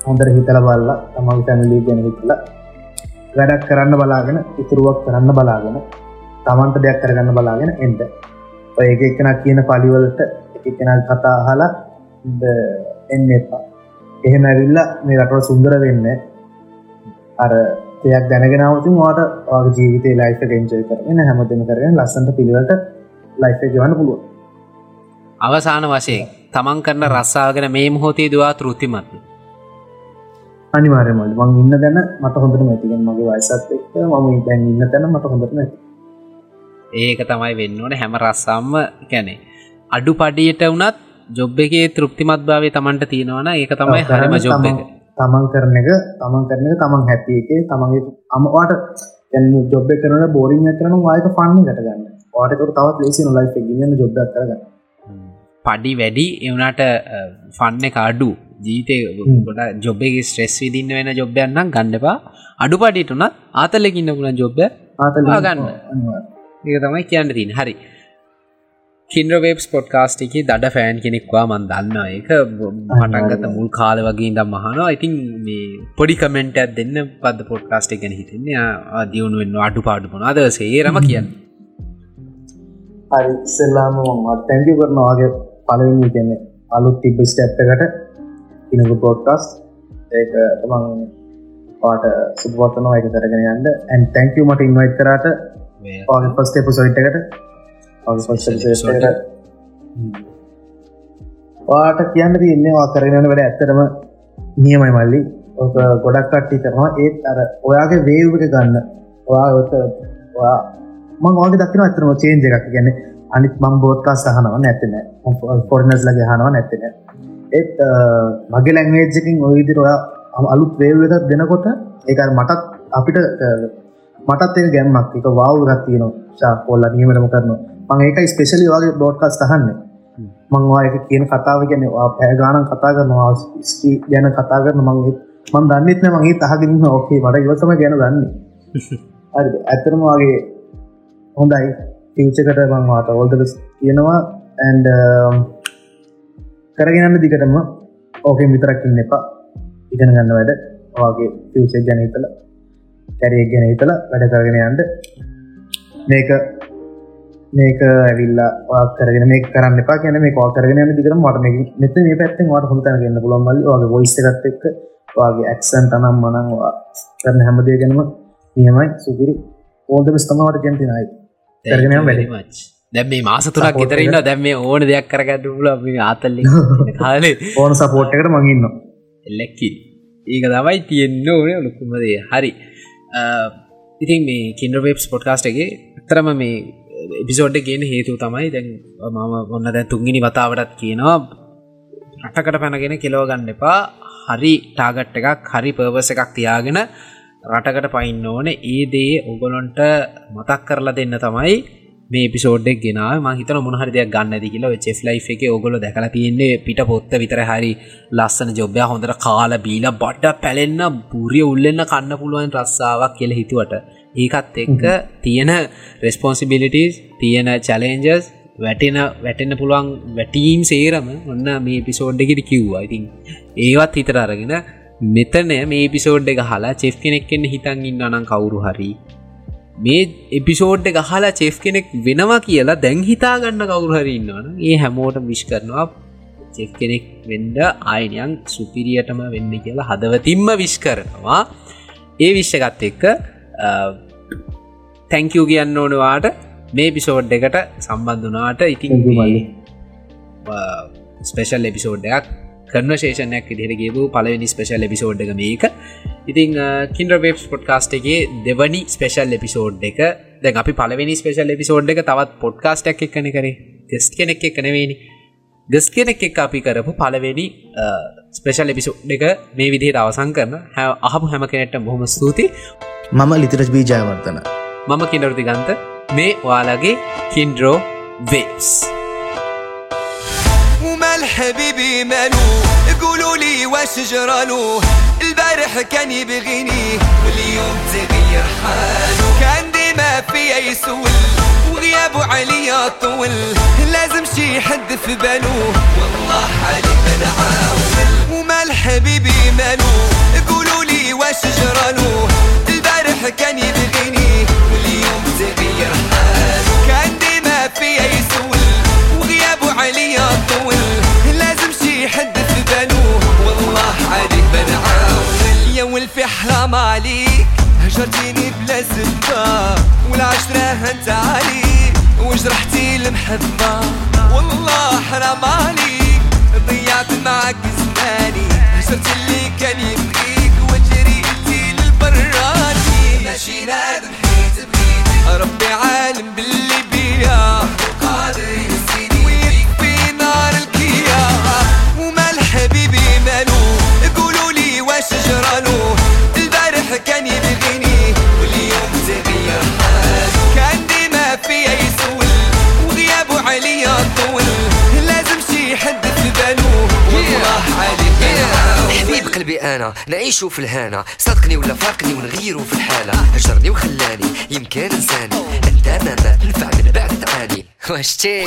හොඳර හිතල බල්ල තමන් තැමිලී ගැන හිතල වැඩක් කරන්න බලාගෙන ඉතුරුවක් කරන්න බලාගෙන තමන්ට දෙයක් කරගන්න බලාගෙන එන්ට ඔය එක එකන කියන පලිවලට එකෙන කතා හලා එන්න එපා. එහෙම ඇවිල්ල මේ රටවල් සුන්දර වෙන්න. අර දෙයක් දැනගෙනවතින් වාට වගේ ජීවිතය ලයිෆ ගෙන්ජය කරන හැමතම කරන ලස්සන්ට පිළිවට ලයිෆ ගවන්න පුළුව අවසාන වශයෙන් තමන් කරන රස්සාගෙන මේ මොහොතේ දවා තෘතිමත් අනිවාරයමල් මං ඉන්න දැන මට හොඳට මැතිගෙන් මගේ වයිසත් එක්ක මම දැන් ඉන්න තැන මට හොඳට නැති ඒක තමයි වෙන්න ඕන හැම රස්සම්ම කැනේ අඩු පඩියට වනත් ජොබ් එකේ තෘප්තිමත් භාවේ තමන්ට තියෙනවන ඒක තමයි හරිම ජොබ් එක තමන් කරන එක තමන් කරන එක තමන් හැපි එකේ තමන්ගේ අමවාට ජොබ් කරන බෝරිං කරන වායක පන්න ගටගන්න වාටකර තවත් ලේසි නොලයි ගන්න ජොබ් කරගන්න. පඩි වැඩි එවනට ෆන්න කාඩු ජීතය ගොඩ ජොබ්ගේ ස්ට්‍රෙස් විදින්න වෙන ජොබ්යන්නම් ගණඩපා අඩු පඩිටුනත් ආතලෙකින්න පුලන් ජොබ්බ ආතල ගන්න ඒක තමයි කියන්න තින් හරි කින්ද්‍රවේබ් ස්පොට්කාස්ට එක දඩ ෆෑන් කෙනෙක්වා මන් දන්න. එක මටන්ගත මුල් කාල වගේ දම් මහනවා ඉතින් මේ පොඩි කමෙන්ට ඇත් දෙන්න පද පොට්කාස්ට ගැන හිතන්නේ. දියුණු වෙන්න අඩු පාඩු පොනාද සේරම කියන්න. මත් තැංකි කරනවාගේ පලවිනි කියන්නේ අලුත් තිබ ස්ටැප්කට ඉනක පෝට්කාස් ඒක තමන් පාට සුපවත්තනවා එක කරගෙන යන්න. ඇන් තැංකව මට ඉන්වයිට කරට පස්ට එපසොයිට් එකට වාට කියන්න තියන්නේවා කරගෙන වැඩ ඇත්තරම නියමයි මල්ලි. ඕක ගොඩක් කට්ටි කරනවා. ඒත් අර ඔයාගේ වේවක ගන්න. ඔයා මං වාගේ දකින අතරම චේන්ජ එකක්. ගැන අනිත් මං බෝත්කා සහනව නැතින ෆොර්නස් ලගේ හනව නැතින ඒත් මගේ ලැංවේජකින් ඔයවිදිර ඔයා අලුත් වේවක දෙනකොට ඒක මටත් අපිට මටත් ගැම්මක්. එක වාව ගත්තියන ශාකොල්ල නියමටම කරනවා මං ඒකයි ස්පෙශලි වගේ බෝඩ්කස් තහන්න මංවා එක කියන කතාව ගැන පෑගානන් කතා කරනවා ස්ටී ගැන කතා කරන මංගේ මන් දන්නෙත්න මගේ තහගන්න ඕකේ මට ඉවසම ගැන දන්නේ. හරි ඇතරම වගේ හොඳයි. පිවචකට මංවාට ඔල්දක තියෙනවා ඇන්ඩ um, කරගෙනන්න දිගටම ඕකෙන් විතරක්කින්න එපා. ඉගෙන ගන්න වැඩ. වගේ පිවචක් ගැන හිතල කැරියක් ගැන හිතල වැඩ කරගෙන යන්ට මේක මේක ඇවිල්ලා කරගෙන මේ කරන්න එපා කියන මේ කෝ කරගෙන දිකර මට මේ මෙත මේ පැත්තෙන් වට හොඳතන ගන්න පුළන් මල්ල. වගේ ොයිස්සගත් එක්ක වගේ ඇක්සන් තනම් මනංවා කරන හැමදේ ගැනම නියමයි සුපිරි. ඕෝද ස්තමවට ගැතිනයි කරගෙන වැඩි දැම් මේ මාස තුරක් ගෙතරන්න දැම් මේ ඕන දෙයක් කරගන්න ල ආතල්ල කාලේ. ඕන සපෝට්කට මඟන්න එල්ලැක්කි ඒක තමයි තියෙන්න්න ඕන ලොකුමදේ හරි. ඉතින් මේ කින්ඩවේබ් පොට්කාස්ට එකගේ තරම මේ එපිසෝඩ් ගෙන හේතු තමයි දැන් මම ඔන්න දැ තුන්ගිනි වතාවටත් කියනවා. රටකට පැනගෙන කෙලෝගන්න එපා. හරි ටාගට් එකක් හරි පර්වස එකක් තියාගෙන රටකට පයින්න ඕන. ඒ දේ ඔගොලොන්ට මතක් කරලා දෙන්න තමයි මේ පිසෝඩ්ඩක් ගෙන මහිත මොහරි දෙයක් ගන්න ද කියලා චෙස් ලයි් එක ඔගොල දැකලා තියන්නේ පිට පොත්ත විතර හරි ලස්සන ජොබ්‍ය හොඳට කාල බීල බඩ්ඩ පැලෙන්න බුරිය උල්ලෙන්න කන්න පුළුවන් රස්සාාවක් කියල හිතුවට. ඒකත් එක්ක තියෙන රෙස්පොන්සිබිලිටස් තියෙන චලෙන්ජස් වැටෙන වැටෙන්න පුළුවන් වැටීම් සේරම ඔන්න මේ පිසෝඩ්ඩකට කිව්වා. ඉතින් ඒවත් හිතර අරගෙන මෙතන මේ පිසෝඩ් එක හලා චෙෆ් කෙනෙක්ෙන් හිතන් ඉන්න අනම් කවුරු හරි. මේ එපිසෝඩ් එක හලා චෙෆ් කෙනෙක් වෙනවා කියලා දැන් හිතාගන්න කවුරු හරි ඉන්නවන ඒ හැමෝට විශ් කරනවා චෙෆ් කෙනෙක් වෙන්ඩ ආයනයන් සුපිරියටම වෙන්න කියලා හදවතින්ම විශ් කරනවා. ඒ විශ්ෂගත් එක්ක තැංකූ කියන්න ඕනවාට මේ පිසෝඩ් එකට සම්බන්ධනාට ඉතින් ස්පේෂල් එපිසෝඩ් එකක් කන්වශේෂනයක් ඉදිරිගේපු පලවෙනි ස්පේෂල් එපිසෝඩ් එක මේක. ඉතිං කින්ඩ වෙබ් පොඩ්කාස්ට එකගේ දෙවනි ස්පේෂල් එපිසෝඩ් එක. දැන් අපි පලවෙනි ස්පේෂල් එපිසෝඩ් එක තවත් පොඩ්කාස්ටක් එක්කන කරේ. ගෙස්ට කෙනෙක් එක්කනවෙනි ගෙස් කෙනෙක් එක් අපි කරපු පලවෙනි ස්පේෂල් එපිසෝඩ් එක මේ විදිහට අවසං කරන හැ අහපු හැම කෙනෙට බොහොම ස්තුති මම ලිතරජ බී ජයවර්තන මම කිනරති ගන්ත මේ ඔයාලගේ කින්ඩරෝ වේස්. ومال حبيبي مالو قولوا لي واش جرالو البارح كان يبغيني واليوم تغير حاله كان ديما فيا يسول وغيابه عليا طول لازم شي حد في باله والله حالي بنعاول ومال حبيبي مالو قولوا لي واش جرالو البارح كان يبغيني واليوم تغير حاله كان ديما فيا يسول وغيابه عليا طول. لازم شي حد في باله. والله عليك بنعاول يا ولفي حرام عليك. هجرتيني بلا سبة والعشرة هنت عليك وجرحتي المحبة. والله حرام عليك. ضيعت معك زماني. هجرت اللي كان يبغيك للبراني ماشي نادم حيت بغيتك ربي عالم باللي بيا قادر قلبي أنا نعيشو في الهنا. صدقني ولا فارقني ونغيرو في الحالة. هجرني وخلاني يمكن أنساني. أنت ماما نفع من بعد تعاني. واش تي؟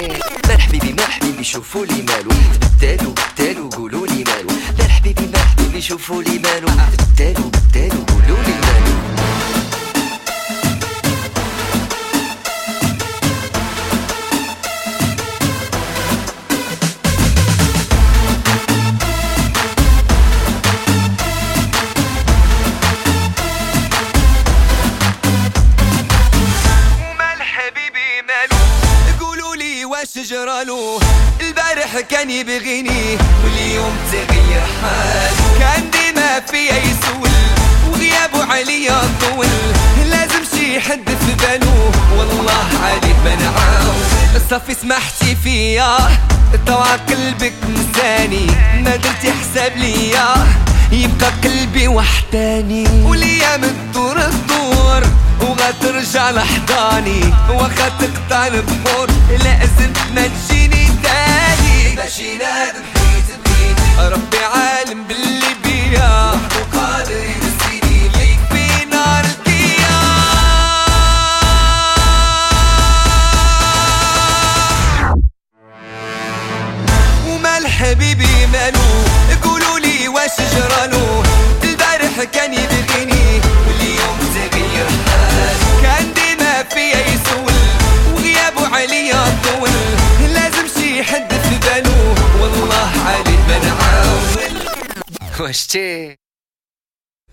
مال حبيبي مال حبيبي شوفوا لي مالو. بدالو بدالو قولوا لي مالو. مال حبيبي مال حبيبي شوفوا لي مالو. بدالو بدالو قولوا لي جرالو البارح كان يبغيني واليوم تغير حاله كان ديما فيا يسول وغيابه عليا طول. لازم شي حد في باله والله عليك بنعاون صافي سمحتي فيا طوع قلبك نساني. ما درتي حساب ليا يبقى قلبي وحداني. والأيام تدور ما ترجع لحضاني. وقت تقطع البحور لازم ما تجيني تاني. مشينا بحيط بحيط ربي عالم باللي بيا. وقادر ينسيني ليك في نار القيام ومال حبيبي مالو قولولي واش جرالو؟ البارح كان يبي course too.